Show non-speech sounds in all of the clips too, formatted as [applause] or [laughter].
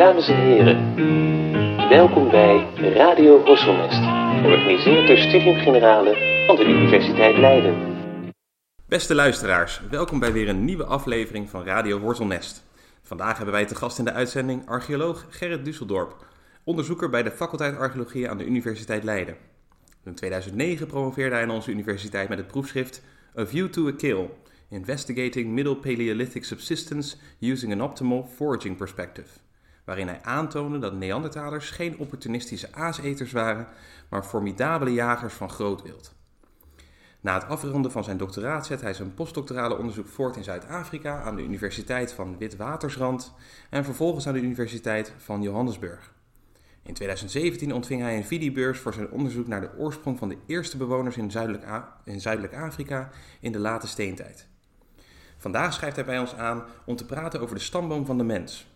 Dames en heren, welkom bij Radio Horselnest, georganiseerd door Studium Generale van de Universiteit Leiden. Beste luisteraars, welkom bij weer een nieuwe aflevering van Radio Wortelnest. Vandaag hebben wij te gast in de uitzending archeoloog Gerrit Dusseldorp, onderzoeker bij de faculteit Archeologie aan de Universiteit Leiden. In 2009 promoveerde hij aan onze universiteit met het proefschrift A View to a Kill, Investigating Middle Paleolithic Subsistence Using an Optimal Foraging Perspective, waarin hij aantoonde dat Neandertalers geen opportunistische aaseters waren, maar formidabele jagers van groot wild. Na het afronden van zijn doctoraat zet hij zijn postdoctorale onderzoek voort in Zuid-Afrika aan de Universiteit van Witwatersrand en vervolgens aan de Universiteit van Johannesburg. In 2017 ontving hij een Vidi-beurs voor zijn onderzoek naar de oorsprong van de eerste bewoners in Zuidelijk, in Zuidelijk Afrika in de late steentijd. Vandaag schrijft hij bij ons aan om te praten over de stamboom van de mens.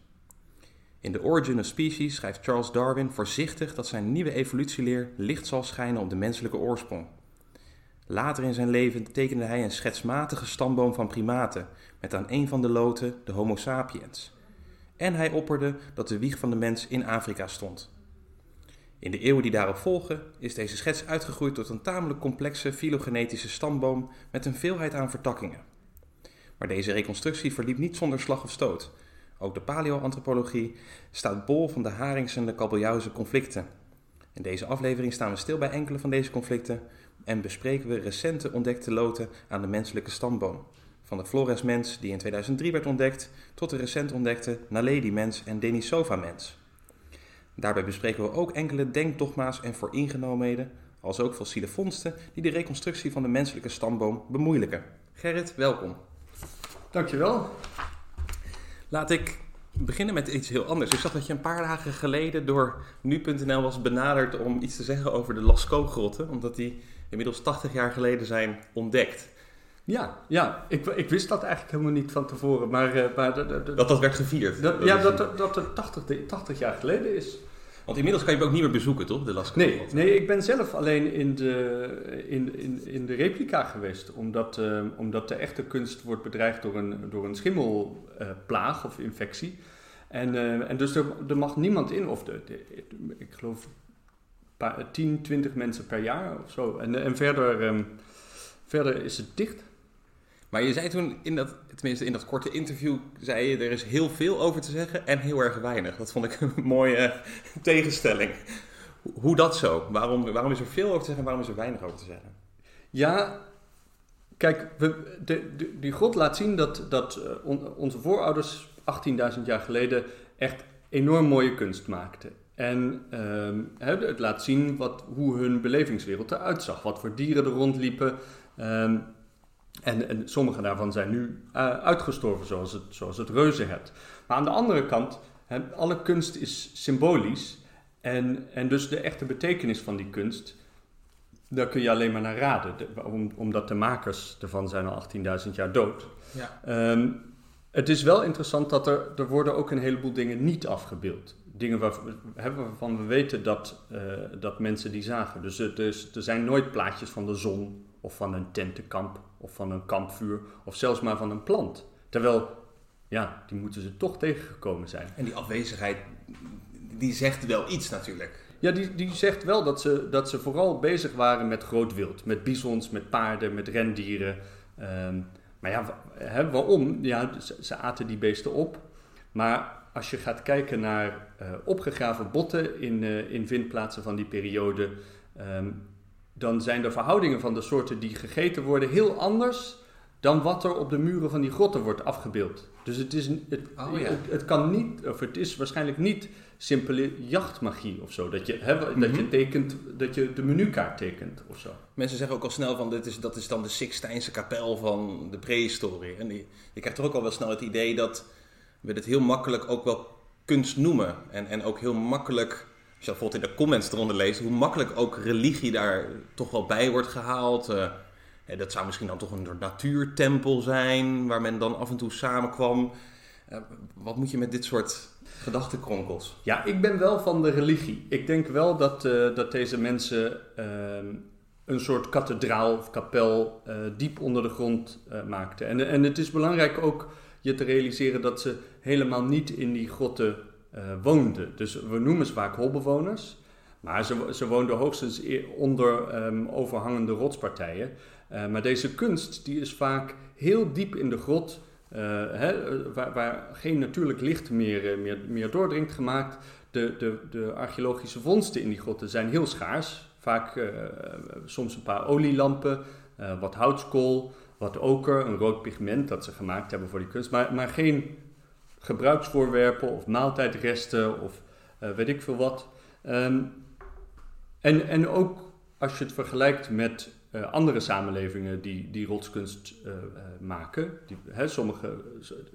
In The Origin of Species schrijft Charles Darwin voorzichtig dat zijn nieuwe evolutieleer licht zal schijnen op de menselijke oorsprong. Later in zijn leven tekende hij een schetsmatige stamboom van primaten, met aan een van de loten de Homo sapiens. En hij opperde dat de wieg van de mens in Afrika stond. In de eeuwen die daarop volgen is deze schets uitgegroeid tot een tamelijk complexe filogenetische stamboom met een veelheid aan vertakkingen. Maar deze reconstructie verliep niet zonder slag of stoot. Ook de paleoantropologie staat bol van de Harings- en de kabeljauwse conflicten. In deze aflevering staan we stil bij enkele van deze conflicten en bespreken we recente ontdekte loten aan de menselijke stamboom. Van de Flores-mens, die in 2003 werd ontdekt, tot de recent ontdekte Naledi-mens en Denisova-mens. Daarbij bespreken we ook enkele denkdogma's en vooringenomenheden, als ook fossiele vondsten die de reconstructie van de menselijke stamboom bemoeilijken. Gerrit, welkom. Dankjewel. Laat ik beginnen met iets heel anders. Ik zag dat je een paar dagen geleden door nu.nl was benaderd om iets te zeggen over de Lascaux-grotten, omdat die inmiddels 80 jaar geleden zijn ontdekt. Ja, ja ik, ik wist dat eigenlijk helemaal niet van tevoren. Maar, uh, maar dat dat werd gevierd. Dat, ja, dat, dat, dat het 80, 80 jaar geleden is. Want inmiddels kan je hem ook niet meer bezoeken, toch? De Lascaux. Nee, nee, ik ben zelf alleen in de, in, in, in de replica geweest. Omdat, uh, omdat de echte kunst wordt bedreigd door een, door een schimmelplaag uh, of infectie. En, uh, en dus er, mag niemand in. Of de, ik geloof paar, 10, 20 mensen per jaar of zo. En, en verder, um, verder is het dicht. Maar je zei toen, in dat, tenminste in dat korte interview, zei je er is heel veel over te zeggen en heel erg weinig. Dat vond ik een [laughs] mooie tegenstelling. Hoe dat zo? Waarom, waarom is er veel over te zeggen en waarom is er weinig over te zeggen? Ja, kijk, we, de, die God laat zien dat, dat on, onze voorouders 18.000 jaar geleden echt enorm mooie kunst maakten. En um, het laat zien wat, hoe hun belevingswereld eruit zag. Wat voor dieren er rondliepen. Um, en, en, sommige daarvan zijn nu uh, uitgestorven, zoals het, zoals het reuzenhert. Maar aan de andere kant, he, alle kunst is symbolisch. En, en dus de echte betekenis van die kunst, daar kun je alleen maar naar raden. De, om, omdat de makers ervan zijn al 18.000 jaar dood. Ja. Um, het is wel interessant dat er, er worden ook een heleboel dingen niet afgebeeld dingen waarvan we weten dat, uh, dat mensen die zagen. Dus, dus er zijn nooit plaatjes van de zon of van een tentenkamp of van een kampvuur of zelfs maar van een plant. Terwijl, ja, die moeten ze toch tegengekomen zijn. En die afwezigheid, die zegt wel iets natuurlijk. Ja, die, die zegt wel dat ze, dat ze vooral bezig waren met groot wild. Met bizons, met paarden, met rendieren. Um, maar ja, hè, waarom? Ja, ze, ze aten die beesten op. Maar als je gaat kijken naar uh, opgegraven botten in, uh, in vindplaatsen van die periode, um, dan zijn de verhoudingen van de soorten die gegeten worden heel anders dan wat er op de muren van die grotten wordt afgebeeld. Dus het, is, het, oh, ja. het, het, kan niet, of het is waarschijnlijk niet simpele jachtmagie of zo. Dat je, hè, dat je tekent, dat je de menukaart tekent of zo. Mensen zeggen ook al snel van, dit is, dat is dan de Sixtijnse kapel van de prehistorie. En die, je krijgt toch ook al wel snel het idee dat we dit heel makkelijk ook wel kunst noemen. En, en ook heel makkelijk, je bijvoorbeeld in de comments eronder leest, hoe makkelijk ook religie daar toch wel bij wordt gehaald. Uh, dat zou misschien dan toch een natuurtempel zijn, waar men dan af en toe samenkwam. Uh, wat moet je met dit soort gedachtenkronkels? Ja, ik ben wel van de religie. Ik denk wel dat, uh, dat deze mensen een soort kathedraal of kapel diep onder de grond maakten. En, en het is belangrijk ook je te realiseren dat ze helemaal niet in die grotten woonden. Dus we noemen ze vaak holbewoners. Maar ze, ze woonden hoogstens onder um, overhangende rotspartijen. Uh, maar deze kunst die is vaak heel diep in de grot, uh, hè, waar, waar, geen natuurlijk licht meer, meer, meer doordringt gemaakt. De, de, de archeologische vondsten in die grotten zijn heel schaars. Vaak soms een paar olielampen, wat houtskool, wat oker, een rood pigment dat ze gemaakt hebben voor die kunst. Maar, maar geen gebruiksvoorwerpen of maaltijdresten of weet ik veel wat. Um, en, en ook als je het vergelijkt met uh, andere samenlevingen die, die rotskunst uh, maken, die, hè, sommige,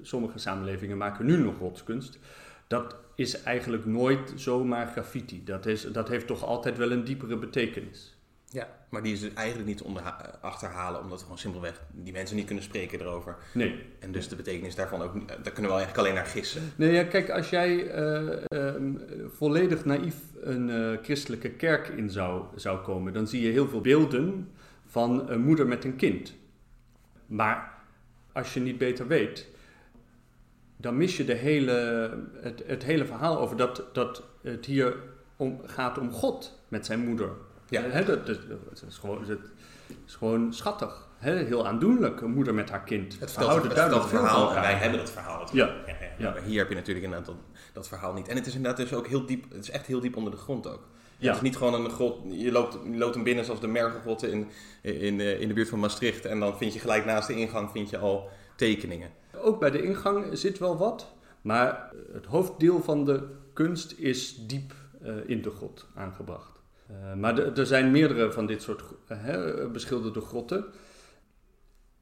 sommige samenlevingen maken nu nog rotskunst, dat is eigenlijk nooit zomaar graffiti. Dat, is, dat heeft toch altijd wel een diepere betekenis. Ja, maar die is dus eigenlijk niet onder, achterhalen, omdat we gewoon simpelweg die mensen niet kunnen spreken erover. Nee. En dus de betekenis daarvan ook, daar kunnen we eigenlijk alleen naar gissen. Nee, ja, kijk, als jij uh, volledig naïef een uh, christelijke kerk in zou, zou komen, dan zie je heel veel beelden van een moeder met een kind. Maar als je niet beter weet, dan mis je de hele, het, het hele verhaal over dat, dat het hier om, gaat om God met zijn moeder. Ja. He, dat, dat, dat, is gewoon, dat is gewoon schattig. He, heel aandoenlijk, een moeder met haar kind. Het verhaalt het, het, verhaal en wij hebben het verhaal. Ja. Ja, ja. Maar hier heb je natuurlijk inderdaad dat, dat verhaal niet. En het is inderdaad dus ook heel diep, het is echt heel diep onder de grond ook. Ja. Het is niet gewoon een grot, je loopt, je loopt hem binnen zoals de Mergelgrotten in, in, in de buurt van Maastricht. En dan vind je gelijk naast de ingang vind je al tekeningen. Ook bij de ingang zit wel wat. Maar het hoofddeel van de kunst is diep uh, in de grot aangebracht. Uh, maar er zijn meerdere van dit soort uh, beschilderde grotten.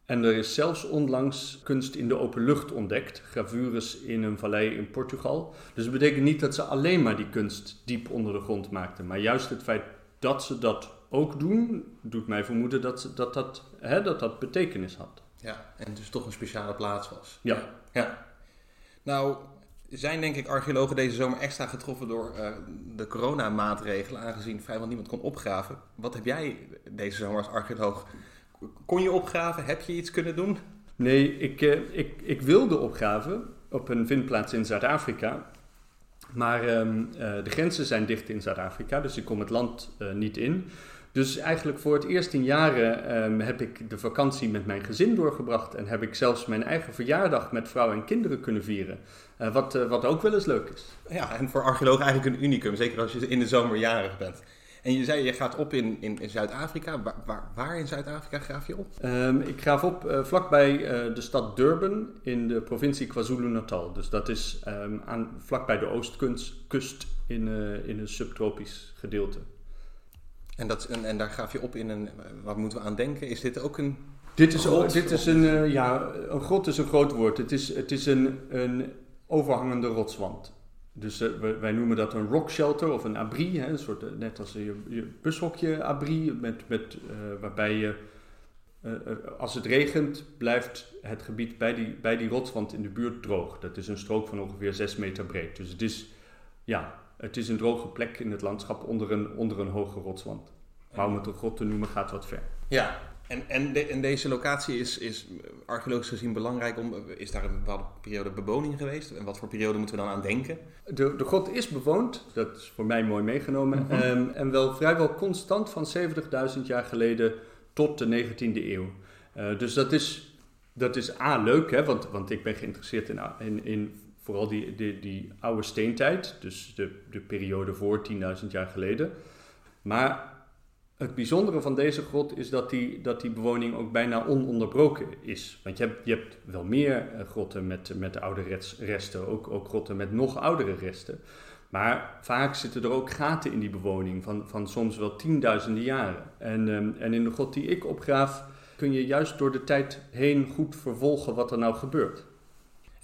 En er is zelfs onlangs kunst in de open lucht ontdekt, gravures in een vallei in Portugal. Dus dat betekent niet dat ze alleen maar die kunst diep onder de grond maakten, maar juist het feit dat ze dat ook doen, doet mij vermoeden dat ze, dat, dat, hè, dat dat betekenis had. Ja, en dus toch een speciale plaats was. Ja. ja. Nou, zijn denk ik archeologen deze zomer extra getroffen door uh, de coronamaatregelen, aangezien vrijwel niemand kon opgraven. Wat heb jij deze zomer als archeoloog? Kon je opgraven? Heb je iets kunnen doen? Nee, ik, uh, ik, ik wilde opgraven op een vindplaats in Zuid-Afrika. Maar um, uh, de grenzen zijn dicht in Zuid-Afrika, dus ik kom het land niet in. Dus eigenlijk voor het eerst in jaren um, heb ik de vakantie met mijn gezin doorgebracht en heb ik zelfs mijn eigen verjaardag met vrouw en kinderen kunnen vieren. Uh, wat, uh, wat ook wel eens leuk is. Ja, en voor archeologen eigenlijk een unicum, zeker als je in de zomer jarig bent. En je zei, je gaat op in, in, in Zuid-Afrika. Waar, waar, waar, in Zuid-Afrika graaf je op? Um, ik graaf op uh, vlakbij de stad Durban in de provincie KwaZulu-Natal. Dus dat is um, aan, vlakbij de oostkust in, in een subtropisch gedeelte. En, dat, en, en daar gaaf je op in een, waar moeten we aan denken? Is dit ook een dit is, grot? Dit is een, uh, ja, een grot is een groot woord. Het is, het is een, een overhangende rotswand. Dus uh, wij noemen dat een rock shelter of een abri, hè, een soort, net als je, je bushokje abri, met, met, waarbij je, als het regent, blijft het gebied bij die, bij die rotswand in de buurt droog. Dat is een strook van ongeveer 6 meter breed. Dus het is, ja, het is een droge plek in het landschap onder een, onder een hoge rotswand. Maar om het een grot te noemen gaat wat ver. Ja, en, en, de, en, deze locatie is, is archeologisch gezien belangrijk. Om, is daar een bepaalde periode bewoning geweest? En wat voor periode moeten we dan aan denken? De, de grot is bewoond, dat is voor mij mooi meegenomen. Mm -hmm. um, en wel vrijwel constant van 70.000 jaar geleden tot de 19e eeuw. Uh, dus dat is, dat is A, leuk, hè, want, want ik ben geïnteresseerd in, in, in vooral die, die, die oude steentijd. Dus de, de periode voor 10.000 jaar geleden. Maar het bijzondere van deze grot is dat die, dat die bewoning ook bijna ononderbroken is. Want je hebt, je hebt wel meer grotten met, met oude resten, ook, ook grotten met nog oudere resten. Maar vaak zitten er ook gaten in die bewoning van, van soms wel tienduizenden jaren. En, um, en in de grot die ik opgraaf kun je juist door de tijd heen goed vervolgen wat er nou gebeurt.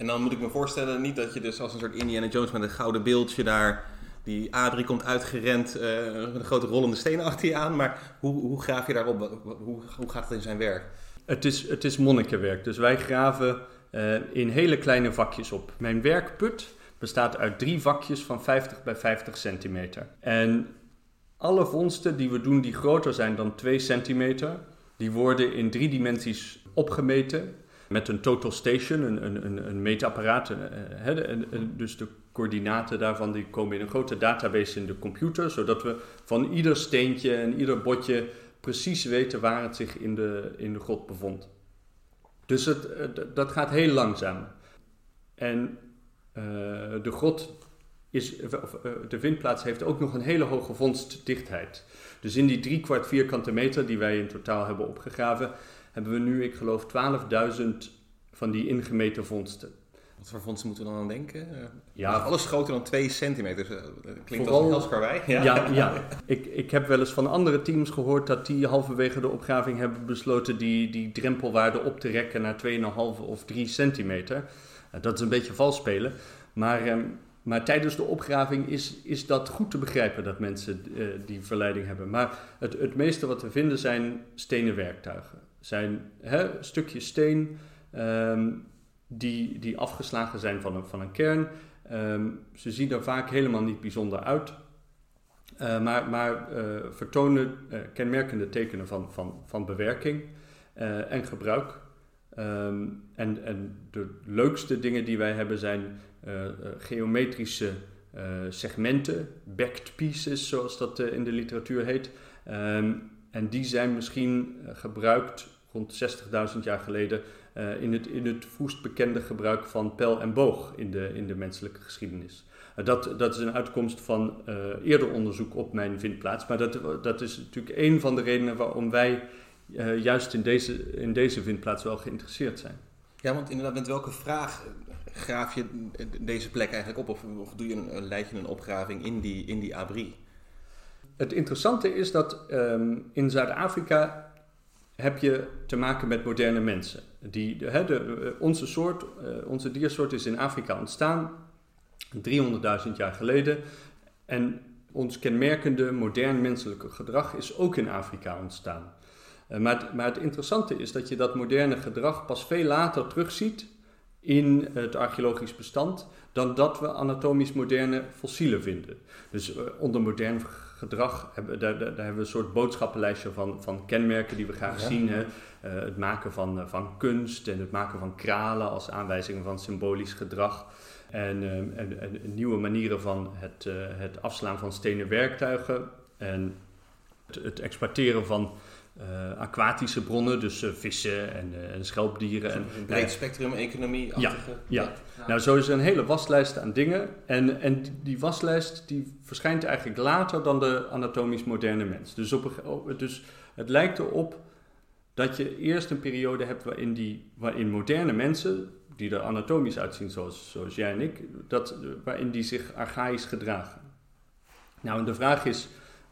En dan moet ik me voorstellen, niet dat je dus als een soort Indiana Jones met een gouden beeldje daar die Adrie komt uitgerend met een grote rollende stenen achter je aan. Maar hoe, hoe graaf je daarop? Hoe, hoe gaat het in zijn werk? Het is, het is monnikenwerk. Dus wij graven uh, in hele kleine vakjes op. Mijn werkput bestaat uit drie vakjes van 50 bij 50 centimeter. En alle vondsten die we doen die groter zijn dan 2 centimeter, die worden in drie dimensies opgemeten. Met een total station, een, een, een, meetapparaat. eh, dus de coördinaten daarvan die komen in een grote database in de computer, zodat we van ieder steentje en ieder botje precies weten waar het zich in de, in de grot bevond. Dus het, dat gaat heel langzaam. En eh, de grot is, eh, de vindplaats heeft ook nog een hele hoge vondstdichtheid. Dus in die drie kwart vierkante meter die wij in totaal hebben opgegraven, hebben we nu, ik geloof, 12.000 van die ingemeten vondsten. Wat voor fondsen moeten we dan aan denken? Eh, Ja, alles groter dan 2 centimeter. Eh, klinkt Vooral- als een. Ja, ja. Ik, ik heb wel eens van andere teams gehoord dat die halverwege de opgraving hebben besloten die, die drempelwaarde op te rekken naar 2,5 of 3 centimeter. Eh, Dat is een beetje vals spelen. Maar, ehm, maar tijdens de opgraving is, is dat goed te begrijpen dat mensen die verleiding hebben. Maar het, het meeste wat we vinden zijn stenen werktuigen. Zijn hè, stukjes steen ehm, die, die afgeslagen zijn van een, van een kern. Ehm, ze zien er vaak helemaal niet bijzonder uit. Eh, maar maar eh, vertonen eh, kenmerkende tekenen van, van, van bewerking en gebruik. Ehm, en, en de leukste dingen die wij hebben zijn geometrische segmenten, backed pieces zoals dat in de literatuur heet. En die zijn misschien gebruikt rond 60.000 jaar geleden eh, in, het, in het vroegst bekende gebruik van pijl en boog in de, in de menselijke geschiedenis. Uh, dat, dat is een uitkomst van uh, eerder onderzoek op mijn vindplaats. Maar dat, dat is natuurlijk een van de redenen waarom wij juist in deze, in deze vindplaats wel geïnteresseerd zijn. Ja, want inderdaad, met welke vraag graaf je deze plek eigenlijk op? Of, of doe je een, leid je een opgraving in die, in die abri? Het interessante is dat um, in Zuid-Afrika heb je te maken met moderne mensen. Die, de, de, onze soort, uh, onze diersoort is in Afrika ontstaan 300.000 jaar geleden. En ons kenmerkende modern menselijke gedrag is ook in Afrika ontstaan. Uh, maar, het, maar het interessante is dat je dat moderne gedrag pas veel later terugziet in het archeologisch bestand dan dat we anatomisch moderne fossielen vinden. Dus onder modern gedrag hebben daar, daar, hebben we een soort boodschappenlijstje van, van kenmerken die we graag ja. zien. Hè? Uh, het maken van, van kunst en het maken van kralen als aanwijzingen van symbolisch gedrag. En, uh, en, en, nieuwe manieren van het, uh, het afslaan van stenen werktuigen. En het, het exploiteren van uh, aquatische bronnen, dus uh, vissen en, uh, en schelpdieren. Dus en, een breed spectrum economie. Ja, ja. ja. Nou, zo is er een hele waslijst aan dingen. En, en die waslijst die verschijnt eigenlijk later dan de anatomisch moderne mens. Dus, op, dus het lijkt erop dat je eerst een periode hebt waarin, die, waarin moderne mensen, die er anatomisch uitzien zoals, zoals jij en ik, dat, waarin die zich archaïs gedragen. Nou, en de vraag is...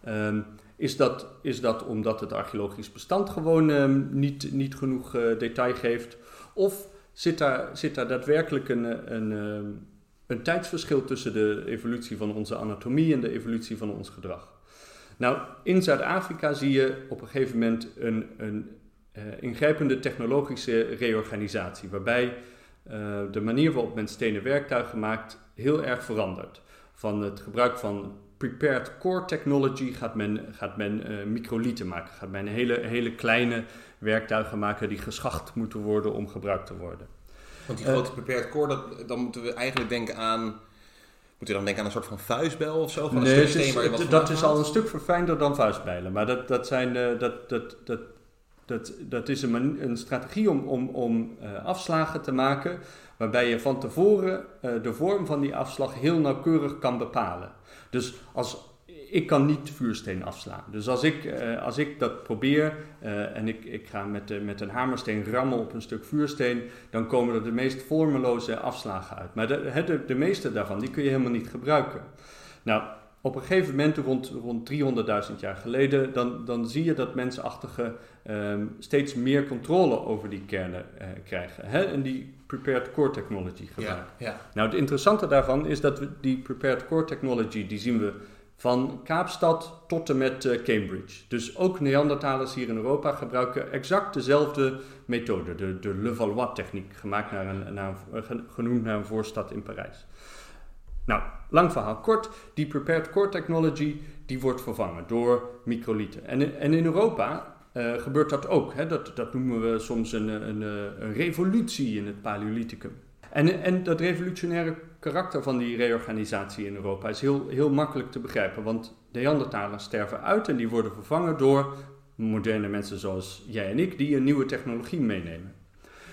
Um, is dat, is dat omdat het archeologisch bestand gewoon um, niet, niet genoeg uh, detail geeft? Of zit daar, zit daar daadwerkelijk een, een, um, een tijdsverschil tussen de evolutie van onze anatomie en de evolutie van ons gedrag? Nou, in Zuid-Afrika zie je op een gegeven moment een, een uh, ingrijpende technologische reorganisatie, waarbij uh, de manier waarop men stenen werktuigen maakt heel erg verandert. Van het gebruik van prepared core technology gaat men, gaat men uh, microlieten maken. Gaat men hele, hele kleine werktuigen maken die geschacht moeten worden om gebruikt te worden. Want die grote prepared core, dat, dan moeten we eigenlijk denken aan... Moet je dan denken aan een soort van vuistbijl of zo? Van nee, een stuk steen is, dat is al een stuk verfijnder dan vuistbijlen. Maar dat, dat, zijn, uh, dat, dat, dat, dat, dat is een, een strategie om, om, om uh, afslagen te maken... waarbij je van tevoren de vorm van die afslag heel nauwkeurig kan bepalen. Dus als, ik kan niet vuursteen afslaan. Dus als ik, uh, als ik dat probeer uh, en ik, ik ga met, uh, met een hamersteen rammen op een stuk vuursteen, dan komen er de meest vormeloze afslagen uit. Maar de, de, de meeste daarvan, die kun je helemaal niet gebruiken. Nou, op een gegeven moment, rond, rond 300.000 jaar geleden, dan, dan zie je dat mensachtigen um, steeds meer controle over die kernen krijgen. Hè? En die prepared core technology gebruiken. Ja, ja. Nou, het interessante daarvan is dat we die prepared core technology, die zien we van Kaapstad tot en met uh, Cambridge. Dus ook Neandertalers hier in Europa gebruiken exact dezelfde methode, de, de Levallois-techniek, gemaakt naar een, naar een, genoemd naar een voorstad in Parijs. Nou, lang verhaal kort, die prepared core technology die wordt vervangen door microlieten. En, en in Europa uh, gebeurt dat ook. Hè? Dat, dat noemen we soms een, een, een revolutie in het Paleolithicum. En, en dat revolutionaire karakter van die reorganisatie in Europa is heel, heel makkelijk te begrijpen. Want Neandertalers sterven uit en die worden vervangen door moderne mensen zoals jij en ik, die een nieuwe technologie meenemen.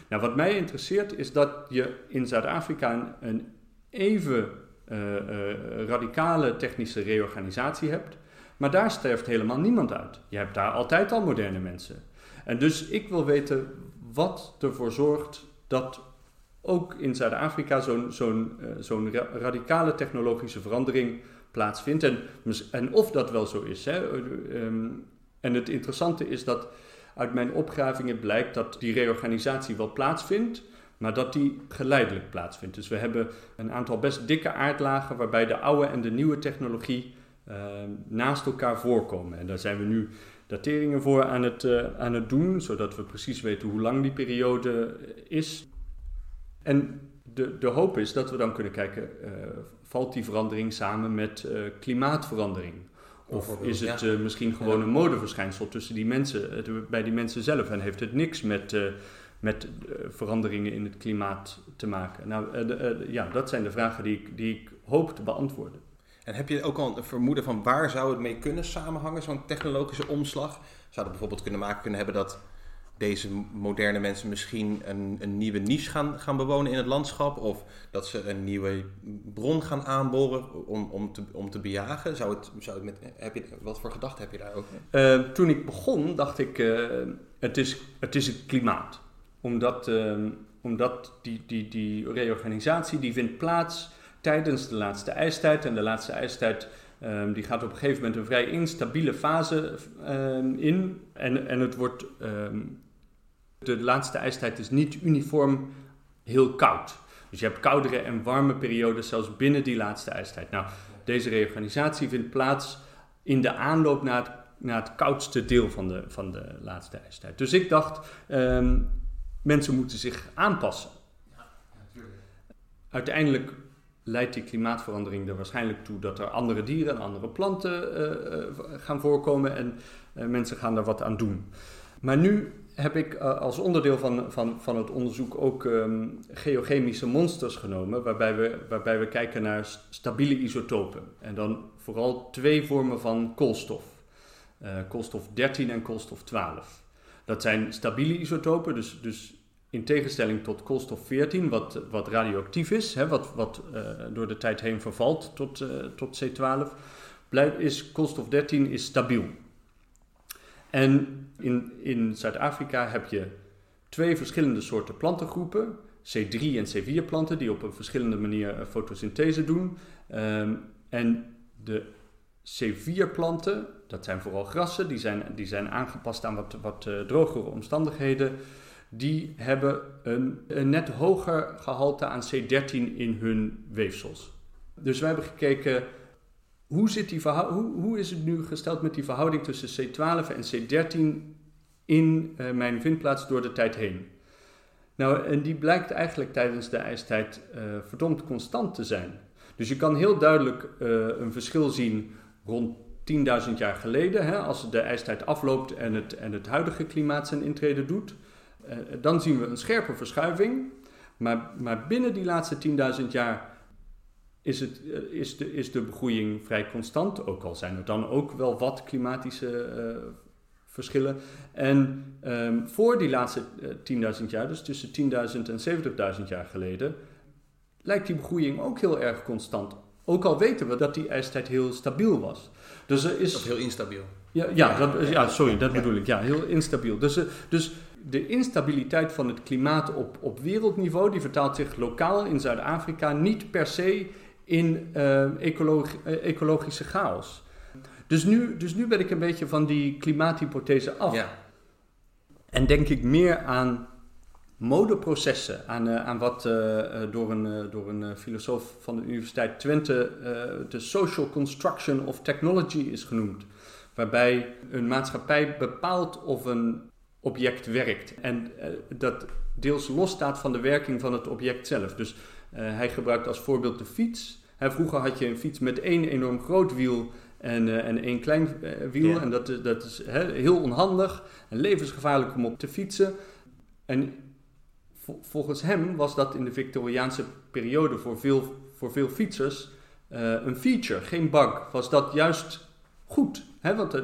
Nou, wat mij interesseert is dat je in Zuid-Afrika een, even uh, radicale technische reorganisatie hebt, maar daar sterft helemaal niemand uit. Je hebt daar altijd al moderne mensen. En dus ik wil weten wat ervoor zorgt dat ook in Zuid-Afrika zo'n zo'n uh, zo'n radicale technologische verandering plaatsvindt. En, en of dat wel zo is. Hè. Um, en het interessante is dat uit mijn opgravingen blijkt dat die reorganisatie wel plaatsvindt, maar dat die geleidelijk plaatsvindt. Dus we hebben een aantal best dikke aardlagen waarbij de oude en de nieuwe technologie naast elkaar voorkomen. En daar zijn we nu dateringen voor aan het, uh, aan het doen, zodat we precies weten hoe lang die periode is. En de, de hoop is dat we dan kunnen kijken, uh, valt die verandering samen met klimaatverandering? Of is het uh, misschien gewoon een modeverschijnsel tussen die mensen, bij die mensen zelf en heeft het niks met, uh, met veranderingen in het klimaat te maken? Nou, ja, dat zijn de vragen die ik, die ik hoop te beantwoorden. En heb je ook al een vermoeden van waar zou het mee kunnen samenhangen, zo'n technologische omslag? Zou het bijvoorbeeld kunnen maken kunnen hebben dat deze moderne mensen misschien een, een nieuwe niche gaan, gaan bewonen in het landschap? Of dat ze een nieuwe bron gaan aanboren om, om, te, om te bejagen? Zou het, zou het met, heb je, wat voor gedachten heb je daar ook? Uh, toen ik begon dacht ik, uh, het, is, het is het klimaat. Omdat, uh, omdat die, die, die reorganisatie die vindt plaats tijdens de laatste ijstijd. En de laatste ijstijd Um, die gaat op een gegeven moment een vrij instabiele fase um, in. En, en het wordt um, de laatste ijstijd is niet uniform heel koud. Dus je hebt koudere en warme periodes zelfs binnen die laatste ijstijd. Nou, deze reorganisatie vindt plaats in de aanloop naar het, naar het koudste deel van de, van de laatste ijstijd. Dus ik dacht, mensen moeten zich aanpassen. Uiteindelijk leidt die klimaatverandering er waarschijnlijk toe dat er andere dieren en andere planten uh, uh, gaan voorkomen en uh, mensen gaan daar wat aan doen. Maar nu heb ik als onderdeel van, van, van het onderzoek ook um, geochemische monsters genomen, waarbij we, waarbij we kijken naar stabiele isotopen. En dan vooral twee vormen van koolstof. Koolstof 13 en koolstof 12. Dat zijn stabiele isotopen, dus, dus in tegenstelling tot koolstof 14, wat, wat radioactief is, hè, wat, wat uh, door de tijd heen vervalt tot, tot C12, blijft, is koolstof 13 is stabiel. En in, in Zuid-Afrika heb je twee verschillende soorten plantengroepen. C3 en C4 planten die op een verschillende manier fotosynthese doen. Um, en de C4 planten, dat zijn vooral grassen, die zijn, die zijn aangepast aan wat, wat uh, drogere omstandigheden. Die hebben een, net hoger gehalte aan C13 in hun weefsels. Dus wij hebben gekeken hoe, zit die hoe, hoe is het nu gesteld met die verhouding tussen C12 en C13 in uh, mijn vindplaats door de tijd heen? Nou, en die blijkt eigenlijk tijdens de ijstijd uh, verdomd constant te zijn. Dus je kan heel duidelijk uh, een verschil zien rond 10.000 jaar geleden, hè, als de ijstijd afloopt en het, en het huidige klimaat zijn intrede doet. Dan zien we een scherpe verschuiving. Maar, maar binnen die laatste 10.000 jaar is, het, eh, is, de, is de begroeiing vrij constant. Ook al zijn er dan ook wel wat klimatische uh, verschillen. En um, voor die laatste uh, 10.000 jaar, dus tussen 10.000 en 70.000 jaar geleden, lijkt die begroeiing ook heel erg constant. Ook al weten we dat die ijstijd heel stabiel was. Dus er is... Of heel instabiel. Ja, ja, dat, ja sorry, dat bedoel ik. Ja, heel instabiel. Dus, dus de instabiliteit van het klimaat op, op wereldniveau, die vertaalt zich lokaal in Zuid-Afrika niet per se in uh, ecologi ecologische chaos. Dus nu, dus nu ben ik een beetje van die klimaathypothese af. Ja. En denk ik meer aan modeprocessen, aan, uh, aan wat door een, door een filosoof van de Universiteit Twente de social construction of technology is genoemd. Waarbij een maatschappij bepaalt of een object werkt. En dat deels losstaat van de werking van het object zelf. Dus uh, hij gebruikt als voorbeeld de fiets. vroeger had je een fiets met één enorm groot wiel en, uh, en één klein wiel. Ja. En dat, is- dat is hè, heel onhandig en levensgevaarlijk om op te fietsen. En vo- volgens hem was dat in de Victoriaanse periode voor veel, voor veel fietsers eh, een feature, geen bug. Was dat juist goed? Want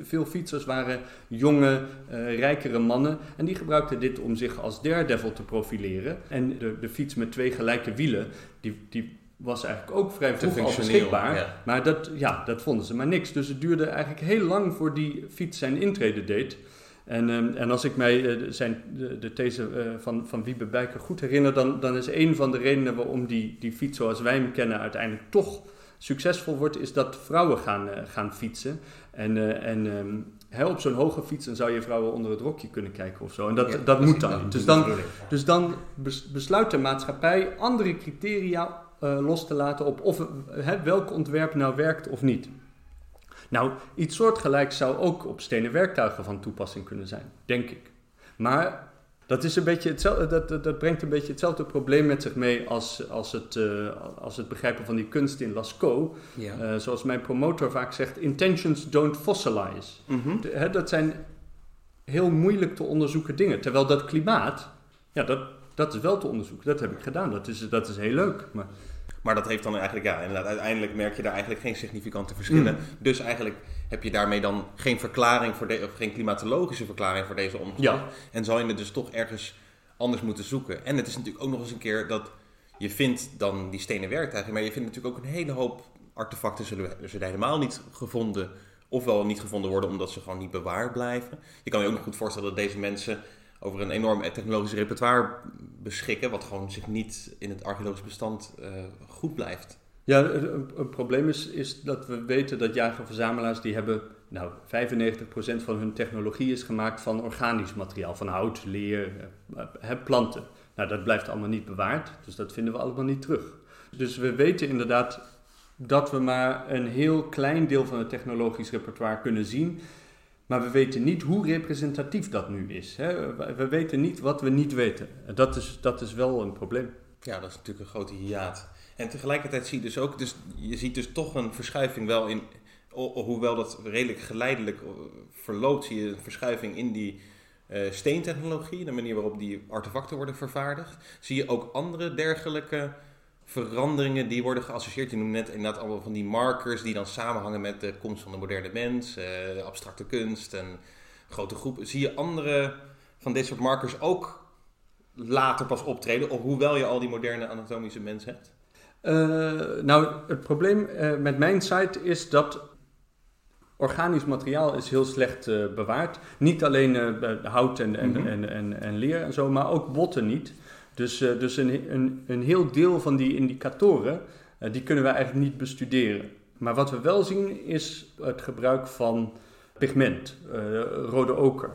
veel fietsers waren jonge, eh, rijkere mannen en die gebruikten dit om zich als daredevil te profileren. En de, de fiets met twee gelijke wielen, die, die was eigenlijk ook vrij vroeg al beschikbaar. ja. Maar dat, ja, dat vonden ze maar niks. Dus het duurde eigenlijk heel lang voor die fiets zijn intrede deed. En, ehm, en als ik mij eh, de- zijn, de, de these eh, van, van Wiebe Bijker goed herinner, dan, dan is een van de redenen waarom die, die fiets zoals wij hem kennen uiteindelijk toch succesvol wordt, is dat vrouwen gaan, eh, gaan fietsen. En, eh, en hè, op zo'n hoge fiets dan zou je vrouwen onder het rokje kunnen kijken of zo. En dat, Ja, dat moet dan Dus dan, dus dan bes- besluit de maatschappij andere criteria eh, los te laten op of, hè, welk ontwerp nou werkt of niet. Nou, iets soortgelijks zou ook op stenen werktuigen van toepassing kunnen zijn, denk ik. Maar dat, is een beetje hetzelfde, dat, dat, dat brengt een beetje hetzelfde probleem met zich mee als, als, het, eh, als het begrijpen van die kunst in Lascaux. Ja. Eh, zoals mijn promotor vaak zegt, intentions don't fossilize. Mhm. De- hè, dat zijn heel moeilijk te onderzoeken dingen. Terwijl dat klimaat, ja, dat, dat is wel te onderzoeken. Dat heb ik gedaan. Dat is, dat is heel leuk. Maar, Maar dat heeft dan eigenlijk, ja, inderdaad, uiteindelijk merk je daar eigenlijk geen significante verschillen. Mm. Dus eigenlijk heb je daarmee dan geen verklaring voor de, of geen klimatologische verklaring voor deze. Ja. En zal je het dus toch ergens anders moeten zoeken. En het is natuurlijk ook nog eens een keer dat je vindt dan die stenen werktuigen, maar je vindt natuurlijk ook een hele hoop artefacten zullen, zullen helemaal niet gevonden, ofwel niet gevonden worden omdat ze gewoon niet bewaard blijven. Je kan je ook nog goed voorstellen dat deze mensen over een enorm technologisch repertoire beschikken, wat gewoon zich niet in het archeologisch bestand eh, goed blijft. Ja, een probleem is, is dat we weten dat jager-verzamelaars die hebben... Nou, 95% van hun technologie is gemaakt van organisch materiaal. Van hout, leer, eh, eh, planten. Nou, dat blijft allemaal niet bewaard. Dus dat vinden we allemaal niet terug. Dus we weten inderdaad dat we maar een heel klein deel van het technologisch repertoire kunnen zien. Maar we weten niet hoe representatief dat nu is. We weten niet wat we niet weten. Dat is, dat is wel een probleem. Ja, dat is natuurlijk een grote hiaat. En tegelijkertijd zie je dus ook, dus je ziet dus toch een verschuiving wel in, ho- hoewel dat redelijk geleidelijk eh, verloopt, zie je een verschuiving in die eh, steentechnologie, de manier waarop die artefacten worden vervaardigd. Zie je ook andere dergelijke veranderingen die worden geassocieerd. Je noemde net inderdaad allemaal van die markers die dan samenhangen met de komst van de moderne mens, eh, abstracte kunst en grote groepen. Zie je andere van dit soort markers ook later pas optreden, hoewel je al die moderne anatomische mens hebt? Eh, nou, het probleem eh, met mijn site is dat organisch materiaal is heel slecht eh, bewaard. Niet alleen hout en, en, Mhm. en, en, en leer en zo, maar ook botten niet. Dus, dus een, een, een heel deel van die indicatoren, die kunnen we eigenlijk niet bestuderen. Maar wat we wel zien is het gebruik van pigment, rode oker.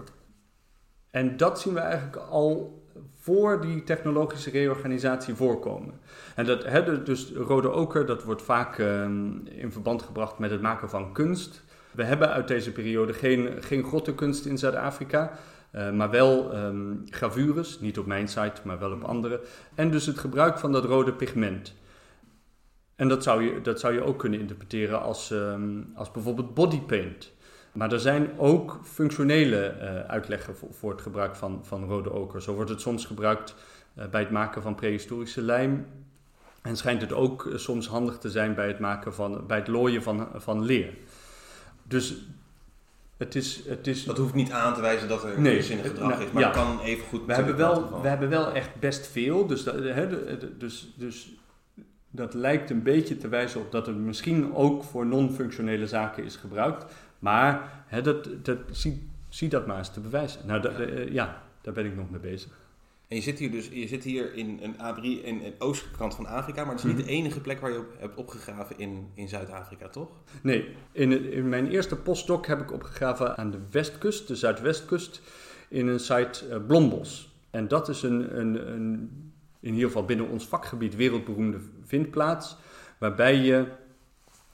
En dat zien we eigenlijk al voor die technologische reorganisatie voorkomen. En dat, de- dus rode oker, dat wordt vaak ehm, in verband gebracht met het maken van kunst. We hebben uit deze periode geen, geen grottenkunst in Zuid-Afrika, eh, maar wel ehm, gravures, niet op mijn site, maar wel op andere. En dus het gebruik van dat rode pigment. En dat zou je, dat zou je ook kunnen interpreteren als, ehm, als bijvoorbeeld bodypaint. Maar er zijn ook functionele eh, uitleggen voor, voor het gebruik van, van rode oker. Zo wordt het soms gebruikt eh, bij het maken van prehistorische lijm. En schijnt het ook eh, soms handig te zijn bij het, maken van, bij het looien van, van leer. Dus het is, het is Dat hoeft niet aan te wijzen dat er Nee, kunstzinnig gedrag nou, is, maar ja. het kan even goed. we hebben, wel, we hebben wel echt best veel. Dus dat, hè, dus, dus dat lijkt een beetje te wijzen op dat het misschien ook voor non-functionele zaken is gebruikt. Maar hè, dat, dat, zie, zie dat maar eens te bewijzen. Nou, dat, Ja. eh, ja, daar ben ik nog mee bezig. En je zit hier dus je zit hier in een A3 in de oostkant van Afrika, maar het is niet Mhm. de enige plek waar je op hebt opgegraven in, in Zuid-Afrika, toch? Nee, in, in mijn eerste postdoc heb ik opgegraven aan de westkust, de zuidwestkust, in een site eh, Blombos. En dat is een, een, een, in ieder geval binnen ons vakgebied, wereldberoemde vindplaats, waarbij je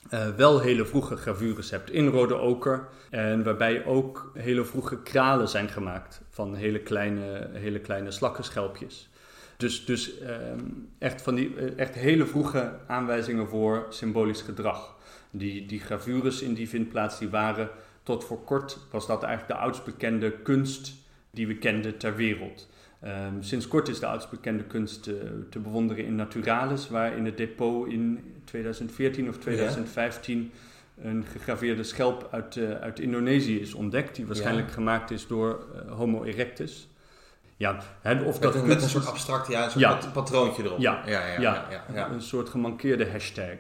eh, wel hele vroege gravures hebt in rode oker. En waarbij ook hele vroege kralen zijn gemaakt van hele kleine, hele kleine slakkenschelpjes. Dus, dus ehm, echt, van die, eh, echt hele vroege aanwijzingen voor symbolisch gedrag. Die, die gravures in die vindplaats die waren tot voor kort was dat eigenlijk de oudst bekende kunst die we kenden ter wereld. Ehm, sinds kort is de oudst bekende kunst uh, te bewonderen in Naturalis, waar in het depot in 2014 of 2015 een gegraveerde schelp uit, uh, uit Indonesië is ontdekt, die waarschijnlijk gemaakt is door uh, Homo erectus. Ja, hè, of met, dat een, met een soort abstract ja, een soort ja. patroontje erop. Ja, ja, ja, ja, ja, een soort gemankeerde hashtag.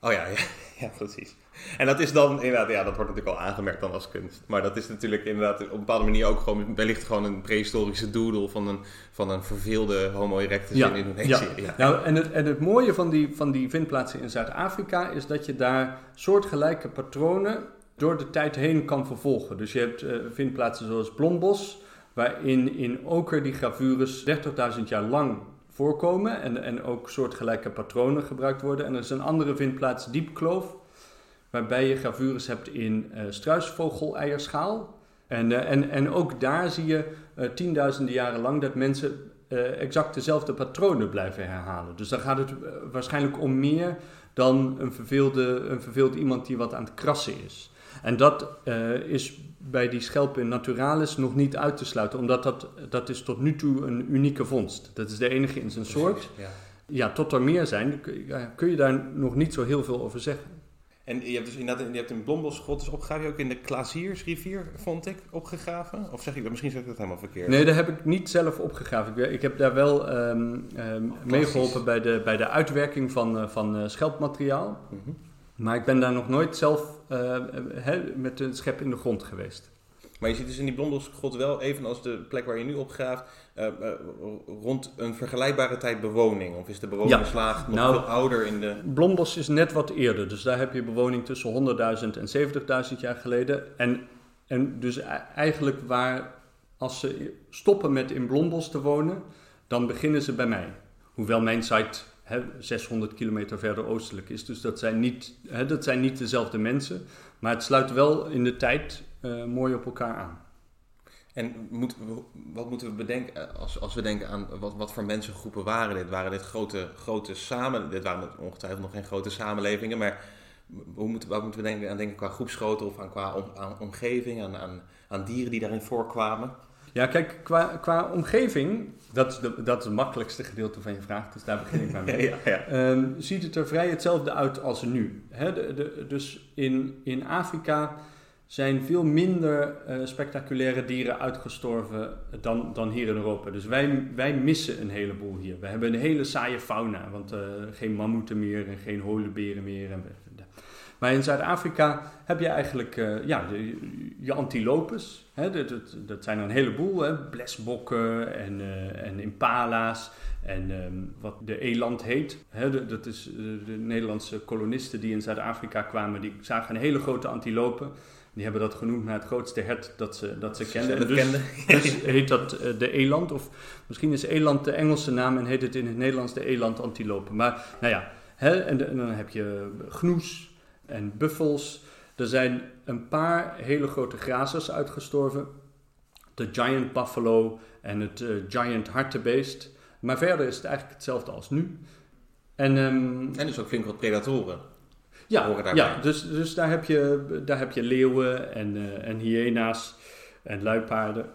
Oh ja, ja, [laughs] ja, precies. En dat is dan inderdaad, ja, dat wordt natuurlijk al aangemerkt dan als kunst. Maar dat is natuurlijk inderdaad op een bepaalde manier ook gewoon wellicht gewoon een prehistorische doodle van een, van een verveelde Homo erectus in Indonesië. Ja. ja. Nou, en, het, en het mooie van die, van die vindplaatsen in Zuid-Afrika is dat je daar soortgelijke patronen door de tijd heen kan vervolgen. Dus je hebt uh, vindplaatsen zoals Blombos, waarin in oker die gravures 30.000 jaar lang voorkomen en, en ook soortgelijke patronen gebruikt worden. En er is een andere vindplaats, Diepkloof, waarbij je gravures hebt in uh, struisvogeleierschaal. En, uh, en, en ook daar zie je uh, tienduizenden jaren lang dat mensen exact dezelfde patronen blijven herhalen. Dus dan gaat het waarschijnlijk om meer dan een verveelde, een verveeld iemand die wat aan het krassen is. En dat is bij die schelpen naturalis nog niet uit te sluiten, omdat dat, dat is tot nu toe een unieke vondst. Dat is de enige in zijn soort. Ja. ja, tot er meer zijn, kun je daar nog niet zo heel veel over zeggen. En je hebt dus inderdaad je hebt een Blombosgrot dus opgegraven, ook in de Klaziersrivier, vond ik, opgegraven? Of zeg ik dat, misschien zeg ik dat helemaal verkeerd? Nee, daar heb ik niet zelf opgegraven. Ik, ik heb daar wel um, um, meegeholpen bij de, bij de uitwerking van, uh, van uh, schelpmateriaal. Mm -hmm. Maar ik ben daar nog nooit zelf uh, met een schep in de grond geweest. Maar je ziet dus in die Blombosgrot wel, evenals de plek waar je nu opgraaft, uh, uh, rond een vergelijkbare tijd bewoning? Of is de bewoningslaag nog nou, veel ouder in de... Blombos is net wat eerder, dus daar heb je bewoning tussen 100.000 en 70.000 jaar geleden. En, en dus e-, eigenlijk waar, als ze stoppen met in Blombos te wonen, dan beginnen ze bij mij. Hoewel mijn site 600 kilometer verder oostelijk is. Dus dat zijn niet, dat zijn niet dezelfde mensen. Maar het sluit wel in de tijd uh, mooi op elkaar aan. En moet, wat moeten we bedenken eh, als, als we denken aan wat, wat voor mensengroepen waren dit? Waren dit grote, grote samen... Dit waren ongetwijfeld nog geen grote samenlevingen, maar hoe moeten, wat moeten we denken aan denken qua groepsgrootte of aan, qua om, aan omgeving, aan, aan, aan dieren die daarin voorkwamen? Ja, kijk, qua, qua omgeving, dat is, de, dat is het makkelijkste gedeelte van je vraag, dus daar begin ik maar mee. [laughs] ja, ja. Um, ziet het er vrij hetzelfde uit als nu. Hè? De, de, dus in, in Afrika zijn veel minder uh, spectaculaire dieren uitgestorven dan, dan hier in Europa. Dus wij, wij missen een heleboel hier. We hebben een hele saaie fauna, want uh, geen mammoeten meer en geen holenberen meer. En, maar in Zuid-Afrika heb je eigenlijk ja, je antilopes. Hè, dat, dat, dat, zijn er een heleboel. Hè, blesbokken en, en impala's. En um, wat de eland heet, hè, dat is de, de Nederlandse kolonisten die in Zuid-Afrika kwamen, die zagen een hele grote antilopen. Die hebben dat genoemd naar het grootste hert dat ze, dat ze kenden. En dus, dus heet dat uh, de eland. Of misschien is eland de Engelse naam en heet het in het Nederlands de eland antilopen. Maar nou ja, hè, en, en, dan heb je gnoes en buffels. Er zijn een paar hele grote grazers uitgestorven. De giant buffalo en het uh, giant hartebeest. Maar verder is het eigenlijk hetzelfde als nu. En, um, en dus ook flink wat predatoren. Ja, ja dus, dus daar, heb je, daar heb je leeuwen en, uh, en hyena's en luipaarden.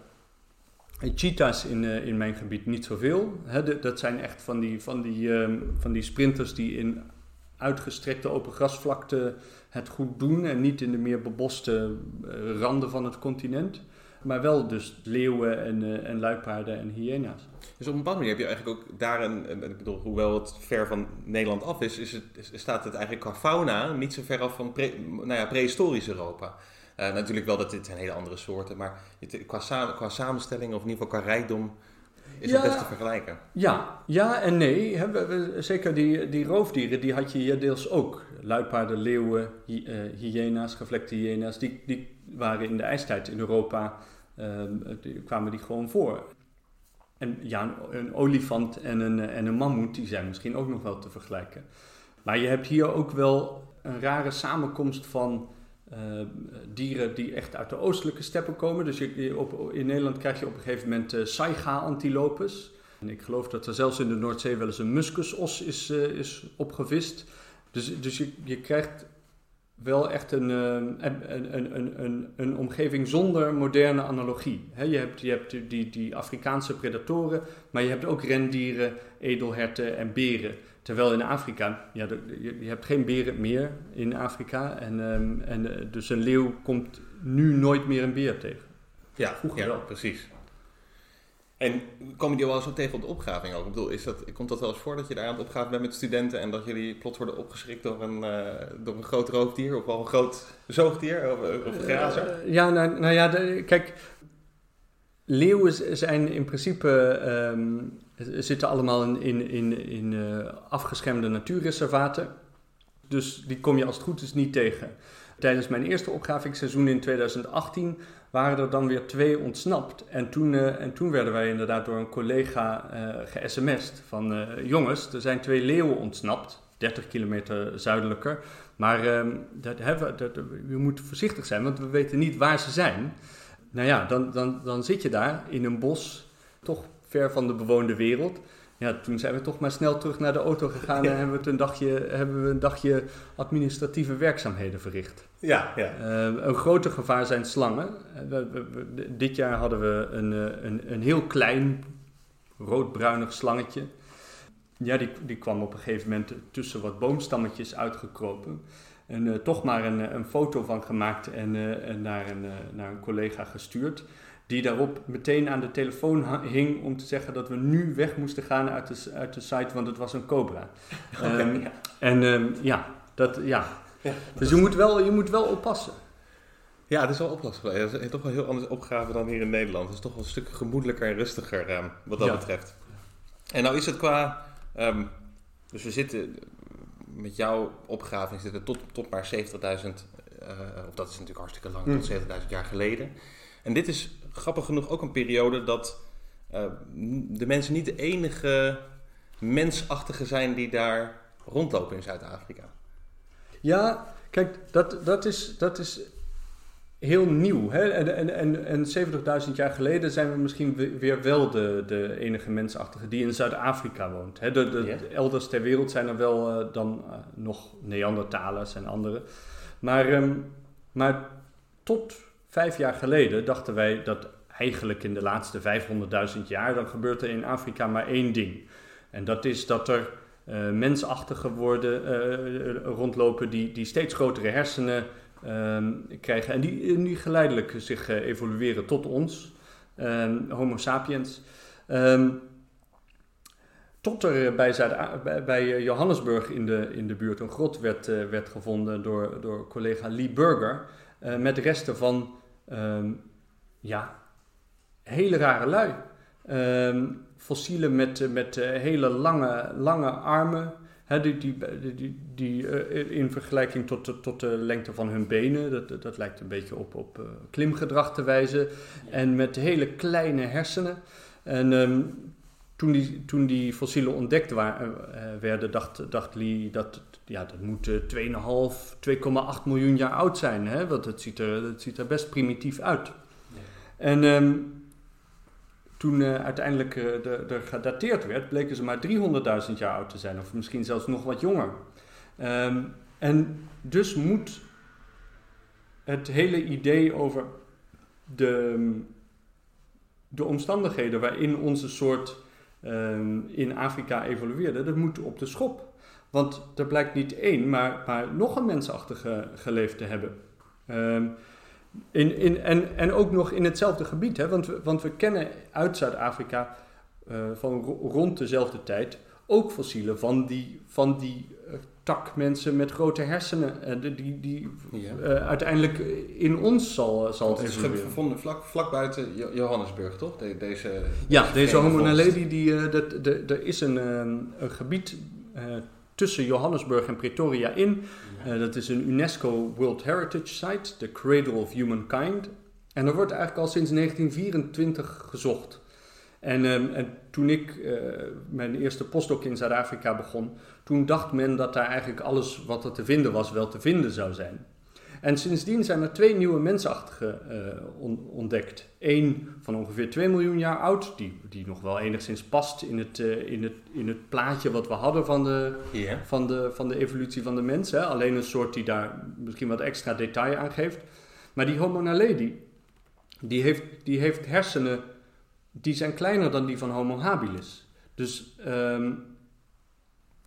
En cheetahs in, uh, in mijn gebied niet zoveel. Hè, dat zijn echt van die, van, die, um, van die sprinters die in uitgestrekte open grasvlakte het goed doen en niet in de meer beboste uh, randen van het continent. Maar wel dus leeuwen en, uh, en luipaarden en hyena's. Dus op een bepaalde manier heb je eigenlijk ook daar een, ik bedoel, hoewel het ver van Nederland af is, is het, staat het eigenlijk qua fauna niet zo ver af van pre, nou ja, prehistorisch Europa. Uh, natuurlijk wel dat dit zijn hele andere soorten, maar het, qua, qua samenstelling of in ieder geval qua rijkdom is ja, het best te vergelijken. Ja, ja en nee. He, we, we, zeker die, die roofdieren, die had je hier deels ook. Luipaarden, leeuwen, hy, uh, hyena's, gevlekte hyena's, die, die waren in de ijstijd in Europa, uh, die, kwamen die gewoon voor. En ja, een, olifant en een, en een mammoet, die zijn misschien ook nog wel te vergelijken. Maar je hebt hier ook wel een rare samenkomst van uh, dieren die echt uit de oostelijke steppen komen. Dus je, op, in Nederland krijg je op een gegeven moment uh, saiga-antilopes. En ik geloof dat er zelfs in de Noordzee wel eens een muskusos is, uh, is opgevist. Dus, dus je, je krijgt wel echt een, eh, een, een, een, een, een omgeving zonder moderne analogie. je hebt, je hebt die, die Afrikaanse predatoren, maar je hebt ook rendieren, edelherten en beren. Terwijl in Afrika, ja, je, je hebt geen beren meer in Afrika. En, um, en eh, dus een leeuw komt nu nooit meer een beer tegen. Ja, Vroeger ja, wel. precies. En komen die wel eens tegen op de opgraving ook? Ik bedoel, is dat, komt dat wel eens voor dat je daar aan het opgraven bent met studenten en dat jullie plots worden opgeschrikt door een, uh, door een groot roofdier of wel een groot zoogdier of, of een grazer? Uh, ja, nou, nou ja, kijk, leeuwen zijn in principe, um, zitten allemaal in, in, in, in uh, afgeschermde natuurreservaten. Dus die kom je als het goed is niet tegen. Tijdens mijn eerste opgravingsseizoen in 2018 waren er dan weer twee ontsnapt. En toen, uh, en toen werden wij inderdaad door een collega uh, ge-sms'd van... Uh, jongens, er zijn twee leeuwen ontsnapt, 30 kilometer zuidelijker. Maar uh, dat hebben, dat, we moeten voorzichtig zijn, want we weten niet waar ze zijn. Nou ja, dan, dan, dan zit je daar in een bos, toch ver van de bewoonde wereld ja, toen zijn we toch maar snel terug naar de auto gegaan en hebben we, een dagje, hebben we een dagje administratieve werkzaamheden verricht. Ja, ja. Uh, een groter gevaar zijn slangen. Uh, dit jaar hadden we een, uh, een, een heel klein roodbruinig slangetje. Ja, die, die kwam op een gegeven moment tussen wat boomstammetjes uitgekropen. En toch maar een, een foto van gemaakt en, en naar, een, naar een collega gestuurd die daarop meteen aan de telefoon hing om te zeggen dat we nu weg moesten gaan uit de, uit de site, want het was een cobra. [laughs] um, En um, ja, dat, ja. ja dus je moet, wel, je moet wel oppassen. Ja, het is wel oppassen. Het is toch wel heel anders opgave dan hier in Nederland. Het is toch wel een stuk gemoedelijker en rustiger um, wat dat betreft. En nou is het qua... dus we zitten met jouw opgave zitten tot, tot maar 70.000... Uh, of dat is natuurlijk hartstikke lang, mm. tot 70.000 jaar geleden. En dit is grappig genoeg ook een periode dat uh, de mensen niet de enige mensachtige zijn die daar rondlopen in Zuid-Afrika. Ja, kijk, dat, dat, is, dat is heel nieuw. Hè? En, en, en, en 70.000 jaar geleden zijn we misschien weer wel de, de enige mensachtige die in Zuid-Afrika woont. Hè? De, de, Elders ter wereld zijn er wel uh, dan uh, nog Neandertalers en anderen. Maar, um, maar tot vijf jaar geleden dachten wij dat eigenlijk in de laatste 500.000 jaar, dan gebeurt er in Afrika maar één ding. En dat is dat er uh, mensachtige worden uh, rondlopen die, die steeds grotere hersenen uh, krijgen en die, die geleidelijk zich evolueren tot ons, ehm, Homo sapiens. Um, tot er bij, Zuid bij, Johannesburg in de, in de buurt een grot werd, werd gevonden door, door collega Lee Burger met resten van um, ja, hele rare lui. Um, fossielen met, met uh, hele lange, lange armen. He, die, die, die, die uh, in vergelijking tot, tot de lengte van hun benen, dat, dat lijkt een beetje op, op uh, klimgedrag te wijzen. En met hele kleine hersenen. En um, toen, die, toen die fossielen ontdekt waren, werden, dacht, dacht Lee dat ja, dat moet 2,5, 2,8 miljoen jaar oud zijn. Hè? Want het ziet er, het ziet er best primitief uit. Ja. En um, toen uh, uiteindelijk uh, er gedateerd werd, bleken ze maar 300.000 jaar oud te zijn, of misschien zelfs nog wat jonger. Um, en dus moet het hele idee over de, de omstandigheden waarin onze soort um, in Afrika evolueerde, dat moet op de schop. Want er blijkt niet één, maar, maar nog een mensachtige geleefd te hebben. Um, in, in, en, en ook nog in hetzelfde gebied, hè? Want, we, want we kennen uit Zuid-Afrika uh, van rond dezelfde tijd ook fossielen van die, van die uh, takmensen met grote hersenen, uh, die, die uiteindelijk in ons zal, zal Het is gevonden vlak, vlak buiten Johannesburg, toch? De, deze, ja, deze Homo naledi, die, dat, de, er is een, een gebied tussen Johannesburg en Pretoria in. Uh, dat is een UNESCO World Heritage Site, the Cradle of Humankind. En er wordt eigenlijk al sinds 1924 gezocht. En, um, en toen ik uh, mijn eerste postdoc in Zuid-Afrika begon, toen dacht men dat daar eigenlijk alles wat er te vinden was wel te vinden zou zijn. En sindsdien zijn er twee nieuwe mensachtigen uh, ontdekt. Eén van ongeveer 2 miljoen jaar oud, die, die nog wel enigszins past in het, uh, in, het, in het plaatje wat we hadden van de, yeah. van de, van de evolutie van de mens. Hè? Alleen een soort die daar misschien wat extra detail aan geeft. Maar die Homo naledi, die heeft, die heeft hersenen die zijn kleiner dan die van Homo habilis. Dus um,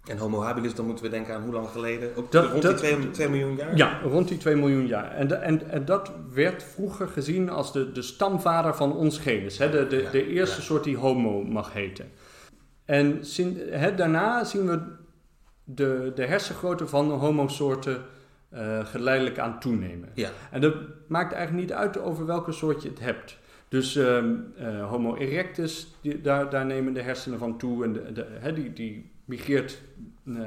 en Homo habilis, dan moeten we denken aan hoe lang geleden? Ook dat, rond die 2, miljoen jaar? Ja, rond die 2 miljoen jaar. En, en, en dat werd vroeger gezien als de, de stamvader van ons genus. Hè? De, de, de eerste soort die Homo mag heten. En hè, daarna zien we de, de hersengrootte van Homo-soorten uh, geleidelijk aan toenemen. Ja. En dat maakt eigenlijk niet uit over welke soort je het hebt. Dus uh, uh, Homo erectus, die, daar, daar nemen de hersenen van toe en de, de, die, die migreert uh,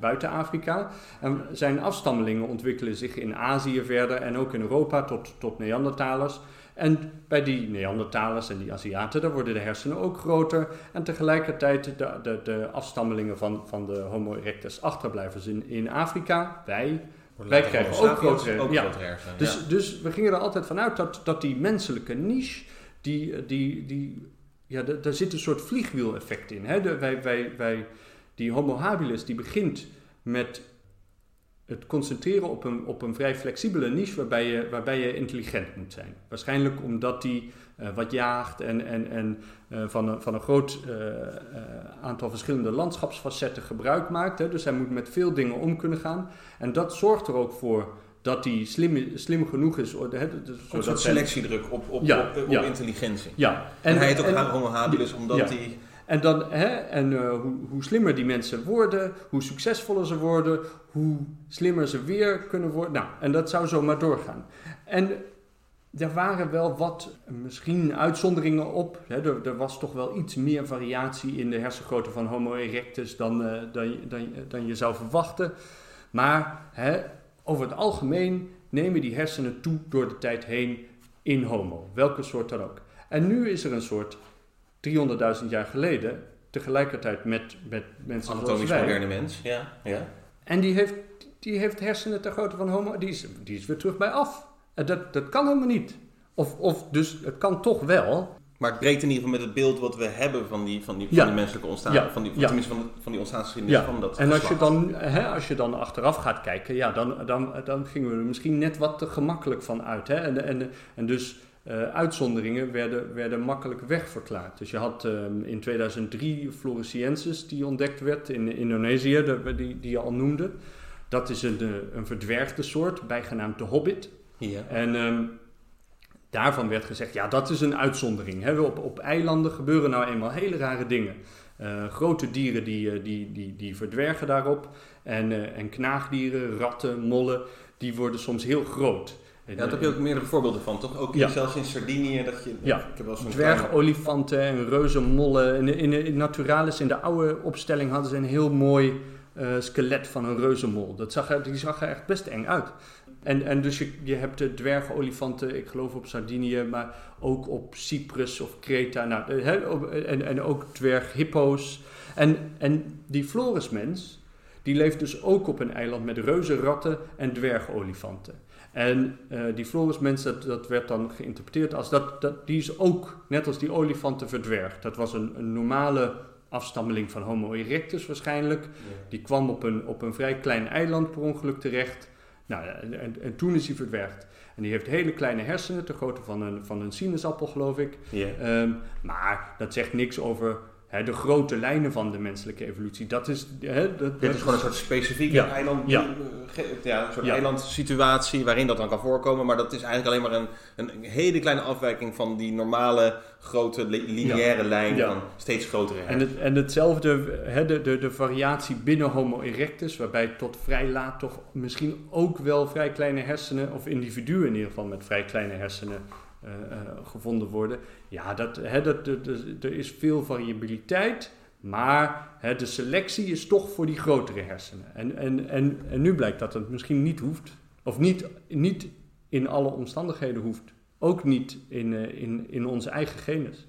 buiten Afrika. En zijn afstammelingen ontwikkelen zich in Azië verder en ook in Europa tot, tot Neandertalers. En bij die Neandertalers en die Aziaten, daar worden de hersenen ook groter. En tegelijkertijd de, de, de afstammelingen van, van de Homo erectus achterblijvers in, in Afrika, wij, wij krijgen ook grotere, ook ja. hersenen. Dus, ja. dus we gingen er altijd vanuit dat, dat die menselijke niche, die, die, die, ja, daar zit een soort vliegwiel-effect in. Hè? De, wij, wij, wij, die Homo habilis die begint met het concentreren op een, op een vrij flexibele niche waarbij je, waarbij je intelligent moet zijn. Waarschijnlijk omdat die uh, wat jaagt en, en, en uh, van, een, van een groot uh, aantal verschillende landschapsfacetten gebruik maakt. Hè. Dus hij moet met veel dingen om kunnen gaan. En dat zorgt er ook voor dat hij slim, slim genoeg is. Hè, een soort selectiedruk op, op, ja, op, op ja. intelligentie. Ja. En, en hij heet ook en, Homo habilis omdat ja. En, dan, hè, en uh, hoe, hoe, slimmer die mensen worden, hoe succesvoller ze worden, hoe slimmer ze weer kunnen worden. Nou, en dat zou zo maar doorgaan. En er waren wel wat, misschien uitzonderingen op. Hè. Er, er, was toch wel iets meer variatie in de hersengrootte van Homo erectus dan, uh, dan, dan, dan, je zou verwachten. Maar hè, over het algemeen nemen die hersenen toe door de tijd heen in Homo, welke soort dan ook. En nu is er een soort 300.000 jaar geleden, tegelijkertijd met, met mensen Anatomisch zoals wij. moderne mens, ja. ja. En die heeft, die heeft hersenen ter grootte van homo, die is, die is weer terug bij af. En dat, dat kan helemaal niet. Of, of dus het kan toch wel. Maar het breekt in ieder geval met het beeld wat we hebben van die, van die, van Ja. die menselijke ontstaan, Ja. van die, Ja. tenminste van, van die ontstaansgeschiedenis Ja. van dat En als je, dan, hè, als je dan achteraf gaat kijken, ja, dan, dan, dan gingen we er misschien net wat te gemakkelijk van uit. Hè? En, en, en dus eh, uitzonderingen werden, werden makkelijk wegverklaard. Dus je had ehm, in 2003 Floresiensis, die ontdekt werd in Indonesië, de- die, die je al noemde. Dat is een, eh, een verdwergde soort, bijgenaamd de hobbit. Ja. En ehm, daarvan werd gezegd, ja, dat is een uitzondering. Hè. Op, op eilanden gebeuren nou eenmaal hele rare dingen. Eh, grote dieren die, die, die, die verdwergen daarop. En, en knaagdieren, ratten, mollen, die worden soms heel groot. Ja, daar heb je ook meerdere voorbeelden van, toch? Ook Ja. zelfs in Sardinië, dat je... Ja. Ik heb wel zo'n kleine- dwergolifanten en reuzenmollen. In, in, de- in Naturalis, in de oude opstelling, hadden ze een heel mooi eh, skelet van een reuzenmol. Dat zag er, die zag er echt best eng uit. En, en dus je, je hebt de dwergolifanten, ik geloof op Sardinië, maar ook op Cyprus of Kreta. Nou, eh, en, en ook dwerghippo's. En, en die Florismens, die leeft dus ook op een eiland met reuzenratten en dwergolifanten. En eh, die Florismens, dat, dat werd dan geïnterpreteerd als dat, dat die is ook, net als die olifanten, verdwergd. Dat was een, een normale afstammeling van Homo erectus waarschijnlijk. Die kwam op een, op een vrij klein eiland per ongeluk terecht. Nou, en, en, en toen is hij verdwergd. En die heeft hele kleine hersenen, ter grootte van een, van een sinaasappel geloof ik. Ja. Ehm, maar dat zegt niks over hè, de grote lijnen van de menselijke evolutie. Dat is, hè, dat, Dit is gewoon een soort specifieke Ja. eiland, Ja. eh, ja, een soort Ja. eilandsituatie waarin dat dan kan voorkomen. Maar dat is eigenlijk alleen maar een, een hele kleine afwijking van die normale grote li- lineaire lijn van steeds grotere En, het, en hetzelfde, hè, de, de, de variatie binnen Homo erectus, waarbij tot vrij laat toch misschien ook wel vrij kleine hersenen, of individuen in ieder geval met vrij kleine hersenen gevonden worden. Ja, dat, hè, dat- er is veel variabiliteit, maar hè, de selectie is toch voor die grotere hersenen. En, en, en, en nu blijkt dat het misschien niet hoeft, of niet, niet in alle omstandigheden hoeft. Ook niet in, eh, in, in onze eigen genus.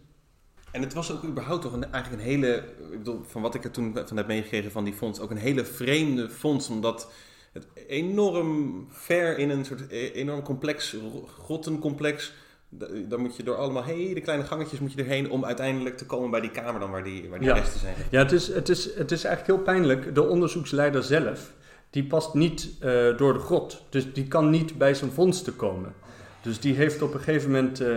En het was ook überhaupt toch een, eigenlijk een hele, ik bedoel, van wat ik er toen van heb meegekregen van die fonds, ook een hele vreemde fonds, omdat het enorm ver in een soort e- enorm complex, grottencomplex. Da- Dan moet je door allemaal hele kleine gangetjes moet je erheen om uiteindelijk te komen bij die kamer dan waar die, waar die Ja. resten zijn. Ja, het is, het, is, het is eigenlijk heel pijnlijk. De onderzoeksleider zelf, die past niet eh, door de grot. Dus die kan niet bij zijn vondsten komen. Dus die heeft op een gegeven moment, eh,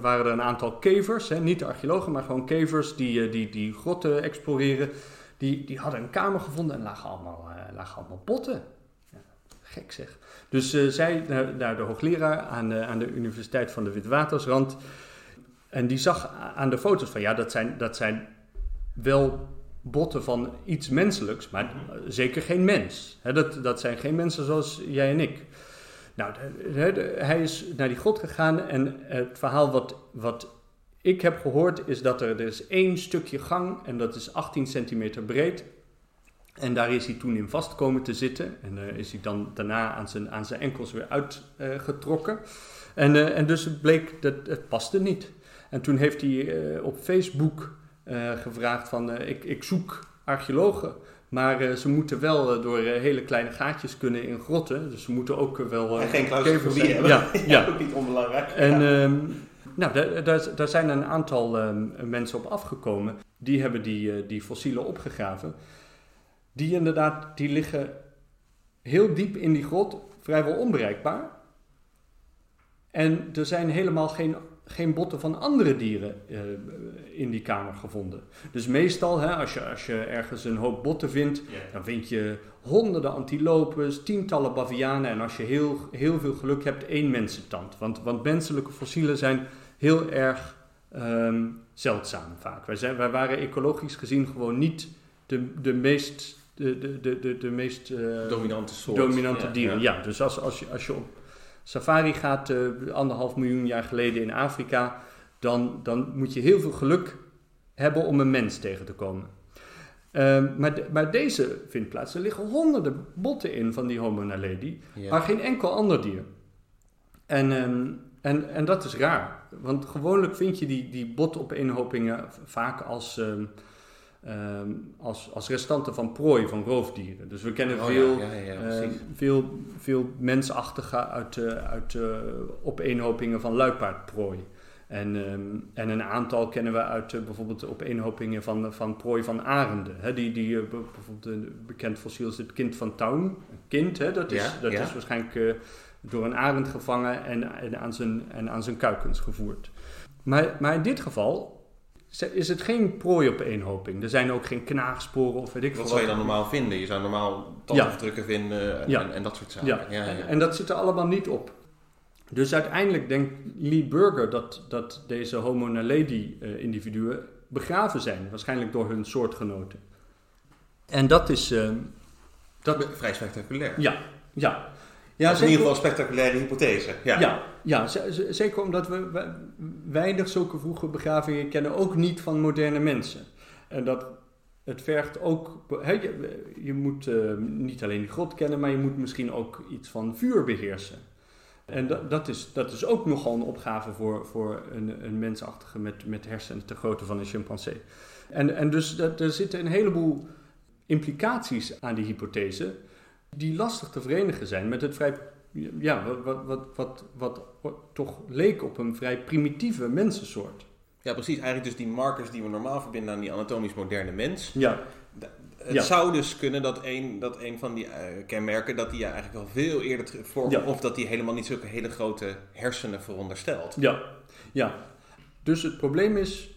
waren er een aantal kevers, hè, niet archeologen, maar gewoon kevers die, die, die grotten exploreren. Die, die hadden een kamer gevonden en lagen allemaal, lagen allemaal botten. Gek zeg. Dus eh, zij, naar, naar de hoogleraar aan de, aan de Universiteit van de Witwatersrand. En die zag aan de foto's van ja, dat zijn, dat zijn wel botten van iets menselijks, maar zeker geen mens. Dat, dat zijn geen mensen zoals jij en ik. Nou, de- de- de- hij is naar die grot gegaan en het verhaal wat, wat ik heb gehoord is dat er, er is één stukje gang en dat is 18 centimeter breed. En daar is hij toen in vast komen te zitten. En eh, is hij dan daarna aan zijn, aan zijn enkels weer uitgetrokken. en, eh, en dus het bleek dat het paste niet. En toen heeft hij eh, op Facebook gevraagd van ik, ik zoek archeologen. Maar ze moeten wel door hele kleine gaatjes kunnen in grotten. Dus ze moeten ook wel... En geen claustrofobie hebben. Ja, [laughs] ja. ook niet onbelangrijk. En ehm, nou, daar, zijn een aantal ehm, mensen op afgekomen. Die hebben die, die fossielen opgegraven. Die inderdaad, die liggen heel diep in die grot, vrijwel onbereikbaar. En er zijn helemaal geen, geen botten van andere dieren eh, in die kamer gevonden. Dus meestal, hè, als, je, als je ergens een hoop botten vindt, dan vind je honderden antilopes, tientallen bavianen en als je heel, heel veel geluk hebt, één mensentand. Want, want menselijke fossielen zijn heel erg ehm, zeldzaam vaak. Wij, zijn, wij waren ecologisch gezien gewoon niet de, de meest, de, de, de, de, de meest eh, Dominante soort. dominante Ja, dieren. ja. Ja, dus als, als, je, als je op safari gaat, eh, anderhalf miljoen jaar geleden in Afrika, dan, dan moet je heel veel geluk hebben om een mens tegen te komen. Ehm, maar, de- maar deze vindt plaats. Er liggen honderden botten in van die Homo naledi, Ja. maar geen enkel ander dier. En, ehm, en, en dat is raar, want gewoonlijk vind je die, die botopeenhopingen vaak als, ehm, ehm, als, als restanten van prooi, van roofdieren. Dus we kennen Oh, veel, ja, ja, ja, eh, veel, veel mensachtige uit, eh, uit eh, opeenhopingen van luipaardprooi. En, ehm, en een aantal kennen we uit bijvoorbeeld de opeenhopingen van, van prooi van arenden. Hè, die, die, bijvoorbeeld een bekend fossiel is het kind van Town. Een kind, hè, dat, is, dat is waarschijnlijk door een arend gevangen en, en, aan zijn, en aan zijn kuikens gevoerd. Maar, maar in dit geval is het geen prooi-opeenhoping. Er zijn ook geen knaagsporen of weet ik veel Wat zou je dan normaal vinden? Je zou normaal tandafdrukken vinden en, Ja. en dat soort zaken. Ja, Ja, ja, En, en dat zit er allemaal niet op. Dus uiteindelijk denkt Lee Burger dat, dat deze Homo naledi eh, individuen begraven zijn. Waarschijnlijk door hun soortgenoten. En dat is... eh, dat, Vrij spectaculair. ja, ja. Ja, dat is in ieder geval een spectaculaire hypothese. Ja. Ja, zeker omdat we we- weinig zulke vroege begravingen kennen, ook niet van moderne mensen. En dat het vergt ook, hè, je, je moet eh, niet alleen die grot kennen, maar je moet misschien ook iets van vuur beheersen. En dat, dat, is, dat is ook nogal een opgave voor, voor een, een mensachtige met, met hersenen te grootte van een chimpansee. En, en dus dat, er zitten een heleboel implicaties aan die hypothese die lastig te verenigen zijn met het vrij ja, wat, wat, wat, wat, toch leek op een vrij primitieve mensensoort. Ja, precies. Eigenlijk dus die markers die we normaal verbinden aan die anatomisch moderne mens. Ja, Het Ja. zou dus kunnen dat een, dat een van die eh, kenmerken, dat die ja eigenlijk al veel eerder voorkomt. Ja. Of dat die helemaal niet zulke hele grote hersenen veronderstelt. ja, ja. Dus het probleem is,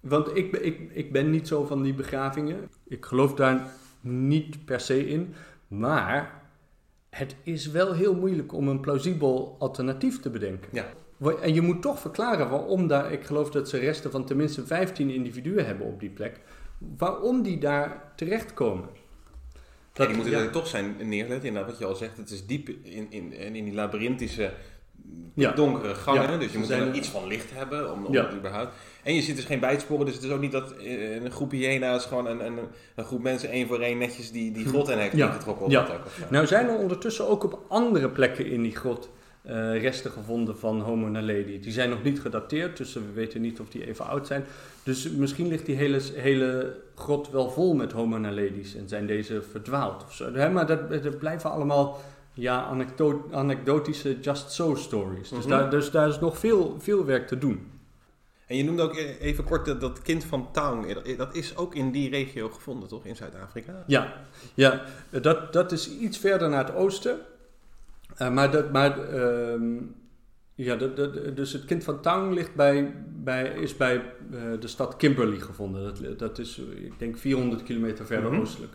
want ik, ik, ik ben niet zo van die begravingen. Ik geloof daar niet per se in. Maar het is wel heel moeilijk om een plausibel alternatief te bedenken. Ja. En je moet toch verklaren waarom daar, ik geloof dat ze resten van tenminste 15 individuen hebben op die plek, waarom die daar terechtkomen. Ja, die moeten ja. er toch zijn neergelegd. Inderdaad, wat je al zegt, het is diep in, in, in, in die labyrinthische, Ja. donkere gangen. Ja, Dus je moet zijn er iets van licht hebben om, om Ja. het überhaupt. En je ziet dus geen bijtsporen, dus het is ook niet dat eh, een groep hyena's gewoon een, een, een groep mensen één voor één netjes die, die grot in heeft. Of Ja. ook. Nou zijn er ondertussen ook op andere plekken in die grot eh, resten gevonden van Homo naledi. Die zijn nog niet gedateerd, dus we weten niet of die even oud zijn. Dus misschien ligt die hele, hele grot wel vol met Homo naledis en zijn deze verdwaald of zo. Maar dat, dat blijven allemaal ja, anekdo anekdotische just so stories. Dus, Mhm. daar, dus daar is nog veel, veel werk te doen. En je noemde ook e- even kort dat, dat kind van Town. Eh, Dat is ook in die regio gevonden, toch? In Zuid-Afrika? Ja, ja dat, dat is iets verder naar het oosten. Eh, maar dat, maar ehm, ja, dat, dat, dus het kind van Town ligt bij, bij, is bij eh, de stad Kimberley gevonden. Dat, dat is, eh, ik denk, 400 kilometer verder Mhm. oostelijk.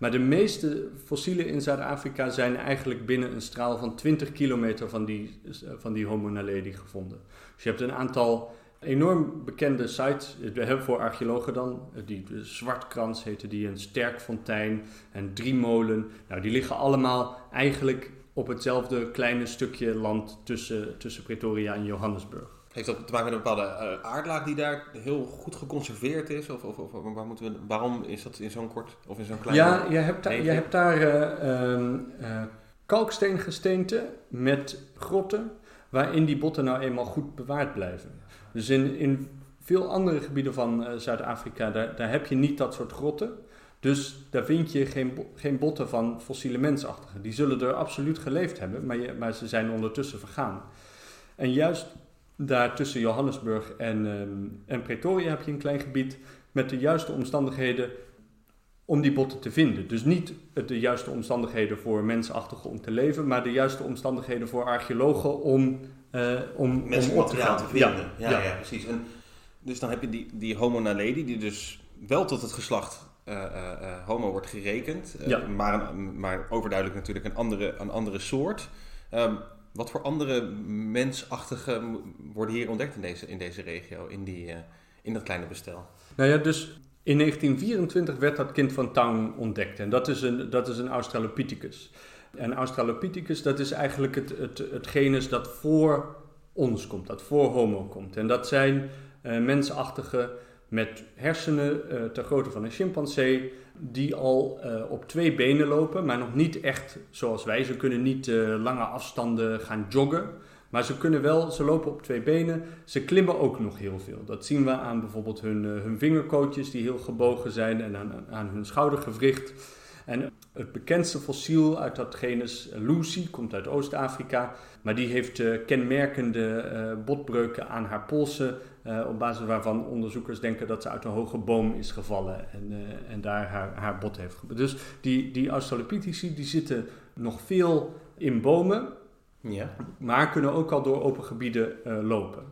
Maar de meeste fossielen in Zuid-Afrika zijn eigenlijk binnen een straal van 20 kilometer van die, eh, van die Homo naledi gevonden. Dus je hebt een aantal enorm bekende sites, hebben voor archeologen dan, eh, die Zwartkrans heette die, een Sterkfontein en Driemolen. Nou, die liggen allemaal eigenlijk op hetzelfde kleine stukje land tussen, tussen Pretoria en Johannesburg. Heeft dat te maken met een bepaalde eh, aardlaag die daar heel goed geconserveerd is? Of, of, of waar moeten we, waarom is dat in zo'n kort of in zo'n klein... Ja, je hebt, daar- je hebt daar eh, ehm, eh, kalksteengesteenten met grotten waarin die botten nou eenmaal goed bewaard blijven. Dus in, in veel andere gebieden van Zuid-Afrika, daar, daar heb je niet dat soort grotten. Dus daar vind je geen, geen botten van fossiele mensachtigen. Die zullen er absoluut geleefd hebben, maar, je, maar ze zijn ondertussen vergaan. En juist daar tussen Johannesburg en, ehm, en Pretoria heb je een klein gebied met de juiste omstandigheden om die botten te vinden. Dus niet de juiste omstandigheden voor mensachtigen om te leven, maar de juiste omstandigheden voor archeologen om, eh om, om Mensen op te gaan. te vinden. Ja, ja. ja. precies. En, dus dan heb je die, die Homo naledi, die dus wel tot het geslacht eh, eh, Homo wordt gerekend, maar, maar overduidelijk natuurlijk een andere, een andere soort. Ehm, wat voor andere mensachtige worden hier ontdekt in deze, in deze regio, in, die, eh, in dat kleine bestel? Nou ja, dus in 1924 werd dat kind van Town ontdekt. En dat is een, dat is een Australopithecus. En Australopithecus, dat is eigenlijk het, het, het genus dat voor ons komt, dat voor Homo komt. En dat zijn eh mensachtige met hersenen eh, ter grootte van een chimpansee, die al eh, op twee benen lopen, maar nog niet echt zoals wij. Ze kunnen niet eh, lange afstanden gaan joggen. Maar ze kunnen wel, ze lopen op twee benen. Ze klimmen ook nog heel veel. Dat zien we aan bijvoorbeeld hun, hun vingerkootjes die heel gebogen zijn en aan, aan hun schoudergewricht. En het bekendste fossiel uit dat genus, Lucy, komt uit Oost-Afrika. Maar die heeft kenmerkende botbreuken aan haar polsen. Eh, op basis waarvan onderzoekers denken dat ze uit een hoge boom is gevallen. En, eh, en daar haar, haar bot heeft Dus die, die die zitten nog veel in bomen Ja. maar kunnen ook al door open gebieden eh, lopen.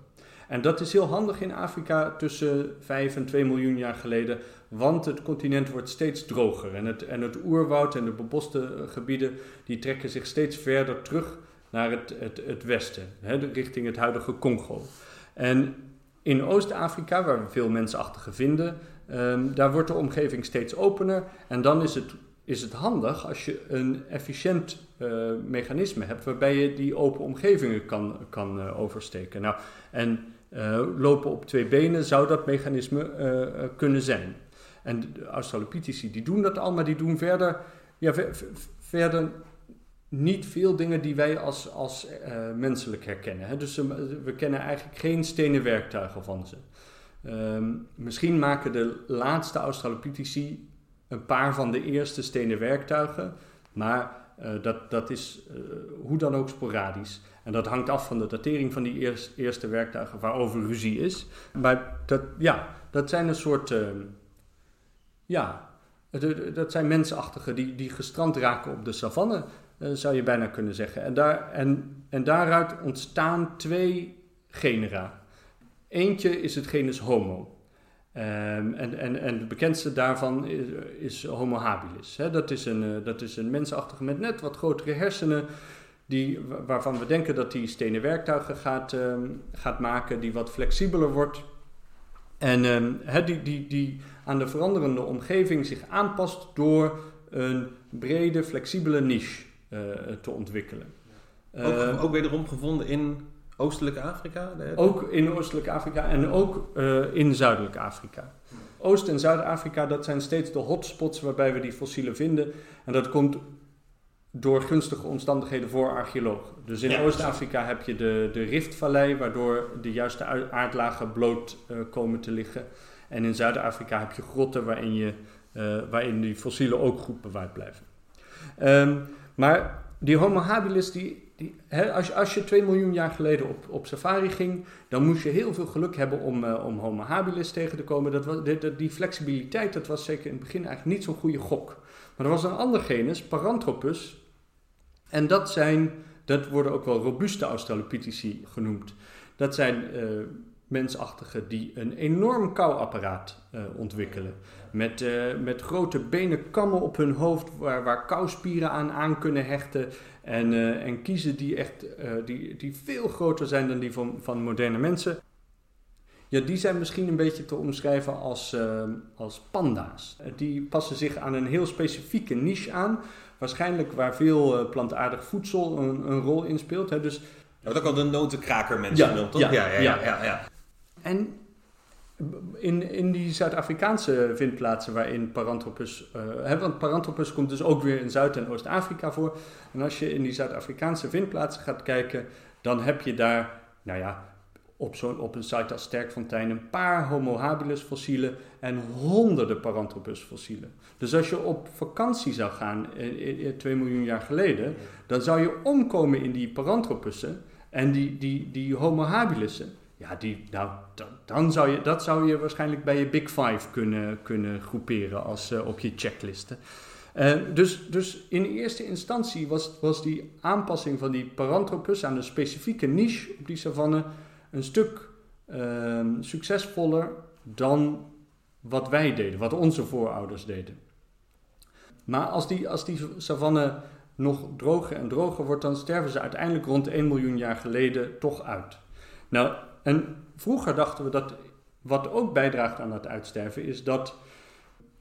En dat is heel handig in Afrika tussen 5 en 2 miljoen jaar geleden, want het continent wordt steeds droger. En het, en het oerwoud en de beboste gebieden die trekken zich steeds verder terug naar het, het, het westen, hè, richting het huidige Congo. En in Oost-Afrika, waar we veel mensachtige vinden, ehm, daar wordt de omgeving steeds opener. En dan is het, is het handig als je een efficiënt eh, mechanisme hebt waarbij je die open omgevingen kan, kan eh, oversteken. Nou, en eh, lopen op twee benen zou dat mechanisme kunnen zijn. En de Australopitheci die doen dat al, maar die doen verder, ja, ver- ver- verder niet veel dingen die wij als, als eh, menselijk herkennen. Hè? Dus we kennen eigenlijk geen stenen werktuigen van ze. Ehm, misschien maken de laatste Australopitheci een paar van de eerste stenen werktuigen, maar eh, dat, dat is eh, hoe dan ook sporadisch. En dat hangt af van de datering van die eers- eerste werktuigen waarover ruzie is. Maar dat, ja, dat zijn een soort, ehm, ja, dat zijn mensachtige die, die gestrand raken op de savanne, eh, zou je bijna kunnen zeggen. En, daar, en, en daaruit ontstaan twee genera. Eentje is het genus Homo. Ehm, en, en, en het bekendste daarvan is, is Homo habilis. Dat, is een, eh, dat is een mensachtige met net wat grotere hersenen, die, wa- waarvan we denken dat die stenen werktuigen gaat, ehm, gaat maken, die wat flexibeler wordt. En ehm, die, die, die aan de veranderende omgeving zich aanpast door een brede, flexibele niche te ontwikkelen. Ook, Ehm, ook wederom gevonden in Oostelijke Afrika? Ook in Oostelijk Afrika en ook eh, in Zuidelijk Afrika. Oost- en Zuid-Afrika, dat zijn steeds de hotspots waarbij we die fossielen vinden. En dat komt door gunstige omstandigheden voor archeologen. Dus in Ja, Oost-Afrika heb je de, de Riftvallei, waardoor de juiste ui- aardlagen bloot eh, komen te liggen. En in Zuid-Afrika heb je grotten waarin, je, eh, waarin die fossielen ook goed bewaard blijven. Ehm, maar die Homo habilis, die, die, hè, als, je, als je 2 miljoen jaar geleden op, op safari ging, dan moest je heel veel geluk hebben om, eh, om Homo habilis tegen te komen. Dat was, die, die flexibiliteit, dat was zeker in het begin eigenlijk niet zo'n goede gok. Maar er was een ander genus, Paranthropus. En dat zijn, dat worden ook wel robuuste Australopitheci genoemd. Dat zijn eh, mensachtigen die een enorm kauwapparaat eh, ontwikkelen. Met, eh, met grote benen kammen op hun hoofd waar, waar kauwspieren aan aan kunnen hechten. En, eh, en kiezen die, echt, die, die veel groter zijn dan die van, van moderne mensen. Ja, die zijn misschien een beetje te omschrijven als, als panda's. Die passen zich aan een heel specifieke niche aan. Waarschijnlijk waar veel plantaardig voedsel een, een rol in speelt. Hè. Dus Dat ook al de notenkraker mensen Ja, toch? ja, ja, ja. ja. ja, ja. En in, in die Zuid-Afrikaanse vindplaatsen waarin Paranthropus... eh, hè, want Paranthropus komt dus ook weer in Zuid- en Oost-Afrika voor. En als je in die Zuid-Afrikaanse vindplaatsen gaat kijken... dan heb je daar, nou ja, op, zo'n op een site als Sterkfontein... een paar Homo habilis fossielen en honderden Paranthropus fossielen. Dus als je op vakantie zou gaan, eh, eh, 2 miljoen jaar geleden... dan zou je omkomen in die Paranthropussen en die, die, die Homo habilissen... Ja, die, nou, dan, dan zou je, dat zou je waarschijnlijk bij je Big Five kunnen, kunnen groeperen als, eh, op je checklisten. Eh, dus, dus in eerste instantie was, was die aanpassing van die Paranthropus aan een specifieke niche op die savanne een stuk ehm, succesvoller dan wat wij deden, wat onze voorouders deden. Maar als die, als die savanne nog droger en droger wordt, dan sterven ze uiteindelijk rond 1 miljoen jaar geleden toch uit. Nou, en vroeger dachten we dat wat ook bijdraagt aan het uitsterven is dat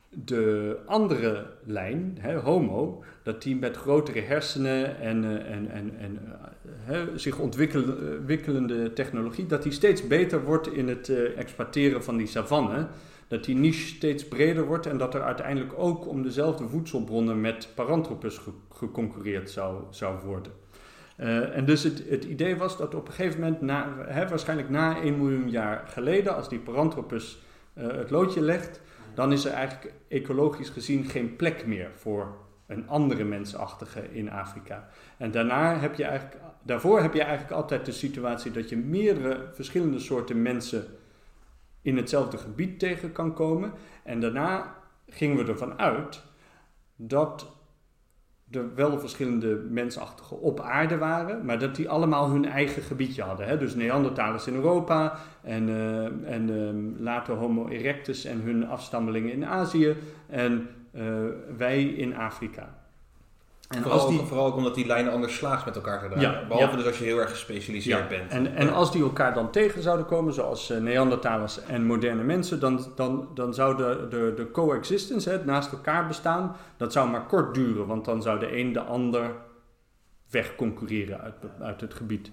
de andere lijn, hè, Homo, dat die met grotere hersenen en, eh, en, en, en eh, hè, zich ontwikkelende, ontwikkelende technologie, dat die steeds beter wordt in het eh, exploiteren van die savanne. Dat die niche steeds breder wordt en dat er uiteindelijk ook om dezelfde voedselbronnen met Paranthropus ge- geconcurreerd zou, zou worden. Eh, en dus het, het idee was dat op een gegeven moment, na, hè, waarschijnlijk na 1 miljoen jaar geleden, als die Paranthropus eh, het loodje legt, dan is er eigenlijk ecologisch gezien geen plek meer voor een andere mensachtige in Afrika. En daarna heb je eigenlijk, daarvoor heb je eigenlijk altijd de situatie dat je meerdere verschillende soorten mensen in hetzelfde gebied tegen kan komen. En daarna gingen we ervan uit dat er wel verschillende mensachtigen op aarde waren, maar dat die allemaal hun eigen gebiedje hadden. Hè? Dus Neandertalers in Europa en, eh, en ehm, later Homo erectus en hun afstammelingen in Azië en eh, wij in Afrika. En Vooral, als die, ook, vooral ook omdat die lijnen anders slaags met elkaar zijn. Ja, Behalve ja. dus als je heel erg gespecialiseerd Ja, bent. En, en als die elkaar dan tegen zouden komen, zoals eh, Neandertalers en moderne mensen, dan, dan, dan zou de, de, de coexistence, hè, het naast elkaar bestaan, dat zou maar kort duren, want dan zou de een de ander wegconcurreren uit, uit het gebied.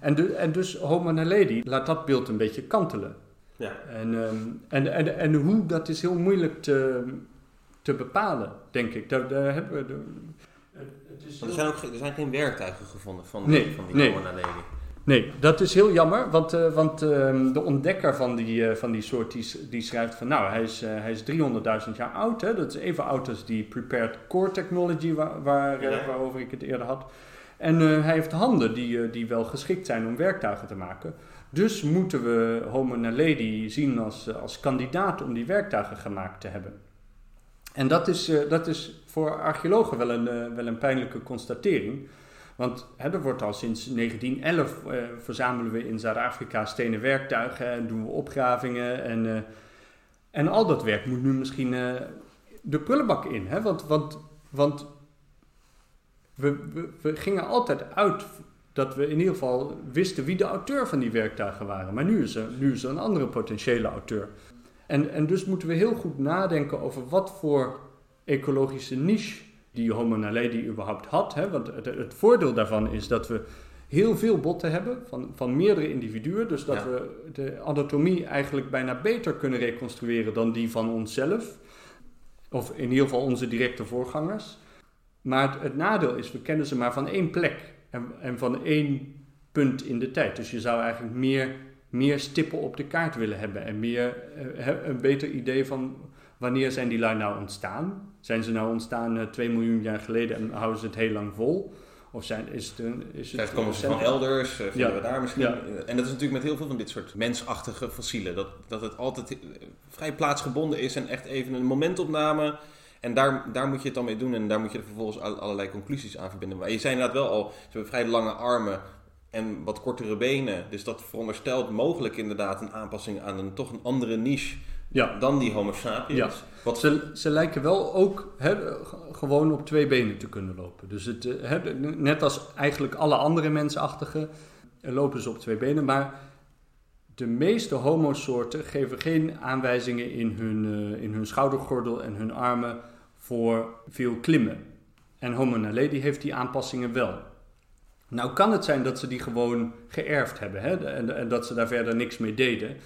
En, de, en dus Homo naledi laat dat beeld een beetje kantelen. Ja. En, ehm, en, en, en hoe, dat is heel moeilijk te, te bepalen, denk ik. Daar, daar hebben we... De, het is Want er zijn ook geen- er zijn geen werktuigen gevonden van, Nee, van die nee. Homo naledi. Nee, dat is heel jammer, want, eh, want ehm, de ontdekker van die, eh, van die soort die, die schrijft van nou, hij is, eh, hij is 300.000 jaar oud. Hè? Dat is even oud als die prepared core technology waar, waar, Ja. waarover ik het eerder had. En eh, hij heeft handen die, die wel geschikt zijn om werktuigen te maken. Dus moeten we Homo naledi zien als, als kandidaat om die werktuigen gemaakt te hebben. En dat is, eh, dat is voor archeologen wel een, eh, wel een pijnlijke constatering. Want hè, er wordt al sinds 1911 eh, verzamelen we in Zuid-Afrika stenen werktuigen en doen we opgravingen. En, eh, en al dat werk moet nu misschien eh, de prullenbak in. Hè? Want, want, want we, we, we gingen altijd uit dat we in ieder geval wisten wie de auteur van die werktuigen waren. Maar nu is er, nu is er een andere potentiële auteur. En, en dus moeten we heel goed nadenken over wat voor ecologische niche die Homo naledi überhaupt had. Hè? Want het, het voordeel daarvan is dat we heel veel botten hebben van, van meerdere individuen. Dus dat Ja. we de anatomie eigenlijk bijna beter kunnen reconstrueren dan die van onszelf. Of in ieder geval onze directe voorgangers. maar het, het nadeel is, we kennen ze maar van één plek en, en van één punt in de tijd. Dus je zou eigenlijk meer, meer stippen op de kaart willen hebben en meer, eh, een beter idee van wanneer zijn die lui nou ontstaan. Zijn ze nou ontstaan eh, 2 miljoen jaar geleden en houden ze het heel lang vol? Of zijn, is het, een- is het komen ze van elders, eh, vinden Ja. we daar misschien. Ja. En dat is natuurlijk met heel veel van dit soort mensachtige fossielen. Dat, dat het altijd eh, vrij plaatsgebonden is en echt even een momentopname. En daar, daar moet je het dan mee doen en daar moet je er vervolgens al- allerlei conclusies aan verbinden. Maar je zei inderdaad wel al, ze hebben vrij lange armen en wat kortere benen. Dus dat veronderstelt mogelijk inderdaad een aanpassing aan een toch een andere niche Ja, dan die Homo sapiens. Ja. Wat, Ze, ze lijken wel ook hè, gewoon op twee benen te kunnen lopen. Dus het, eh, hè, net als eigenlijk alle andere mensachtigen eh, lopen ze op twee benen. Maar de meeste homosoorten geven geen aanwijzingen in hun, eh, in hun schoudergordel en hun armen voor veel klimmen. En Homo naledi heeft die aanpassingen wel. Nou kan het zijn dat ze die gewoon geërfd hebben hè, en, en dat ze daar verder niks mee deden.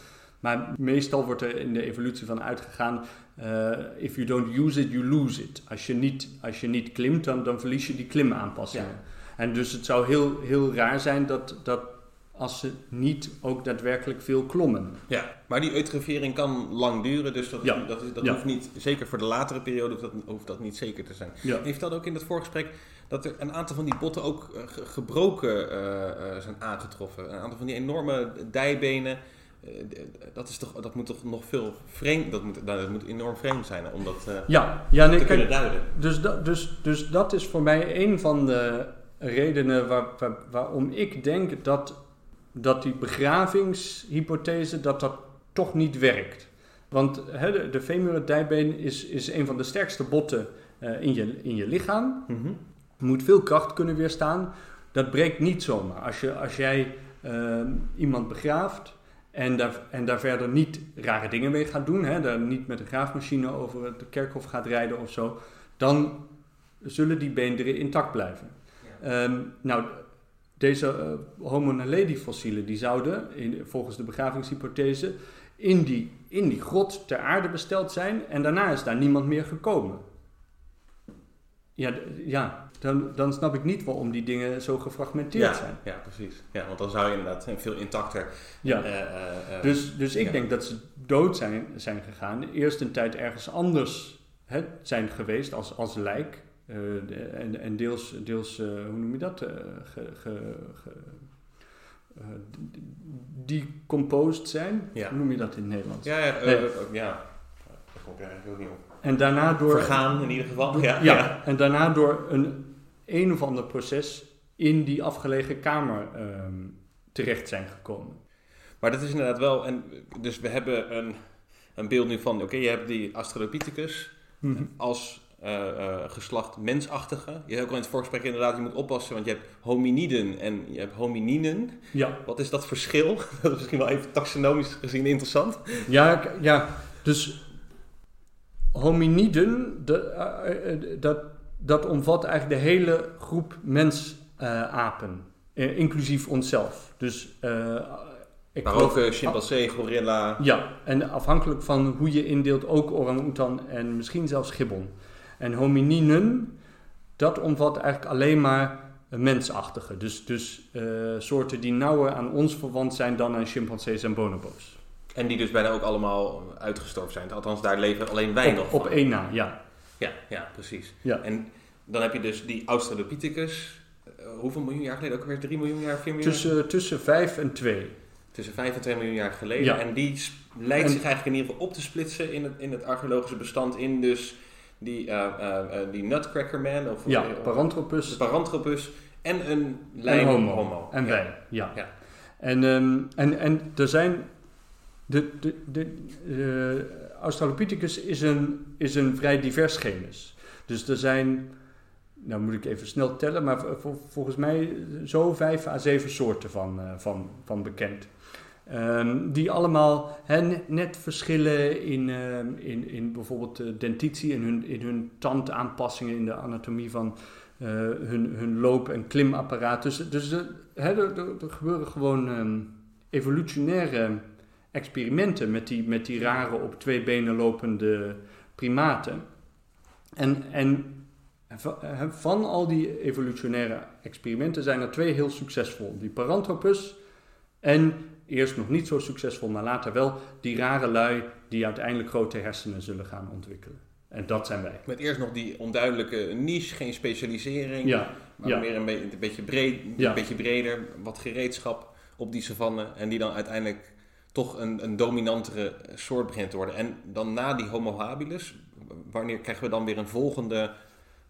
Maar meestal wordt er in de evolutie van uitgegaan: eh, if you don't use it, you lose it. Als je niet, als je niet klimt, dan, dan verlies je die klimaanpassingen. Ja. En dus het zou heel, heel raar zijn dat, dat als ze niet ook daadwerkelijk veel klommen. Ja, maar die eutrofiering kan lang duren, dus dat, Ja. dat, is, dat Ja. hoeft niet, zeker voor de latere periode hoeft dat, hoeft dat niet zeker te zijn. Ja. Je vertelde ook in het voorgesprek dat er een aantal van die botten ook eh, ge- gebroken eh, zijn aangetroffen. Een aantal van die enorme dijbenen, dat, is toch, dat moet toch nog veel vreemd, dat moet, nou, dat moet enorm vreemd zijn om dat eh, Ja, ja nee, te kijk, kunnen duiden. Dus, dat, dus, dus dat is voor mij een van de redenen waar, waar- waarom ik denk dat, dat die begravingshypothese dat dat toch niet werkt. Want de, de femurale dijbeen is, is een van de sterkste botten eh, in, je, in je lichaam. Mhm. moet veel kracht kunnen weerstaan. Dat breekt niet zomaar. Als, je, als jij eh, iemand begraaft en daar, en daar verder niet rare dingen mee gaat doen, hè, daar niet met een graafmachine over het kerkhof gaat rijden of zo, dan zullen die beenderen intact blijven. Ehm, nou, deze eh, Homo naledi fossielen die zouden, in, volgens de begravingshypothese, in die, in die grot ter aarde besteld zijn en daarna is daar niemand meer gekomen. Ja, ja dan, dan snap ik niet waarom die dingen zo gefragmenteerd zijn. Ja, precies. Ja, want dan zou je inderdaad veel intacter... Ja. eh, eh, eh, Dus, dus ik Ja. denk dat ze dood zijn, zijn gegaan. Eerst een tijd ergens anders hè, zijn geweest als, als lijk. En, en deels, deels hoe noem je dat? Ge, ge, ge, decomposed zijn. Ja. Hoe noem je dat in het Nederlands? ja, ja, Nee. ja. Daar kom ik eigenlijk ook niet op. En daarna door... Vergaan in ieder geval. door- ja, ja. en daarna door een een of ander proces in die afgelegen kamer ehm, terecht zijn gekomen. Maar dat is inderdaad wel. En, dus we hebben een, een beeld nu van. Oké, je hebt die Australopithecus als eh, eh, geslacht mensachtige. Je hebt ook al in het voorgesprek inderdaad, je moet oppassen, want je hebt hominiden en je hebt homininen. Ja, Wat is dat verschil? [laughs] Dat is misschien wel even taxonomisch gezien interessant. Ja, ja, dus hominiden, de, eh, dat, dat omvat eigenlijk de hele groep mensapen, eh, inclusief onszelf. Dus eh, ik Maar geloof- ook chimpansee, gorilla. Ja, en afhankelijk van hoe je indeelt ook orang-oetan en misschien zelfs gibbon. En homininen, dat omvat eigenlijk alleen maar mensachtige. Dus, dus eh, soorten die nauwer aan ons verwant zijn dan aan chimpansees en bonobo's. En die dus bijna ook allemaal uitgestorven zijn. Althans, daar leven alleen wij nog Op, van. op één na, ja. Ja, ja, precies. Ja. En dan heb je dus die Australopithecus. eh, hoeveel miljoen jaar geleden? Ook weer 3 miljoen jaar, 4 miljoen jaar? Tussen, tussen 5 en 2. Tussen 5 en 2 miljoen jaar geleden. Ja. En die lijkt En- zich eigenlijk in ieder geval op te splitsen in het, in het archeologische bestand in dus die, eh, eh, die Nutcracker Man. Of, Ja, Paranthropus Paranthropus. En een en lijn homo. En Ja. wij, ja. Ja. En, ehm, en, en er zijn... De, de, de, Australopithecus is een, is een vrij divers genus. Dus er zijn... Nou moet ik even snel tellen, maar vol- volgens mij zo vijf à zeven soorten van, eh, van, van bekend. Ehm, die allemaal hè, net, verschillen in, ehm, in, in bijvoorbeeld de dentitie, in hun, in hun tandaanpassingen, in de anatomie van eh, hun, hun loop- en klimapparaat. Dus, dus er, er, gebeuren gewoon ehm, evolutionaire experimenten met die, met die rare op twee benen lopende primaten. En, en van, al die evolutionaire experimenten zijn er twee heel succesvol. Die Paranthropus en eerst nog niet zo succesvol, maar later wel die rare lui die uiteindelijk grote hersenen zullen gaan ontwikkelen. En dat zijn wij. Met eerst nog die onduidelijke niche, geen specialisering, Ja, maar ja. meer een, be- een beetje, breed, Ja. een beetje breder, wat gereedschap op die savanne. En die dan uiteindelijk toch een, een dominantere soort begint te worden. En dan na die Homo habilis, wanneer krijgen we dan weer een volgende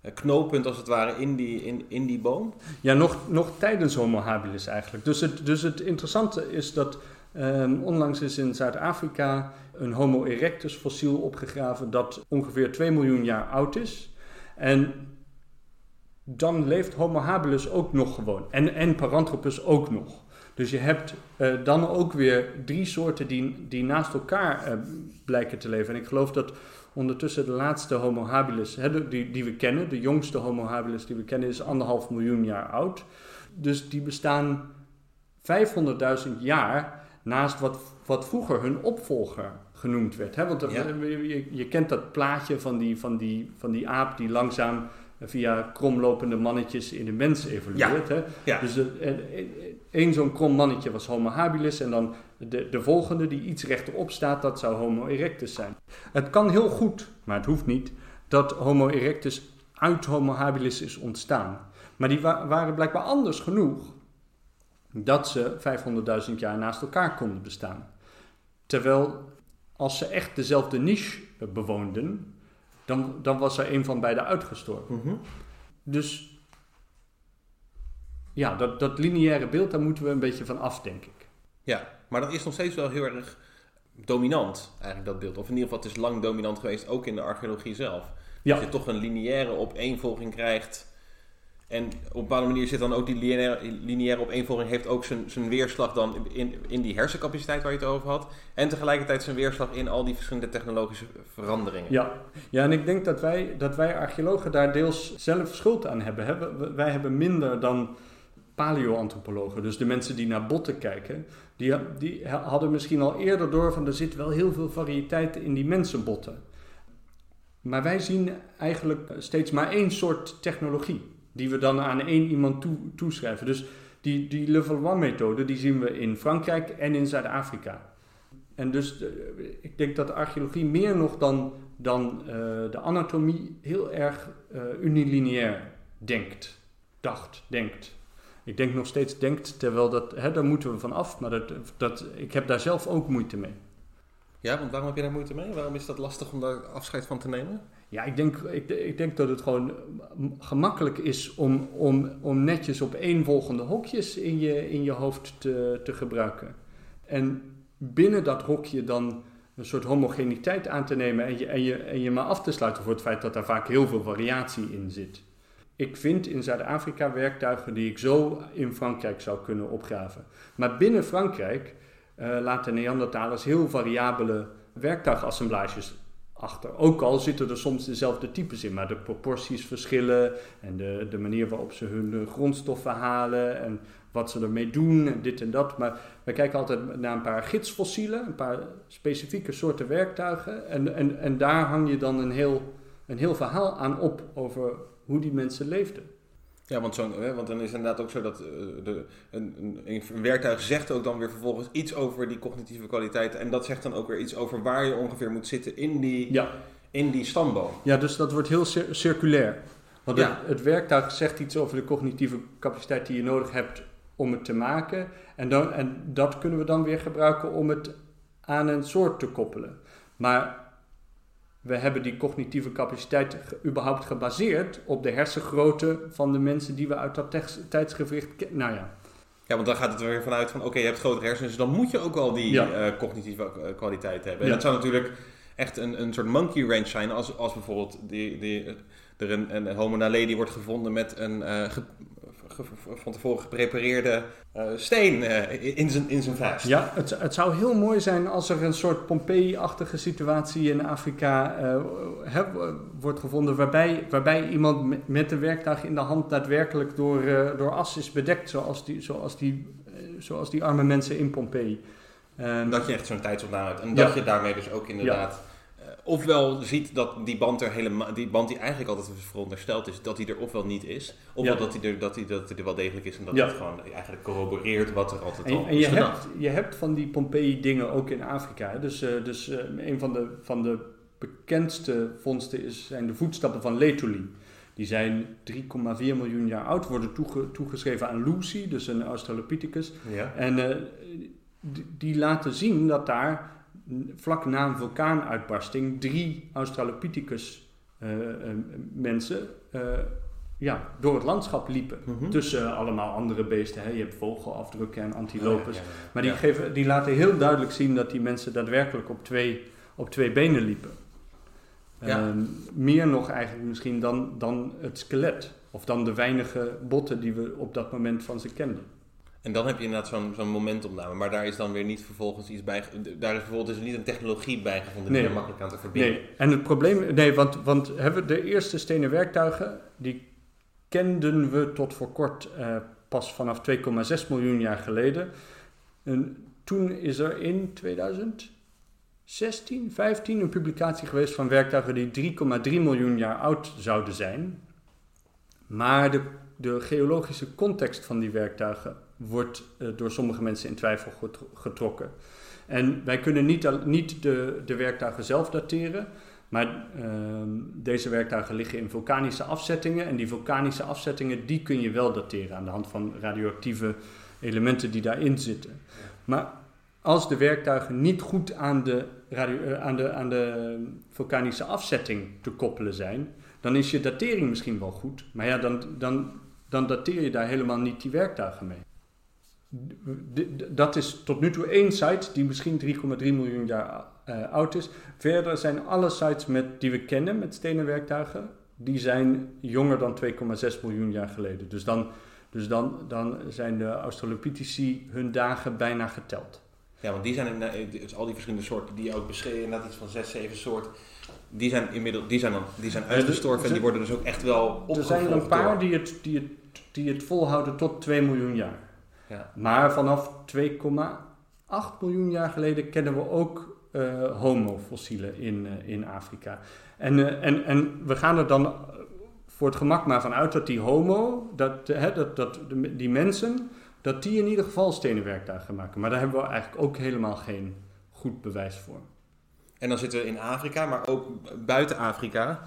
eh, knooppunt als het ware in die, in, in die boom? Ja, nog, nog tijdens Homo habilis eigenlijk. Dus het, dus het interessante is dat ehm, onlangs is in Zuid-Afrika een Homo erectus fossiel opgegraven dat ongeveer 2 miljoen jaar oud is. En dan leeft Homo habilis ook nog gewoon. En, en Paranthropus ook nog. Dus je hebt eh, dan ook weer drie soorten die, die naast elkaar eh, blijken te leven. En ik geloof dat ondertussen de laatste Homo habilis, hè, die, die we kennen, de jongste Homo habilis die we kennen, is anderhalf miljoen jaar oud. Dus die bestaan 500.000 jaar naast wat, wat vroeger hun opvolger genoemd werd. Hè? Want Ja. je, je, je kent dat plaatje van die, van, die, van die aap die langzaam via kromlopende mannetjes in een mens evolueert. Hè? Ja. Dus de- en- en- één zo'n krom mannetje was Homo habilis en dan de, de volgende die iets rechterop staat, dat zou Homo erectus zijn. Het kan heel goed, maar het hoeft niet, dat Homo erectus uit Homo habilis is ontstaan. Maar die wa- waren blijkbaar anders genoeg dat ze 500.000 jaar naast elkaar konden bestaan. Terwijl als ze echt dezelfde niche eh, bewoonden, dan, dan was er een van beiden uitgestorven. Dus ja, dat, dat lineaire beeld, daar moeten we een beetje van af, denk ik. Ja, maar dat is nog steeds wel heel erg dominant, eigenlijk dat beeld. Of in ieder geval, het is lang dominant geweest, ook in de archeologie zelf. Ja. Dat je toch een lineaire opeenvolging krijgt. En op een bepaalde manier zit dan ook die lineaire, lineaire opeenvolging... heeft ook zijn, zijn weerslag dan in, in die hersencapaciteit waar je het over had. En tegelijkertijd zijn weerslag in al die verschillende technologische veranderingen. Ja, ja en ik denk dat wij, dat wij archeologen daar deels zelf schuld aan hebben. Wij hebben minder dan paleoantropologen, dus de mensen die naar botten kijken, die, die hadden misschien al eerder door van er zit wel heel veel variëteit in die mensenbotten. Maar wij zien eigenlijk steeds maar één soort technologie, die we dan aan één iemand toe, toeschrijven. Dus die, die Levallois-methode, die zien we in Frankrijk en in Zuid-Afrika. En dus eh, ik denk dat de archeologie meer nog dan, dan eh, de anatomie heel erg eh, unilineair denkt, dacht, denkt. Ik denk nog steeds denkt, terwijl dat, hè, daar moeten we van af, maar dat, dat, ik heb daar zelf ook moeite mee. Ja, want waarom heb je daar moeite mee? Waarom is dat lastig om daar afscheid van te nemen? Ja, ik denk, ik, ik denk dat het gewoon gemakkelijk is om, om, om netjes op één volgende hokjes in je, in je hoofd te, te gebruiken. En binnen dat hokje dan een soort homogeniteit aan te nemen en je, en, je, en je maar af te sluiten voor het feit dat daar vaak heel veel variatie in zit. Ik vind in Zuid-Afrika werktuigen die ik zo in Frankrijk zou kunnen opgraven. Maar binnen Frankrijk eh, laten Neandertalers heel variabele werktuigassemblages achter. Ook al zitten er soms dezelfde types in, maar de proporties verschillen en de, de manier waarop ze hun eh, grondstoffen halen en wat ze ermee doen en dit en dat. Maar we kijken altijd naar een paar gidsfossielen, een paar specifieke soorten werktuigen en, en, en daar hang je dan een heel, een heel verhaal aan op over hoe die mensen leefden. Ja, want, zo'n, hè, want dan is het inderdaad ook zo dat eh, de, een, een, een werktuig zegt ook dan weer vervolgens iets over die cognitieve kwaliteit. En dat zegt dan ook weer iets over waar je ongeveer moet zitten in die, Ja, in die stamboom. ja dus dat wordt heel cir- circulair. Want Ja. het, het werktuig zegt iets over de cognitieve capaciteit die je nodig hebt om het te maken. En, dan, en dat kunnen we dan weer gebruiken om het aan een soort te koppelen. Maar we hebben die cognitieve capaciteit ge- überhaupt gebaseerd op de hersengrootte van de mensen die we uit dat tijdsgewricht kennen. Nou ja, Ja, want dan gaat het er weer vanuit van, oké, je hebt grotere hersenen, dus dan moet je ook al die Ja. eh, cognitieve eh, kwaliteit hebben. En Ja. dat zou natuurlijk echt een, een soort monkey range zijn als, als bijvoorbeeld die, die, er een, een homo naledi wordt gevonden met een eh, van tevoren geprepareerde eh, steen eh, in zijn in zijn vuist. Ja, het, het zou heel mooi zijn als er een soort Pompeii-achtige situatie in Afrika eh, wordt gevonden. Waarbij, waarbij iemand met, de werktuig in de hand daadwerkelijk door, door as is bedekt. Zoals die, zoals, die, zoals die arme mensen in Pompeii. Ehm, Dat je echt zo'n tijdsopname hebt. En Ja. dat je daarmee dus ook inderdaad ofwel ziet dat die band er helemaal, die band die eigenlijk altijd verondersteld is, dat die er ofwel niet is, ofwel Ja. dat, die er, dat, die, dat die er wel degelijk is en dat Ja. het gewoon eigenlijk corroboreert wat er altijd En, al en is je, gedacht. hebt, je hebt van die Pompeii-dingen ook in Afrika. Dus, eh, dus eh, een van de, van de bekendste vondsten is, zijn de voetstappen van Letuli. Die zijn 3,4 miljoen jaar oud, worden toege- toegeschreven aan Lucy, dus een Australopithecus. Ja. En eh, die, die laten zien dat daar vlak na een vulkaanuitbarsting drie Australopithecus eh, eh, mensen eh, ja, door het landschap liepen. Mhm. Tussen allemaal andere beesten. Hè. Je hebt vogelafdrukken en antilopes. Ja, ja, ja. Maar die, geven, die laten heel duidelijk zien dat die mensen daadwerkelijk op twee, op twee benen liepen. Ehm, meer nog eigenlijk misschien dan, dan het skelet. Of dan de weinige botten die we op dat moment van ze kenden. En dan heb je inderdaad zo'n zo'n momentopname, maar daar is dan weer niet vervolgens iets bij, daar is bijvoorbeeld dus niet een technologie bij gevonden die Nee. er makkelijk aan te verbinden. Nee, en het probleem... Nee, want, want hebben we de eerste stenen werktuigen... die kenden we tot voor kort eh, pas vanaf 2,6 miljoen jaar geleden. En toen is er in 2016, 15 een publicatie geweest van werktuigen die 3,3 miljoen jaar oud zouden zijn. Maar de, de geologische context van die werktuigen wordt eh, door sommige mensen in twijfel getro- getrokken. En wij kunnen niet, niet de, de werktuigen zelf dateren, maar ehm, deze werktuigen liggen in vulkanische afzettingen. En die vulkanische afzettingen die kun je wel dateren aan de hand van radioactieve elementen die daarin zitten. Maar als de werktuigen niet goed aan de, eh, aan de, aan de vulkanische afzetting te koppelen zijn, dan is je datering misschien wel goed. Maar ja, dan, dan, dan dateer je daar helemaal niet die werktuigen mee. Dat is tot nu toe één site die misschien 3,3 miljoen jaar eh, oud is. Verder zijn alle sites met, die we kennen met stenen werktuigen, die zijn jonger dan 2,6 miljoen jaar geleden. Dus dan, dus dan, dan zijn de Australopitheci hun dagen bijna geteld. Ja, want die zijn in, eh, dus al die verschillende soorten die je ook beschreven, inderdaad iets van zes, zeven soorten, die zijn inmiddels, die zijn dan, die zijn er- uitgestorven en die worden dus ook echt wel Er opgevolgd zijn er een paar door- die het, die, het, die het volhouden tot 2 miljoen jaar. Ja. Maar vanaf 2,8 miljoen jaar geleden kennen we ook eh homofossielen in, eh, in Afrika. En, eh, en, en we gaan er dan voor het gemak maar vanuit dat die homo, dat, hè, dat, dat die mensen, dat die in ieder geval stenen werktuigen maken. Maar daar hebben we eigenlijk ook helemaal geen goed bewijs voor. En dan zitten we in Afrika, maar ook buiten Afrika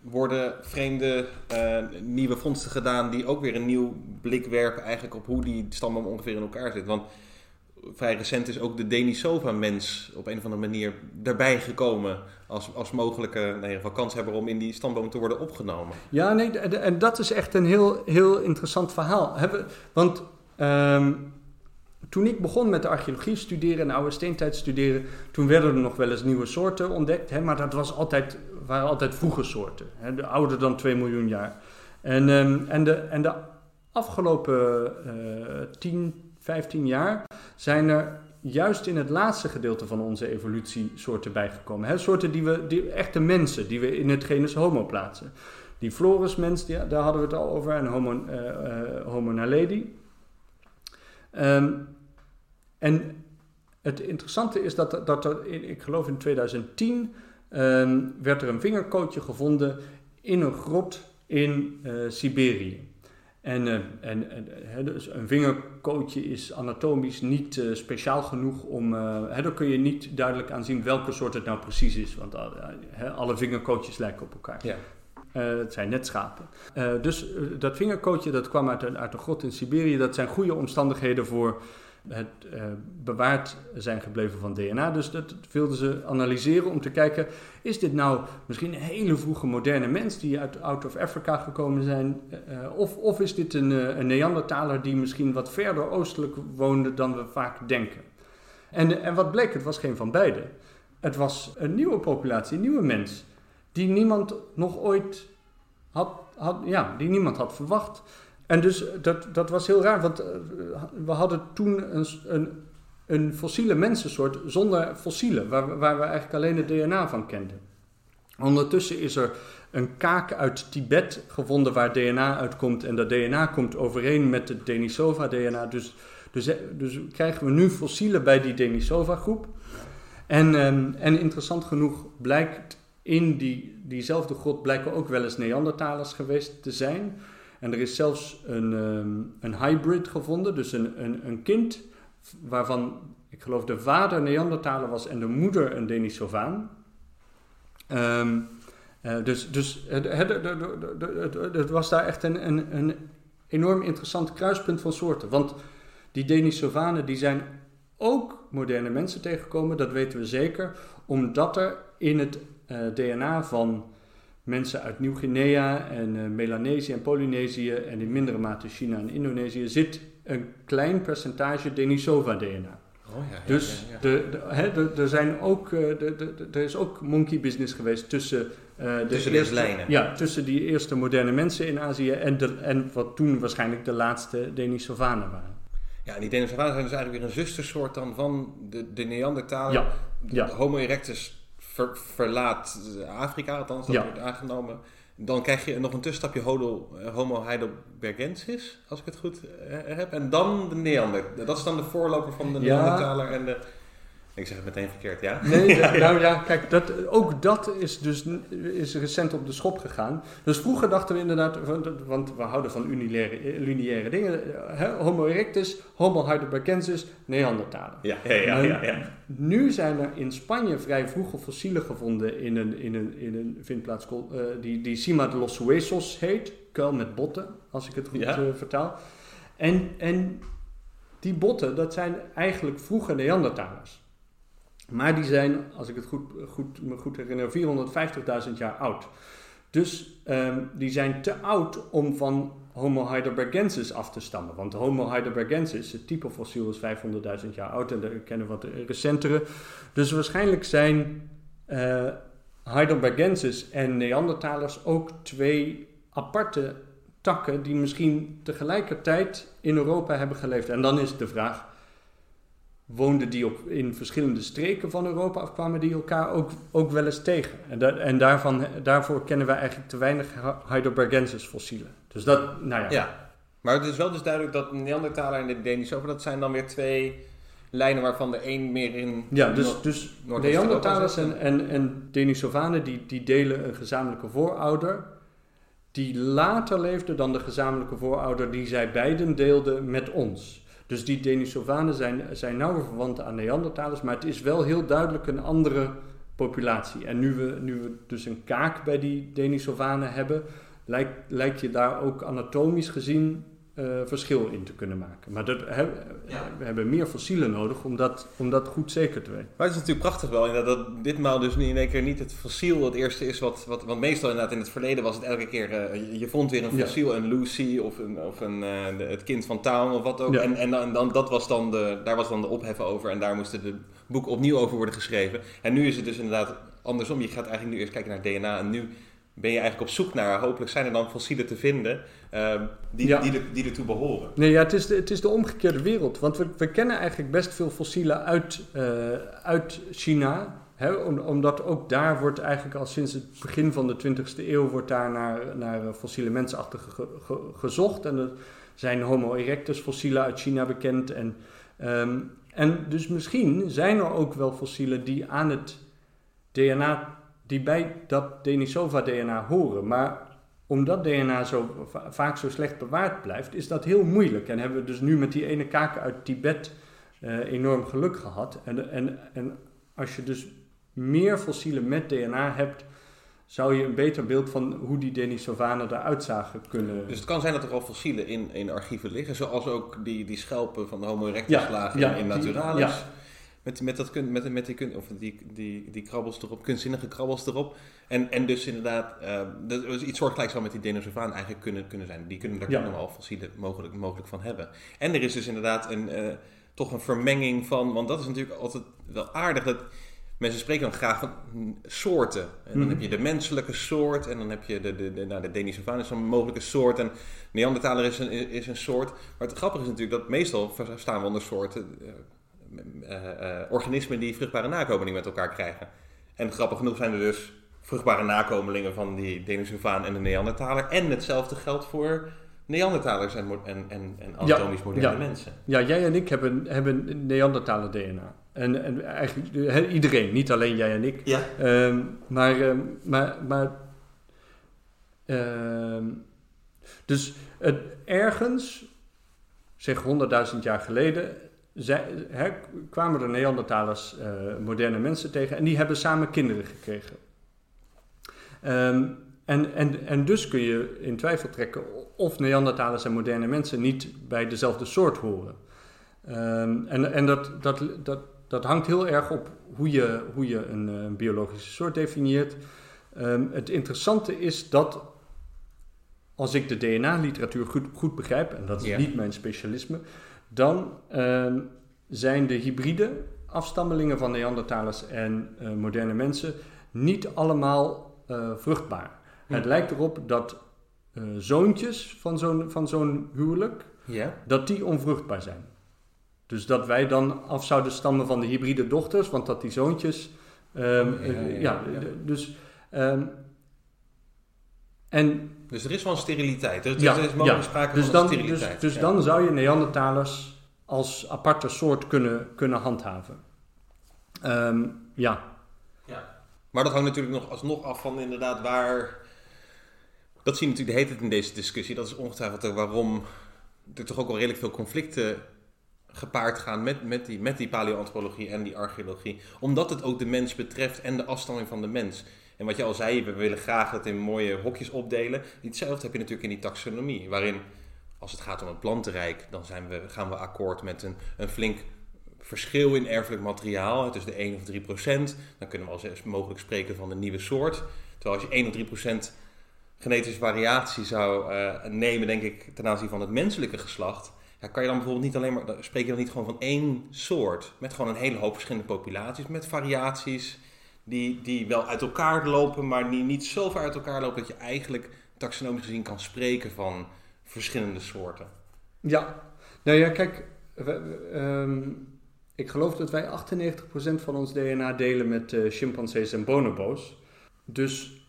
worden vreemde eh, nieuwe vondsten gedaan die ook weer een nieuw blik werpen eigenlijk op hoe die stamboom ongeveer in elkaar zit. Want vrij recent is ook de Denisova-mens op een of andere manier daarbij gekomen als, als mogelijke nou, ieder geval kanshebber om in die stamboom te worden opgenomen. Ja, nee, en dat is echt een heel, heel interessant verhaal. Want ehm, toen ik begon met de archeologie studeren en oude steentijd studeren, toen werden er nog wel eens nieuwe soorten ontdekt, hè, maar dat was altijd, waren altijd vroege soorten, hè, de ouder dan 2 miljoen jaar. En, ehm, en, de, en de afgelopen eh 10, 15 jaar zijn er juist in het laatste gedeelte van onze evolutie soorten bijgekomen. Hè? Soorten die we, die, echte mensen, die we in het genus Homo plaatsen. Die Florusmens, die, daar hadden we het al over, en Homo, eh, eh, homo naledi. Ehm, en het interessante is dat, dat er, ik geloof in 2010, ehm, werd er een vingerkootje gevonden in een grot in eh, Siberië. En, eh, en, dus een vingerkootje is anatomisch niet eh, speciaal genoeg om. hè, daar kun je niet duidelijk aan zien welke soort het nou precies is. Want alle vingerkootjes lijken op elkaar. Ja. Het zijn net schapen. Dus dat vingerkootje dat kwam uit een, uit een grot in Siberië. Dat zijn goede omstandigheden voor het eh, bewaard zijn gebleven van DNA. Dus dat wilden ze analyseren om te kijken... is dit nou misschien een hele vroege moderne mens... die uit out of Africa gekomen zijn? eh, of, of is dit een, eh, een Neandertaler die misschien wat verder oostelijk woonde... dan we vaak denken? En, en wat bleek, het was geen van beide. Het was een nieuwe populatie, een nieuwe mens... die niemand nog ooit had, had, ja, die niemand had verwacht... En dus dat, dat was heel raar, want eh, we hadden toen een, een, een fossiele mensensoort zonder fossielen, waar, waar we eigenlijk alleen het DNA van kenden. Ondertussen is er een kaak uit Tibet gevonden waar DNA uitkomt en dat DNA komt overeen met het Denisova-DNA. Dus, dus, eh, dus krijgen we nu fossielen bij die Denisova-groep. En, ehm, en interessant genoeg blijkt in die, diezelfde grot blijken ook wel eens Neandertalers geweest te zijn. En er is zelfs een, ehm, een hybrid gevonden, dus een, een, een kind waarvan ik geloof de vader Neandertaler was en de moeder een Denisovaan. Ehm, eh, dus dus het, het, het, het, was daar echt een, een, een enorm interessant kruispunt van soorten. Want die Denisovanen die zijn ook moderne mensen tegengekomen, dat weten we zeker, omdat er in het eh, DNA van mensen uit Nieuw-Guinea en uh, Melanesië en Polynesië en in mindere mate China en Indonesië zit een klein percentage Denisova-DNA. Oh, ja, dus ja, De, de, er zijn ook, de, er is ook monkey business geweest tussen, uh, de tussen eerste, lijnen. Ja, tussen die eerste moderne mensen in Azië en, de, en wat toen waarschijnlijk de laatste Denisovanen waren. Ja, die Denisovanen zijn dus eigenlijk weer een zustersoort dan van de, de Neandertaler. Ja. Homo erectus verlaat Afrika, althans dat wordt aangenomen. Dan krijg je nog een tussenstapje eh, Homo heidelbergensis, als ik het goed eh, heb. En dan de Neander. Dat is dan de voorloper van de Neandertaler en de ik zeg het meteen verkeerd, ja? Nee, [laughs] nou ja, kijk, dat, ook dat is dus is recent op de schop gegaan. Dus vroeger dachten we inderdaad, want we houden van lineaire, lineaire dingen, hè, Homo erectus, Homo heidelbergensis, Neandertaler. Ja, ja, ja, ja, ja, Nu zijn er in Spanje vrij vroege fossielen gevonden in een, in een, in een vindplaats uh, die, die Cima de los Huesos heet, kuil met botten, als ik het goed uh, vertaal. En, en die botten, dat zijn eigenlijk vroege Neandertalers. Maar die zijn, als ik het goed, goed, me goed herinner, 450.000 jaar oud. Dus um, die zijn te oud om van Homo heidelbergensis af te stammen. Want Homo heidelbergensis, het type fossiel, is 500.000 jaar oud en we kennen wat recentere. Dus waarschijnlijk zijn uh, heidelbergensis en Neandertalers ook twee aparte takken die misschien tegelijkertijd in Europa hebben geleefd. En dan is de vraag, woonden die op, in verschillende streken van Europa of kwamen die elkaar ook, ook wel eens tegen. En, en daarvan, daarvoor kennen wij eigenlijk te weinig Heidelbergensis fossielen. Dus dat, nou ja. ja. Maar het is wel dus duidelijk dat Neandertaler en de Denisova, dat zijn dan weer twee lijnen waarvan de een meer in... Ja, dus, dus Neandertalers en, en, en Denisovanen die, die delen een gezamenlijke voorouder... die later leefde dan de gezamenlijke voorouder die zij beiden deelden met ons. Dus die Denisovanen zijn, zijn nauwe verwanten aan Neandertalers, maar het is wel heel duidelijk een andere populatie. En nu we, nu we dus een kaak bij die Denisovanen hebben, lijkt, lijkt je daar ook anatomisch gezien uh, verschil in te kunnen maken. Maar dat, we hebben meer fossielen nodig om dat, om dat goed zeker te weten. Maar het is natuurlijk prachtig wel dat, dat ditmaal dus in één keer niet het fossiel het eerste is wat, wat want meestal inderdaad in het verleden was het elke keer, uh, je vond weer een fossiel, een Lucy of, een, of een, uh, het kind van Town of wat ook. En, en, dan, dan, dat was dan de, daar was dan de ophef over en daar moesten de boeken opnieuw over worden geschreven. En nu is het dus inderdaad andersom. Je gaat eigenlijk nu eerst kijken naar DNA en nu ben je eigenlijk op zoek naar, hopelijk zijn er dan fossielen te vinden uh, die, ja. die, die, ertoe behoren. Nee, ja, het, is de, het is de omgekeerde wereld. Want we, we kennen eigenlijk best veel fossielen uit, uh, uit China. Hè, omdat ook daar wordt eigenlijk al sinds het begin van de 20e eeuw wordt daar naar, naar fossiele mensenachtige ge, ge, gezocht. En er zijn Homo erectus fossielen uit China bekend. En, um, en dus misschien zijn er ook wel fossielen die aan het DNA die bij dat Denisova-DNA horen. Maar omdat DNA zo vaak zo slecht bewaard blijft, is dat heel moeilijk. En hebben we dus nu met die ene kaak uit Tibet uh, enorm geluk gehad. En, en, en als je dus meer fossielen met DNA hebt, zou je een beter beeld van hoe die Denisovanen eruit zagen kunnen... Dus het kan zijn dat er al fossielen in, in archieven liggen, zoals ook die, die schelpen van de Homo erectus lagen in Naturalis. Ja. Met, met, dat, met, met die, of die, die, die krabbels erop, kunstzinnige krabbels erop. En, en dus inderdaad, uh, dat is iets soortgelijks zou met die Denisovaan eigenlijk kunnen, kunnen zijn. Die kunnen, daar ja. kunnen we al fossielen mogelijk, mogelijk van hebben. En er is dus inderdaad een, uh, toch een vermenging van, want dat is natuurlijk altijd wel aardig. Dat, mensen spreken dan graag van soorten. En dan -hmm. heb je de menselijke soort en dan heb je de, de, de, nou, de Denisovaan is een mogelijke soort en Neandertaler is een, is een soort. Maar het grappige is natuurlijk dat meestal staan we onder soorten... Uh, uh, uh, organismen die vruchtbare nakomelingen met elkaar krijgen. En grappig genoeg zijn er dus vruchtbare nakomelingen van die Denisovaan en de Neandertaler. En hetzelfde geldt voor Neandertalers en, en, en, en anatomisch moderne ja. mensen. Ja, jij en ik hebben, hebben Neandertaler DNA. En, en eigenlijk iedereen, niet alleen jij en ik. Ja. Ehm, maar, ehm, maar, maar ehm, dus het, ergens, zeg 100.000 jaar geleden, zij, hè, kwamen de Neandertalers eh, moderne mensen tegen en die hebben samen kinderen gekregen. Ehm, en, en, en dus kun je in twijfel trekken of Neandertalers en moderne mensen niet bij dezelfde soort horen. Ehm, en en dat, dat, dat, dat hangt heel erg op hoe je, hoe je een, eh, een biologische soort definieert. Ehm, het interessante is dat als ik de DNA-literatuur goed, goed begrijp, en dat is niet mijn specialisme, dan ehm, zijn de hybride afstammelingen van Neandertalers en eh, moderne mensen niet allemaal eh, vruchtbaar. Hm. Het lijkt erop dat eh, zoontjes van zo'n, van zo'n huwelijk, dat die onvruchtbaar zijn. Dus dat wij dan af zouden stammen van de hybride dochters, want dat die zoontjes. ehm, Ja, ja, ja, ja, ja. d- dus. ehm, en Dus er is wel een steriliteit. Er, Ja, er is mogelijk ja. sprake dus van dan, dus, steriliteit. dus Ja. dan zou je Neandertalers als aparte soort kunnen, kunnen handhaven. Ehm, ja, Maar dat hangt natuurlijk nog alsnog af van inderdaad waar... Dat zie je natuurlijk de hele tijd in deze discussie. Dat is ongetwijfeld ook waarom er toch ook al redelijk veel conflicten gepaard gaan met, met, die, met die paleoantropologie en die archeologie. Omdat het ook de mens betreft en de afstamming van de mens. En wat je al zei, we willen graag het in mooie hokjes opdelen. Hetzelfde heb je natuurlijk in die taxonomie, waarin als het gaat om het plantenrijk, dan zijn we, gaan we akkoord met een, een flink verschil in erfelijk materiaal, tussen de 1 of 3 procent. Dan kunnen we als mogelijk spreken van een nieuwe soort. Terwijl als je 1 of 3 procent genetische variatie zou eh, nemen, denk ik, ten aanzien van het menselijke geslacht, ja, kan je dan bijvoorbeeld niet alleen maar, spreek je dan niet gewoon van één soort, met gewoon een hele hoop verschillende populaties, met variaties die, die wel uit elkaar lopen, maar die niet zo ver uit elkaar lopen dat je eigenlijk taxonomisch gezien kan spreken van verschillende soorten. ja. Nou ja, kijk, ehm, ik geloof dat wij 98% van ons DNA delen met eh, chimpansees en bonobo's. Dus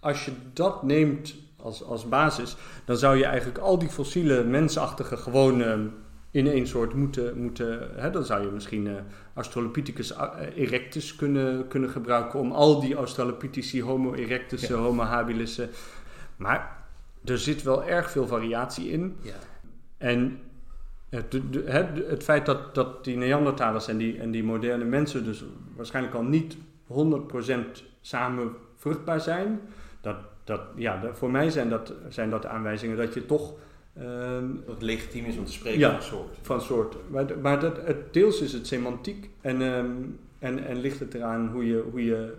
als je dat neemt als, als basis, dan zou je eigenlijk al die fossiele mensachtige gewoon ehm, in één soort moeten. moeten hè, dan zou je misschien eh, Australopithecus eh, erectus kunnen, kunnen gebruiken om al die Australopitheci, Homo erectus, Ja. Homo habilis. Maar er zit wel erg veel variatie in. Ja. En het, de- de- het, het feit dat, dat die Neandertalers en die, en die moderne mensen dus waarschijnlijk al niet 100% samen vruchtbaar zijn, dat, dat, ja, voor mij zijn dat, zijn dat aanwijzingen dat je toch ehm, Dat het legitiem is om te spreken Ja. van soort. van soort. Maar, maar dat, het, deels is het semantiek en, ehm, en, en ligt het eraan hoe je, hoe je,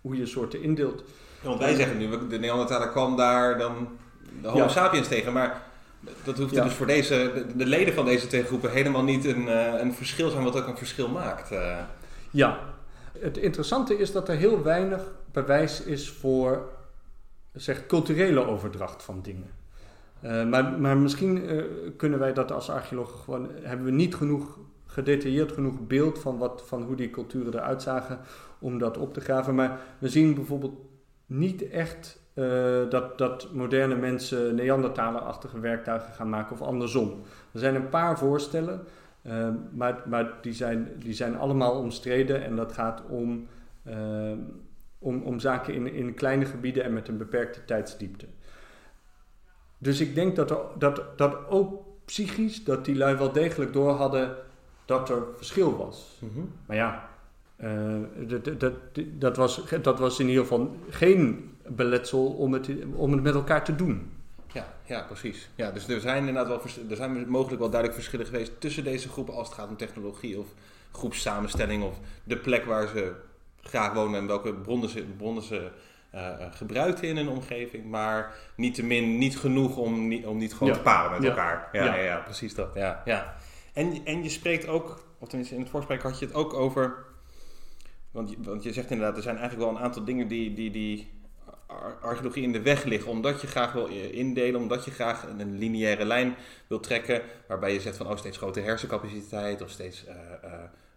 hoe je soorten indeelt. Ja, want wij zeggen nu, de Neandertaler kwam daar dan de Homo Ja. sapiens tegen, maar dat hoeft Ja. dus voor deze, de, de leden van deze twee groepen helemaal niet een, eh, een verschil zijn wat ook een verschil maakt. eh. Ja, het interessante is dat er heel weinig bewijs is voor zeg, culturele overdracht van dingen. Eh, maar, maar misschien eh, kunnen wij dat als archeologen gewoon, hebben we niet genoeg gedetailleerd genoeg beeld van, wat, van hoe die culturen eruit zagen om dat op te graven. Maar we zien bijvoorbeeld niet echt eh, dat, dat moderne mensen Neandertaler-achtige werktuigen gaan maken of andersom. Er zijn een paar voorstellen, maar, maar die, zijn, die zijn allemaal omstreden en dat gaat om, om, om zaken in, in kleine gebieden en met een beperkte tijdsdiepte. Dus ik denk dat, er, dat, dat ook psychisch, dat die lui wel degelijk door hadden dat er verschil was. Maar ja, eh, dat, dat, dat, dat, was, dat was in ieder geval geen beletsel om het, om het met elkaar te doen. Ja, ja, precies. Ja, dus er zijn inderdaad wel er zijn mogelijk wel duidelijk verschillen geweest tussen deze groepen als het gaat om technologie of groepssamenstelling of de plek waar ze graag wonen en welke bronnen ze, bronnen ze eh, eh, gebruikten in hun omgeving, maar niettemin niet genoeg om niet, om niet gewoon Ja. te paren met Ja. elkaar. Ja, ja. Precies dat. Ja, ja. En, en je spreekt ook, of tenminste in het voorsprek had je het ook over, want je, want je zegt inderdaad, er zijn eigenlijk wel een aantal dingen die, die, die ar- archeologie in de weg liggen, omdat je graag wil eh, indelen, omdat je graag een lineaire lijn wil trekken, waarbij je zegt van oh, steeds grotere hersencapaciteit of steeds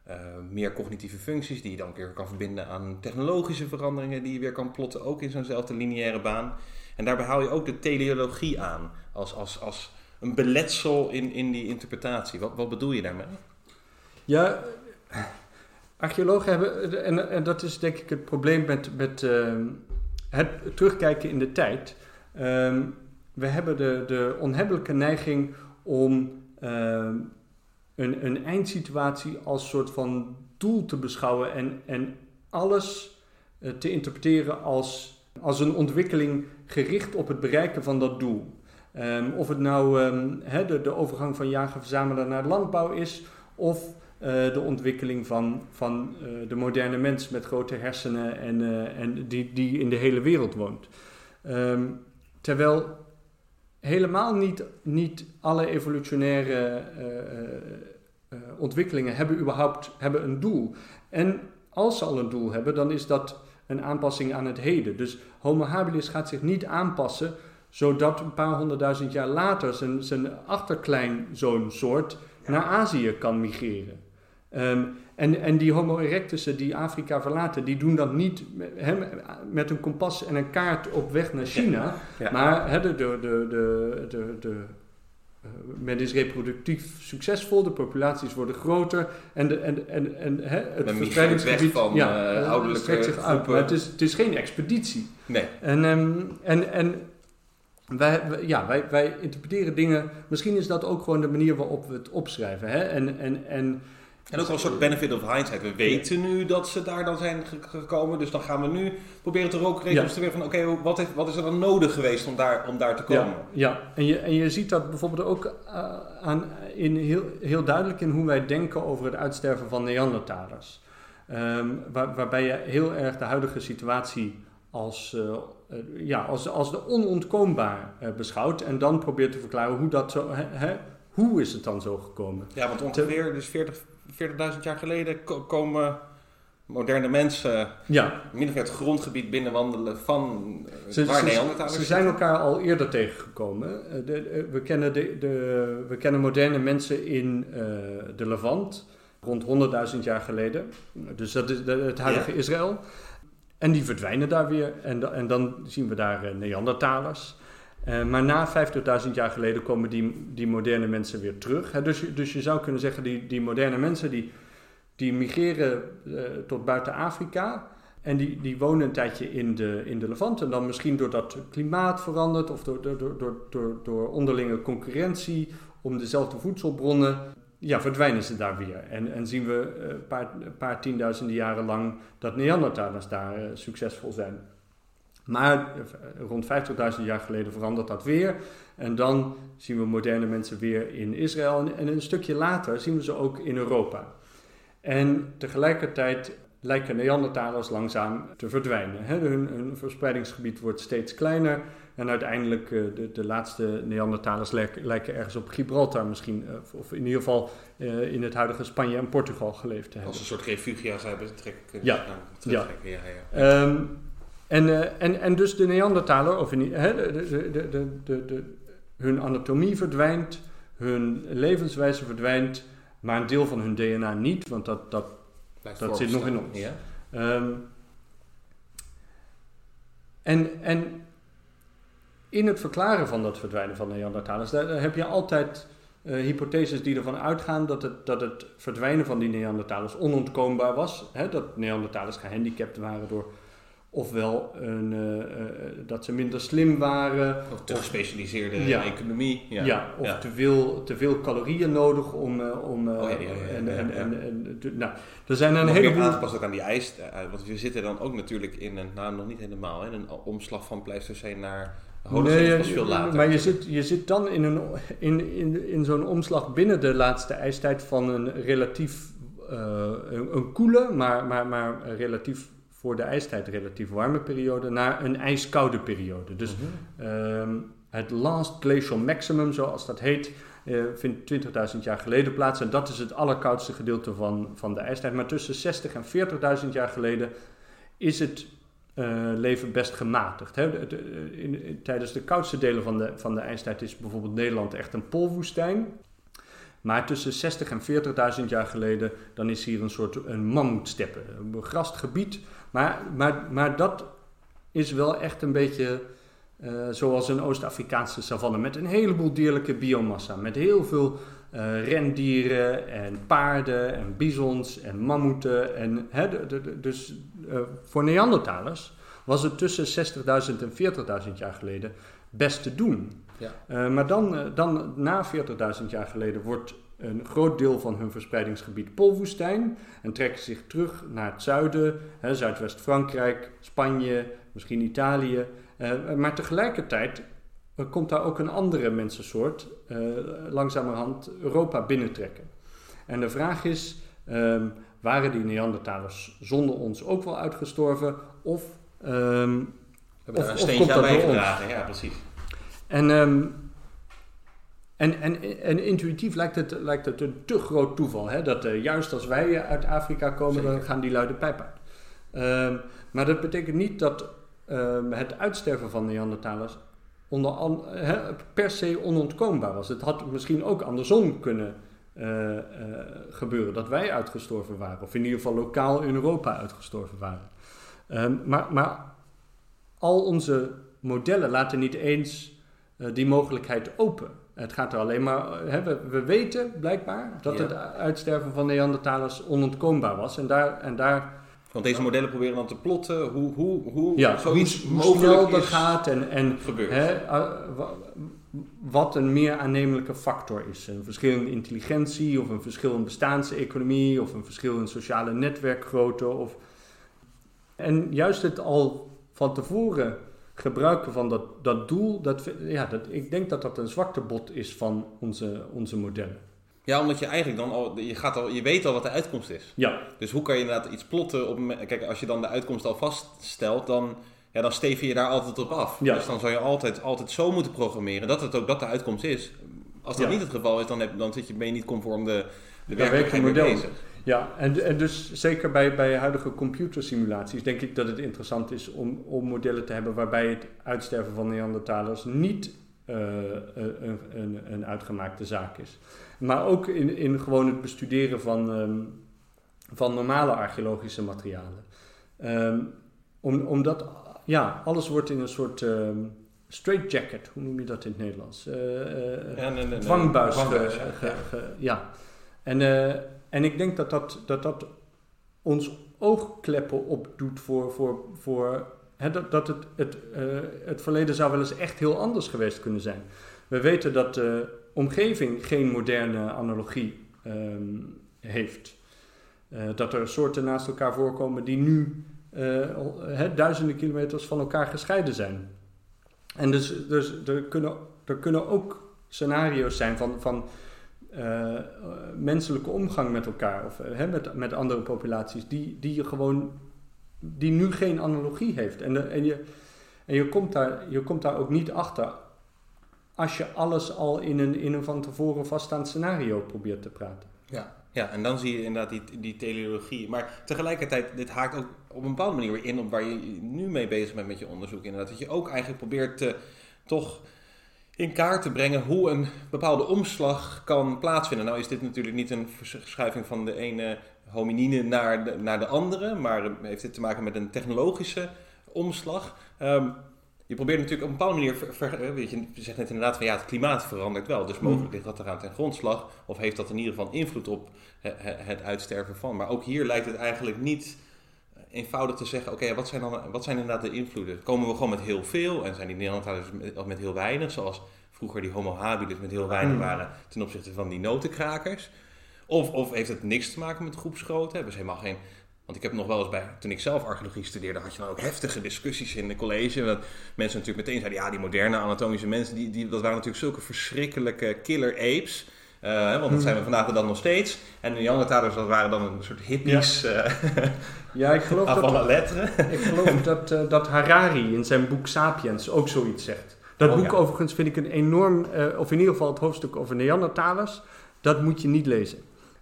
eh, meer cognitieve functies die je dan weer kan verbinden aan technologische veranderingen die je weer kan plotten, ook in zo'nzelfde lineaire baan. En daarbij haal je ook de teleologie aan als, als, als een beletsel in, in die interpretatie. Wat, wat bedoel je daarmee? Ja, archeologen hebben, en, en dat is denk ik het probleem met, met ehm, het terugkijken in de tijd. Ehm, we hebben de, de onhebbelijke neiging om ehm, een, een eindsituatie als soort van doel te beschouwen en, en alles eh, te interpreteren als, als een ontwikkeling gericht op het bereiken van dat doel. Ehm, of het nou ehm, de, de, overgang van jager-verzamelaar naar landbouw is, of uh, de ontwikkeling van, van uh, de moderne mens met grote hersenen en, en die, die in de hele wereld woont. Um, terwijl helemaal niet, niet alle evolutionaire ontwikkelingen hebben überhaupt hebben een doel. En als ze al een doel hebben, dan is dat een aanpassing aan het heden. Dus Homo habilis gaat zich niet aanpassen zodat een paar honderdduizend jaar later zijn, zijn achterkleinzoonsoort naar Azië kan migreren. Um, en, en die Homo erectussen die Afrika verlaten, die doen dat niet he, met een kompas en een kaart op weg naar China. Ja, Maar he, de, de, de, de, de, uh, men is reproductief succesvol, de populaties worden groter en, de, en, en, en het verspreidingsgebied van ja, uh, ouderlijke zich uit. Maar het is, het is geen expeditie. Nee. En, um, en, en wij, ja, wij, wij interpreteren dingen. Misschien is dat ook gewoon de manier waarop we het opschrijven. Hè? En, en, en, en ook wel een soort benefit of hindsight. We weten nu dat ze daar dan zijn gekomen. Dus dan gaan we nu proberen te ook reconstrueren van... oké, wat, wat is er dan nodig geweest om daar, om daar te komen? Ja, ja. En, je, en je ziet dat bijvoorbeeld ook uh, aan, in heel, heel duidelijk in hoe wij denken over het uitsterven van Neandertalers. Um, waar, waarbij je heel erg de huidige situatie als, uh, ja, als, als de onontkoombaar beschouwt. En dan probeert te verklaren hoe dat zo... Hè, hoe is het dan zo gekomen? Ja, want ongeveer dus 40, 40.000 jaar geleden komen moderne mensen ja. min of het grondgebied binnenwandelen van ze, waar Neandertalers Ze zijn elkaar al eerder tegengekomen. De, we, kennen de, de, we kennen moderne mensen in uh, de Levant rond 100.000 jaar geleden. Dus dat is het huidige ja. Israël. En die verdwijnen daar weer. En, en dan zien we daar uh, Neandertalers. Uh, maar na 50.000 jaar geleden komen die, die moderne mensen weer terug. Hè? Dus, dus je zou kunnen zeggen, die, die moderne mensen die, die migreren uh, tot buiten Afrika. En die, die wonen een tijdje in de, in de Levant. En dan misschien doordat het klimaat verandert of door, door, door, door, door onderlinge concurrentie om dezelfde voedselbronnen ja, verdwijnen ze daar weer. En, en zien we een uh, paar, paar tienduizenden jaren lang dat Neandertalers daar succesvol zijn. Maar uh, rond 50.000 jaar geleden verandert dat weer. En dan zien we moderne mensen weer in Israël. En, en een stukje later zien we ze ook in Europa. En tegelijkertijd lijken Neandertalers langzaam te verdwijnen. Hun, hun, verspreidingsgebied wordt steeds kleiner. En uiteindelijk, uh, de, de laatste Neandertalers lijken, lijken, ergens op Gibraltar misschien, uh, of in ieder geval in het huidige Spanje en Portugal geleefd te hebben. Als een soort refugia's hebben trekken. Ja. ja. ja, ja. Um, en, en, en dus de Neandertaler, of in, hè, de, de, de, hun anatomie verdwijnt, hun levenswijze verdwijnt, maar een deel van hun DNA niet, want dat, dat, dat zit nog in ons. Ja. Um, en, en in het verklaren van dat verdwijnen van Neandertalers, daar, daar heb je altijd uh, hypotheses die ervan uitgaan dat het, dat het verdwijnen van die Neandertalers onontkoombaar was. Hè, dat Neandertalers gehandicapt waren door ofwel een, uh, uh, dat ze minder slim waren. Of te gespecialiseerde ja, economie. Ja, ja of ja. Te, veel, te veel calorieën nodig om... om oh, ja, en, en, en, en, nou, er zijn een heleboel... aangepast ook aan die ijs. want we zitten dan ook natuurlijk in een... Nou, nog niet helemaal. Hè, een omslag van Pleistocene naar... Nee, was veel later. maar je zit, je zit dan in, een, in, in, in zo'n omslag binnen de laatste ijstijd van een relatief... Uh, een, een koele, maar, maar, maar relatief voor de ijstijd relatief warme periode naar een ijskoude periode. Dus mm-hmm. um, het last glacial maximum, zoals dat heet, uh, vindt 20.000 jaar geleden plaats. En dat is het allerkoudste gedeelte van, van de ijstijd. Maar tussen 60 en 40.000 jaar geleden is het uh, leven best gematigd. Hè? De, de, in, in, tijdens de koudste delen van de, van de ijstijd is bijvoorbeeld Nederland echt een poolwoestijn. Maar tussen 60 en 40.000 jaar geleden, dan is hier een soort een mammoetsteppe. Een begrast gebied maar, maar, maar dat is wel echt een beetje uh, zoals een Oost-Afrikaanse savanne. Met een heleboel dierlijke biomassa. Met heel veel eh, rendieren en paarden en bizons en mammoeten. En, hè, de, de- de- dus eh, voor Neandertalers was het tussen 60.000 en 40.000 jaar geleden best te doen. Ja. Eh, maar dan, eh, dan na 40.000 jaar geleden wordt een groot deel van hun verspreidingsgebied poolwoestijn en trekken zich terug naar het zuiden, hè, Zuidwest-Frankrijk, Spanje, misschien Italië. Eh, maar tegelijkertijd komt daar ook een andere mensensoort eh, langzamerhand Europa binnentrekken. En de vraag is, ehm, waren die Neandertalers zonder ons ook wel uitgestorven of... We hebben Of- daar een steentje aan bijgedragen. Ja, precies. En, ehm, en, en, en intuïtief lijkt het, lijkt het een te groot toeval. Hè? Dat eh, juist als wij uit Afrika komen, dan gaan die luide pijp uit. Ehm, maar dat betekent niet dat ehm, het uitsterven van Neandertalers onder an- per se onontkoombaar was. Het had misschien ook andersom kunnen eh, eh, gebeuren. Dat wij uitgestorven waren. Of in ieder geval lokaal in Europa uitgestorven waren. Ehm, maar, maar al onze modellen laten niet eens die mogelijkheid open. Het gaat er alleen maar. eh, hè, we, we weten blijkbaar dat Ja. het uitsterven van Neandertalers onontkoombaar was. En daar, en daar Want deze modellen proberen dan te plotten hoe, hoe, hoe ja, zoiets hoe, hoe mogelijk snel dat gaat en, en gebeurd. hè, eh, wa- wat een meer aannemelijke factor is. Een verschil in intelligentie, of een verschil in bestaanseconomie, of een verschil in sociale netwerkgrootte. Of... En juist het al van tevoren gebruiken van dat, dat doel, dat, ja, dat, ik denk dat dat een zwaktebod is van onze, onze modellen. Ja, omdat je eigenlijk dan al, je, gaat al, je weet al wat de uitkomst is. Ja, Dus hoe kan je inderdaad iets plotten op Kijk, als je dan de uitkomst al vaststelt, dan, ja, dan steef je daar altijd op af. Ja. Dus dan zou je altijd, altijd zo moeten programmeren dat het ook dat de uitkomst is. Als dat Ja. niet het geval is, dan, heb, dan zit je, ben je niet conform de, de werkelijkheid mee bezig. Ja, en, en dus zeker bij, bij huidige computersimulaties denk ik dat het interessant is om, om modellen te hebben waarbij het uitsterven van Neandertalers niet eh, een, een, een uitgemaakte zaak is. Maar ook in, in gewoon het bestuderen van, ehm, van normale archeologische materialen. Ehm, om, omdat, ja, alles wordt in een soort ehm straitjacket, hoe noem je dat in het Nederlands? Eh, eh, Ja, nee, nee, nee. dwangbuis. Dwangbuis, ge- ja. ge- ge- ja. En, eh, en ik denk dat dat, dat, dat ons oogkleppen opdoet voor, voor, voor dat, dat het, het, eh, het verleden zou wel eens echt heel anders geweest kunnen zijn. We weten dat de omgeving geen moderne analogie ehm, heeft. Eh, dat er soorten naast elkaar voorkomen die nu eh, duizenden kilometers van elkaar gescheiden zijn. En dus, dus er, kunnen, er kunnen ook scenario's zijn van, van eh, eh, menselijke omgang met elkaar of eh, met, met andere populaties, die, die je gewoon, die nu geen analogie heeft. En, de- en, je, en je, komt daar, je komt daar ook niet achter als je alles al in een, in een van tevoren vaststaand scenario probeert te praten. Ja. ja, en dan zie je inderdaad die, die teleologie. Maar tegelijkertijd, dit haakt ook op een bepaalde manier weer in op waar je nu mee bezig bent met je onderzoek. Inderdaad, dat je ook eigenlijk probeert te, toch in kaart te brengen hoe een bepaalde omslag kan plaatsvinden. Nou is dit natuurlijk niet een verschuiving van de ene hominine naar de, naar de andere, maar heeft dit te maken met een technologische omslag. Ehm, je probeert natuurlijk op een bepaalde manier, ver- ver- weet je, je zegt net inderdaad van ja, het klimaat verandert wel, dus mogelijk ligt dat eraan ten grondslag, of heeft dat in ieder geval invloed op he- he- het uitsterven van. Maar ook hier lijkt het eigenlijk niet eenvoudig te zeggen, oké, wat zijn dan wat zijn inderdaad de invloeden? Komen we gewoon met heel veel en zijn die Neandertalers met, met heel weinig, zoals vroeger die homo habilis met heel weinig Mm. waren ten opzichte van die notenkrakers? Of, of heeft het niks te maken met groepsgrootte? Hebben ze helemaal geen... Want ik heb nog wel eens bij, toen ik zelf archeologie studeerde, had je dan ook heftige discussies in de college. Dat mensen natuurlijk meteen zeiden, ja, die moderne anatomische mensen, die, die, dat waren natuurlijk zulke verschrikkelijke killer apes. Eh, want dat zijn we vandaag de dag nog steeds. En de Neandertalers, dat waren dan een soort hippies eh [laughs] Ja, ik geloof dat, ik geloof [laughs] dat, eh, dat Harari in zijn boek Sapiens ook zoiets zegt. Dat Oh, boek ja. overigens vind ik een enorm, of in ieder geval het hoofdstuk over Neandertalers, dat moet je niet lezen.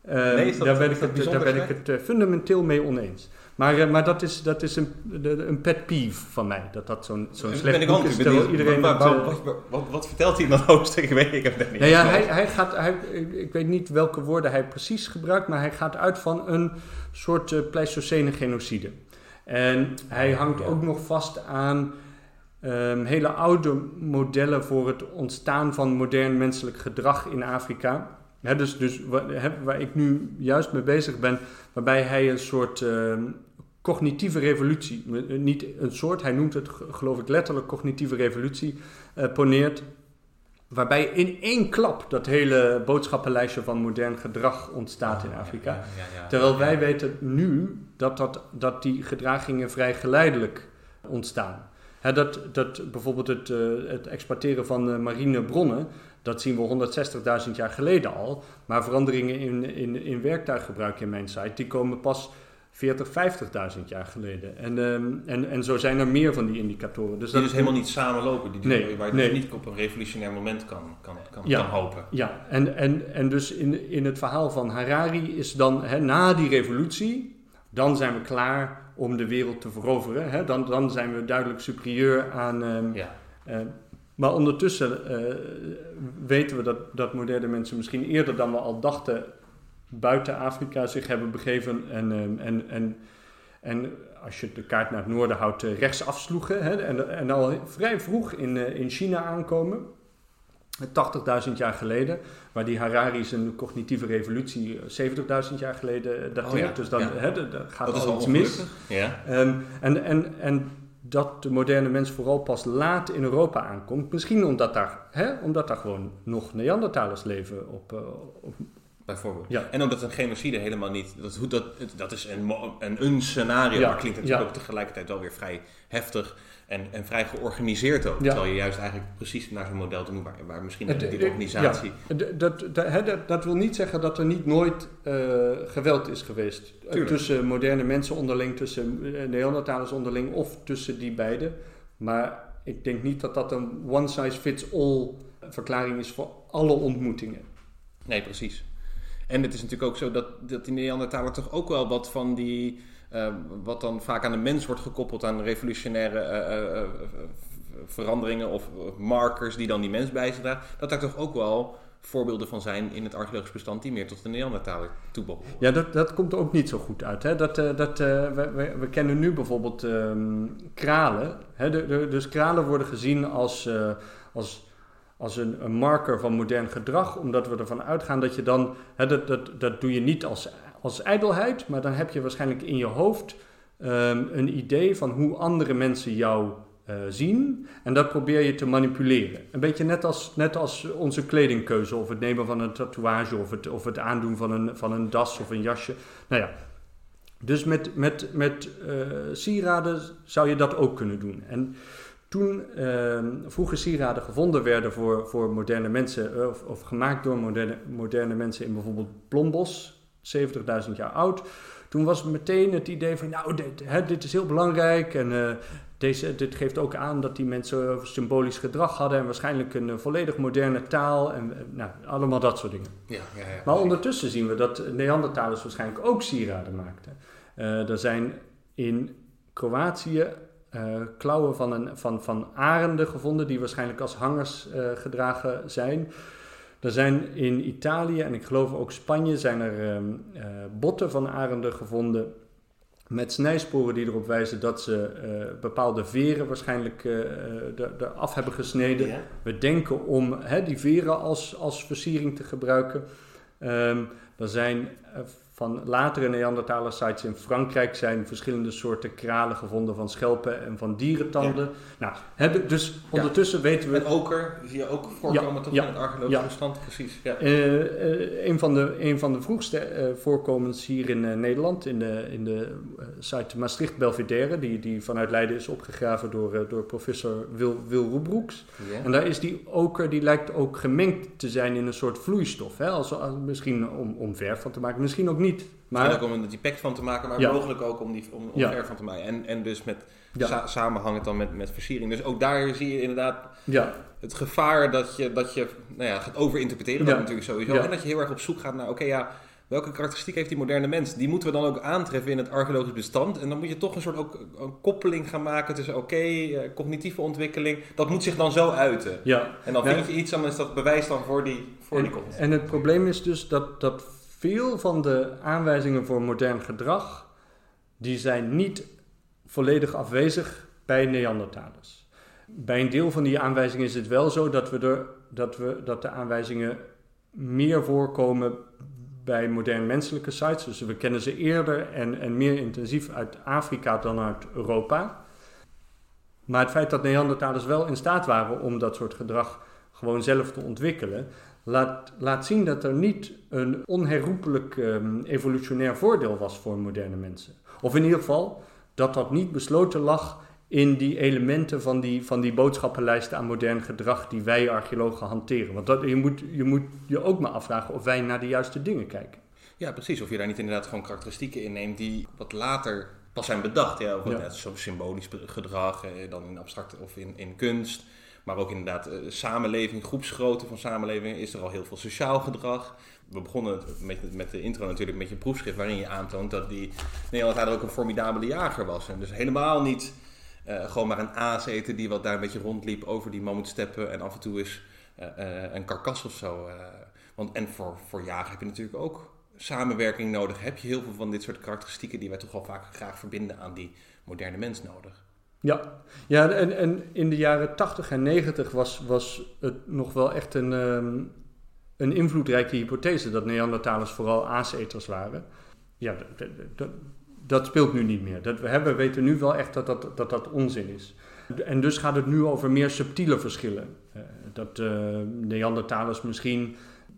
Nee, dat- daar ben ik het, daar ben ik het fundamenteel mee oneens. Maar, eh, maar dat is, dat is een, een pet peeve van mij, dat dat zo'n zo'n Ben slecht ik boek is. iedereen Wa- dat, wa- eh, wat, wat, wat, vertelt hij dat hoofdstuk? Ik weet, ik heb het niet Nou ja, hij, hij gaat, hij, ik weet niet welke woorden hij precies gebruikt, maar hij gaat uit van een soort eh, Pleistocene genocide. En hij hangt Ja. ook nog vast aan ehm, hele oude modellen voor het ontstaan van modern menselijk gedrag in Afrika. Dus dus waar, ik nu juist mee bezig ben, waarbij hij een soort ehm, cognitieve revolutie, eh, niet een soort, hij noemt het geloof ik letterlijk cognitieve revolutie, eh, poneert. Waarbij in één klap dat hele boodschappenlijstje van modern gedrag ontstaat in Afrika. Ja, ja, ja. Terwijl wij weten nu dat, dat, dat die gedragingen vrij geleidelijk ontstaan. Dat, dat bijvoorbeeld het, eh, het exploiteren van marine bronnen, dat zien we 160.000 jaar geleden al. Maar veranderingen in, in, in werktuiggebruik in mijn site, die komen pas 40, 50.000 jaar geleden. En, ehm, en, en zo zijn er meer van die indicatoren. Dus Die dat dus helemaal niet samenlopen. Die, Nee, waar je nee. dus niet op een revolutionair moment kan, kan, kan, Ja. kan hopen. Ja, en, en, en dus in, in het verhaal van Harari is dan hè, na die revolutie, dan zijn we klaar om de wereld te veroveren. Hè? Dan, dan zijn we duidelijk superieur aan. ehm, Ja. eh, maar ondertussen eh, weten we dat, dat moderne mensen misschien eerder dan we al dachten buiten Afrika zich hebben begeven en, ehm, en, en, en als je de kaart naar het noorden houdt, eh, rechts afsloegen hè, en, en al vrij vroeg in, eh, in China aankomen. 80.000 jaar geleden, waar die Harari zijn cognitieve revolutie eh, 70.000 jaar geleden dateert. Oh ja, Dus dan ja. gaat Dat al iets mis. Ja. Ehm, en, en, en dat de moderne mens vooral pas laat in Europa aankomt. Misschien omdat daar, hè, omdat daar gewoon nog Neandertalers leven op, eh, op Bijvoorbeeld. Ja. En ook dat een genocide helemaal niet. Dat, dat, dat is een, een, een scenario, Ja, maar klinkt natuurlijk ja. ook tegelijkertijd wel weer vrij heftig en, en vrij georganiseerd ook. Terwijl je juist eigenlijk precies naar zo'n model toe moet, waar, waar misschien die eh, organisatie. D- Dat, dat, dat, dat wil niet zeggen dat er niet nooit eh, geweld is geweest. Eh, Tuurlijk. tussen moderne mensen onderling, tussen eh, Neandertalers onderling of tussen die beiden. Maar ik denk niet dat dat een one-size-fits-all verklaring is voor alle ontmoetingen. Nee, precies. En het is natuurlijk ook zo dat, dat die Neandertaler toch ook wel wat van die. eh, wat dan vaak aan de mens wordt gekoppeld aan revolutionaire eh, eh, veranderingen of markers die dan die mens bij zich draagt. Dat daar toch ook wel voorbeelden van zijn in het archeologisch bestand die meer tot de Neandertaler toebehoren. Ja, dat, dat komt er ook niet zo goed uit. Hè? Dat, dat, we, we, kennen nu bijvoorbeeld ehm, kralen. Hè? De, de- dus kralen worden gezien als, eh, als, als een, een marker van modern gedrag, omdat we ervan uitgaan dat je dan, hè, dat, dat, dat doe je niet als, als ijdelheid, maar dan heb je waarschijnlijk in je hoofd ehm, een idee van hoe andere mensen jou eh, zien. En dat probeer je te manipuleren. Een beetje net als, net als onze kledingkeuze, of het nemen van een tatoeage, of het, of het aandoen van een, van een das of een jasje. Nou ja, dus met, met, met eh, sieraden zou je dat ook kunnen doen. En toen ehm, vroeger sieraden gevonden werden voor, voor moderne mensen, eh, of, of gemaakt door moderne, moderne mensen in bijvoorbeeld Blombos, 70.000 jaar oud, toen was meteen het idee van, nou, dit, hè, dit is heel belangrijk en eh, deze, dit geeft ook aan dat die mensen symbolisch gedrag hadden en waarschijnlijk een eh, volledig moderne taal en eh, nou, allemaal dat soort dingen. Ja, ja, ja. Maar ondertussen zien we dat Neandertalers waarschijnlijk ook sieraden maakten. Eh, er zijn in Kroatië eh, klauwen van, een, van, van arenden gevonden, die waarschijnlijk als hangers eh, gedragen zijn. Er zijn in Italië en ik geloof ook Spanje zijn er ehm, eh, botten van arenden gevonden met snijsporen die erop wijzen dat ze bepaalde veren waarschijnlijk er- eraf hebben gesneden. Ja. We denken om hè, die veren als, als versiering te gebruiken. Ehm, er zijn van latere Neandertaler sites in Frankrijk zijn verschillende soorten kralen gevonden van schelpen en van dierentanden. Nou, hè, d- dus ondertussen weten we En oker zie je ook voorkomen Ja, toch ja, in het archeologisch ja. bestand, precies. Ja. Eh, eh, een, van de, een van de vroegste eh, voorkomens hier in Nederland, in de, in de site Maastricht Belvedere, die, die vanuit Leiden is opgegraven door, door professor Wil, Wil Roebroeks. Ja. En daar is die oker, die lijkt ook gemengd te zijn in een soort vloeistof. Hè? Als, als- misschien om, om verf van te maken, misschien ook niet. Maar ook om er die pack van te maken, maar Ja. mogelijk ook om, die, om, om Ja. van te maken. En, en dus met Ja. sa- samenhangend dan met, met versiering. Dus ook daar zie je inderdaad ja, het gevaar dat je, dat je nou ja, gaat overinterpreteren. Dat natuurlijk sowieso. En dat je heel erg op zoek gaat naar, oké ja, welke karakteristiek heeft die moderne mens? Die moeten we dan ook aantreffen in het archeologisch bestand. En dan moet je toch een soort ook een koppeling gaan maken tussen, oké, eh, cognitieve ontwikkeling. Dat moet zich dan zo uiten. ja. En dan vind je iets, dan is dat bewijs dan voor die, voor die En, kont. en het probleem is dus dat, dat veel van de aanwijzingen voor modern gedrag, die zijn niet volledig afwezig bij Neandertalers. Bij een deel van die aanwijzingen is het wel zo dat, we dat, we, dat de aanwijzingen meer voorkomen bij modern menselijke sites. Dus we kennen ze eerder en, en meer intensief uit Afrika dan uit Europa. Maar het feit dat Neandertalers wel in staat waren om dat soort gedrag gewoon zelf te ontwikkelen, laat, laat zien dat er niet een onherroepelijk um, evolutionair voordeel was voor moderne mensen. Of in ieder geval dat dat niet besloten lag in die elementen van die, van die boodschappenlijsten aan modern gedrag die wij archeologen hanteren. Want dat, je, moet, je moet je ook maar afvragen of wij naar de juiste dingen kijken. Ja, precies. Of je daar niet inderdaad gewoon karakteristieken in neemt die wat later pas zijn bedacht. Ja, of ja. zo symbolisch gedrag, eh, dan in abstracte of in, in kunst. Maar ook inderdaad, uh, samenleving, groepsgrootte van samenleving, is er al heel veel sociaal gedrag. We begonnen met, met de intro natuurlijk met je proefschrift waarin je aantoont dat die Nederlander ook een formidabele jager was. En dus helemaal niet uh, gewoon maar een aas eten die wat daar een beetje rondliep over die mammoetsteppen en af en toe is uh, een karkas of zo. want, en voor, voor jagen heb je natuurlijk ook samenwerking nodig. Heb je heel veel van dit soort karakteristieken die wij toch wel vaak graag verbinden aan die moderne mens nodig. Ja, ja en, en in de jaren 80 en 90 was, was het nog wel echt een, um, een invloedrijke hypothese dat Neandertalers vooral aaseters waren. Ja, dat speelt nu niet meer. Dat, we, hebben, weten nu wel echt dat dat, dat dat onzin is. En dus gaat het nu over meer subtiele verschillen. Uh, dat uh, Neandertalers misschien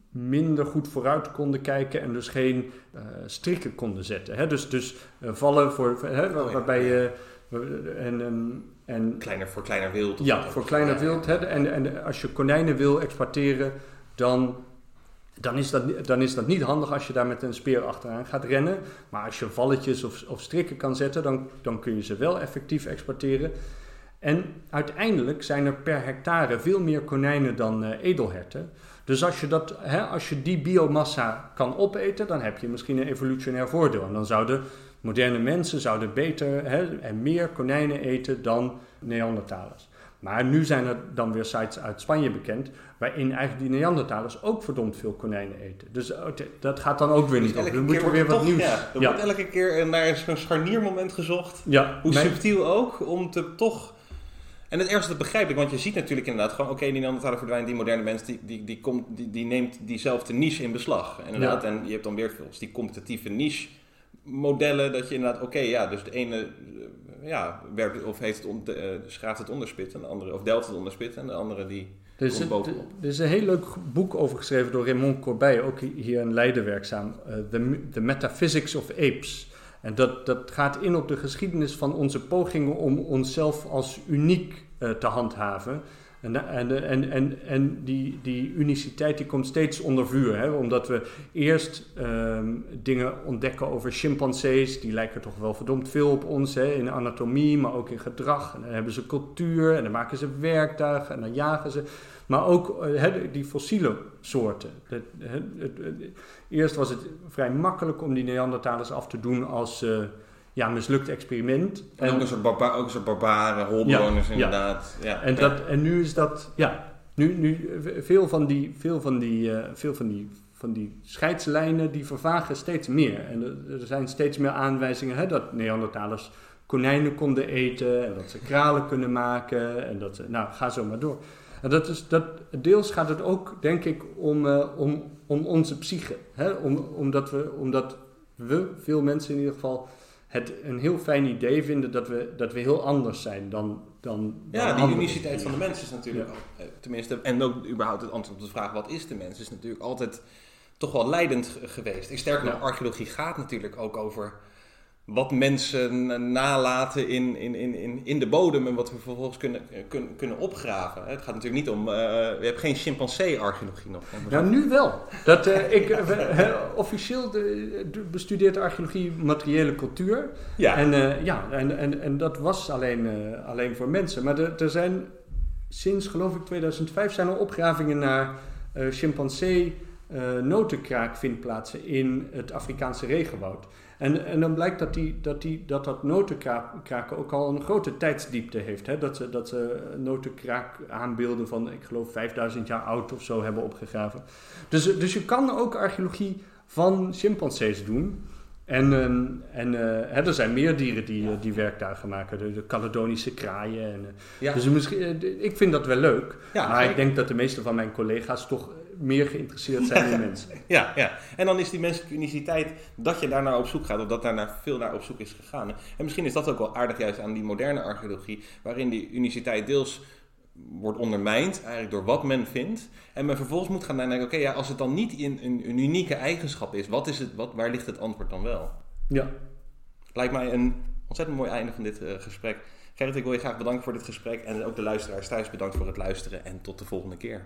minder goed vooruit konden kijken en dus geen uh, strikken konden zetten. Hè? Dus, dus vallen voor, hè, oh, waarbij je. En, um, en, kleiner voor kleiner wild. Ja, voor kleiner wild. Hè? En, en als je konijnen wil exporteren, dan dan is, dat, dan is dat niet handig als je daar met een speer achteraan gaat rennen. Maar als je valletjes of, of strikken kan zetten, dan, dan kun je ze wel effectief exporteren. En uiteindelijk zijn er per hectare veel meer konijnen dan uh, edelherten. Dus als je, dat, hè, als je die biomassa kan opeten, dan heb je misschien een evolutionair voordeel. En dan zouden moderne mensen zouden beter hè, en meer konijnen eten dan Neandertalers. Maar nu zijn er dan weer sites uit Spanje bekend, waarin eigenlijk die Neandertalers ook verdomd veel konijnen eten. Dus oh, dat gaat dan ook weer niet dus op. Dan moet weer wat nieuws. Ja, er wordt elke keer naar zo'n scharniermoment gezocht, ja, hoe subtiel ook, om te toch... En het ergste dat begrijp ik, want je ziet natuurlijk inderdaad gewoon, oké, okay, die Neandertaler verdwijnt, die moderne mens, die, die, die, komt, die, die neemt diezelfde niche in beslag. Inderdaad, ja. en je hebt dan weer veel, die competitieve niche modellen, dat je inderdaad, oké, okay, ja, dus de ene ja, werpt, of heeft het on, uh, schaaft het onderspit en de andere, of deelt het onderspit en de andere die is, een, er is een heel leuk boek over geschreven door Raymond Corbeil, ook hier in Leiden werkzaam, uh, The, The Metaphysics of Apes. En dat, dat gaat in op de geschiedenis van onze pogingen om onszelf als uniek uh, te handhaven. En, en, en, en, en die, die uniciteit die komt steeds onder vuur. Hè? Omdat we eerst um, dingen ontdekken over chimpansees. Die lijken toch wel verdomd veel op ons. Hè? In anatomie, maar ook in gedrag. En dan hebben ze cultuur. En dan maken ze werktuigen. En dan jagen ze. Maar ook uh, die fossiele soorten. Het, eerst was het vrij makkelijk om die Neandertalers af te doen als... Uh, ja, mislukt experiment. En, ook, een soort barba ook een soort barbaren, holbewoners ja, inderdaad. Ja. En, dat, en nu is dat, ja, nu, nu veel van die, veel van die, uh, veel van die, van die scheidslijnen die vervagen steeds meer. En er, er zijn steeds meer aanwijzingen hè, dat Neandertalers konijnen konden eten en dat ze kralen kunnen maken en dat ze, nou, ga zo maar door. En dat is, dat, deels gaat het ook, denk ik, om, uh, om, om onze psyche. Hè? Om, omdat, we, omdat we, veel mensen in ieder geval, het een heel fijn idee vinden dat we, dat we heel anders zijn dan. dan ja, dan die uniciteit van de mens is natuurlijk, ja. Eh, tenminste, en ook überhaupt het antwoord op de vraag wat is de mens, is natuurlijk altijd toch wel leidend geweest. Sterker nog, archeologie gaat natuurlijk ook over wat mensen nalaten in, in, in, in de bodem en wat we vervolgens kunnen, kunnen, kunnen opgraven. Het gaat natuurlijk niet om, uh, we hebben geen chimpansee-archeologie nog. Ja, nu wel. Dat, uh, ik, uh, officieel de, bestudeert archeologie materiële cultuur. Ja. En, ja, en, en, en dat was alleen, alleen voor mensen. Maar er, er zijn sinds geloof ik 2005 zijn er opgravingen naar chimpansee notenkraakvindplaatsen in het Afrikaanse regenwoud. En, en dan blijkt dat, die, dat, die, dat dat notenkraken ook al een grote tijdsdiepte heeft. Hè? Dat, ze, dat ze notenkraak aanbeelden van, ik geloof, 5000 jaar oud of zo hebben opgegraven. Dus, dus je kan ook archeologie van chimpansees doen. En, ehm, en uh, hè, er zijn meer dieren die, uh, die werktuigen maken. De, de Caledonische kraaien. En, ja. Dus misschien, ik vind dat wel leuk. Ja, maar ik denk dat de meeste van mijn collega's toch meer geïnteresseerd zijn in [laughs] mensen. Ja, ja, en dan is die menselijke uniciteit dat je daarnaar op zoek gaat. Of dat daarnaar veel naar op zoek is gegaan. En misschien is dat ook wel aardig juist aan die moderne archeologie. Waarin die uniciteit deels wordt ondermijnd, eigenlijk door wat men vindt. En men vervolgens moet gaan nadenken, oké, ja, als het dan niet in een, een, unieke eigenschap is, wat is het, wat, waar ligt het antwoord dan wel? Ja. Lijkt mij een ontzettend mooi einde van dit uh, gesprek. Gerrit, ik wil je graag bedanken voor dit gesprek en ook de luisteraars thuis bedankt voor het luisteren en tot de volgende keer.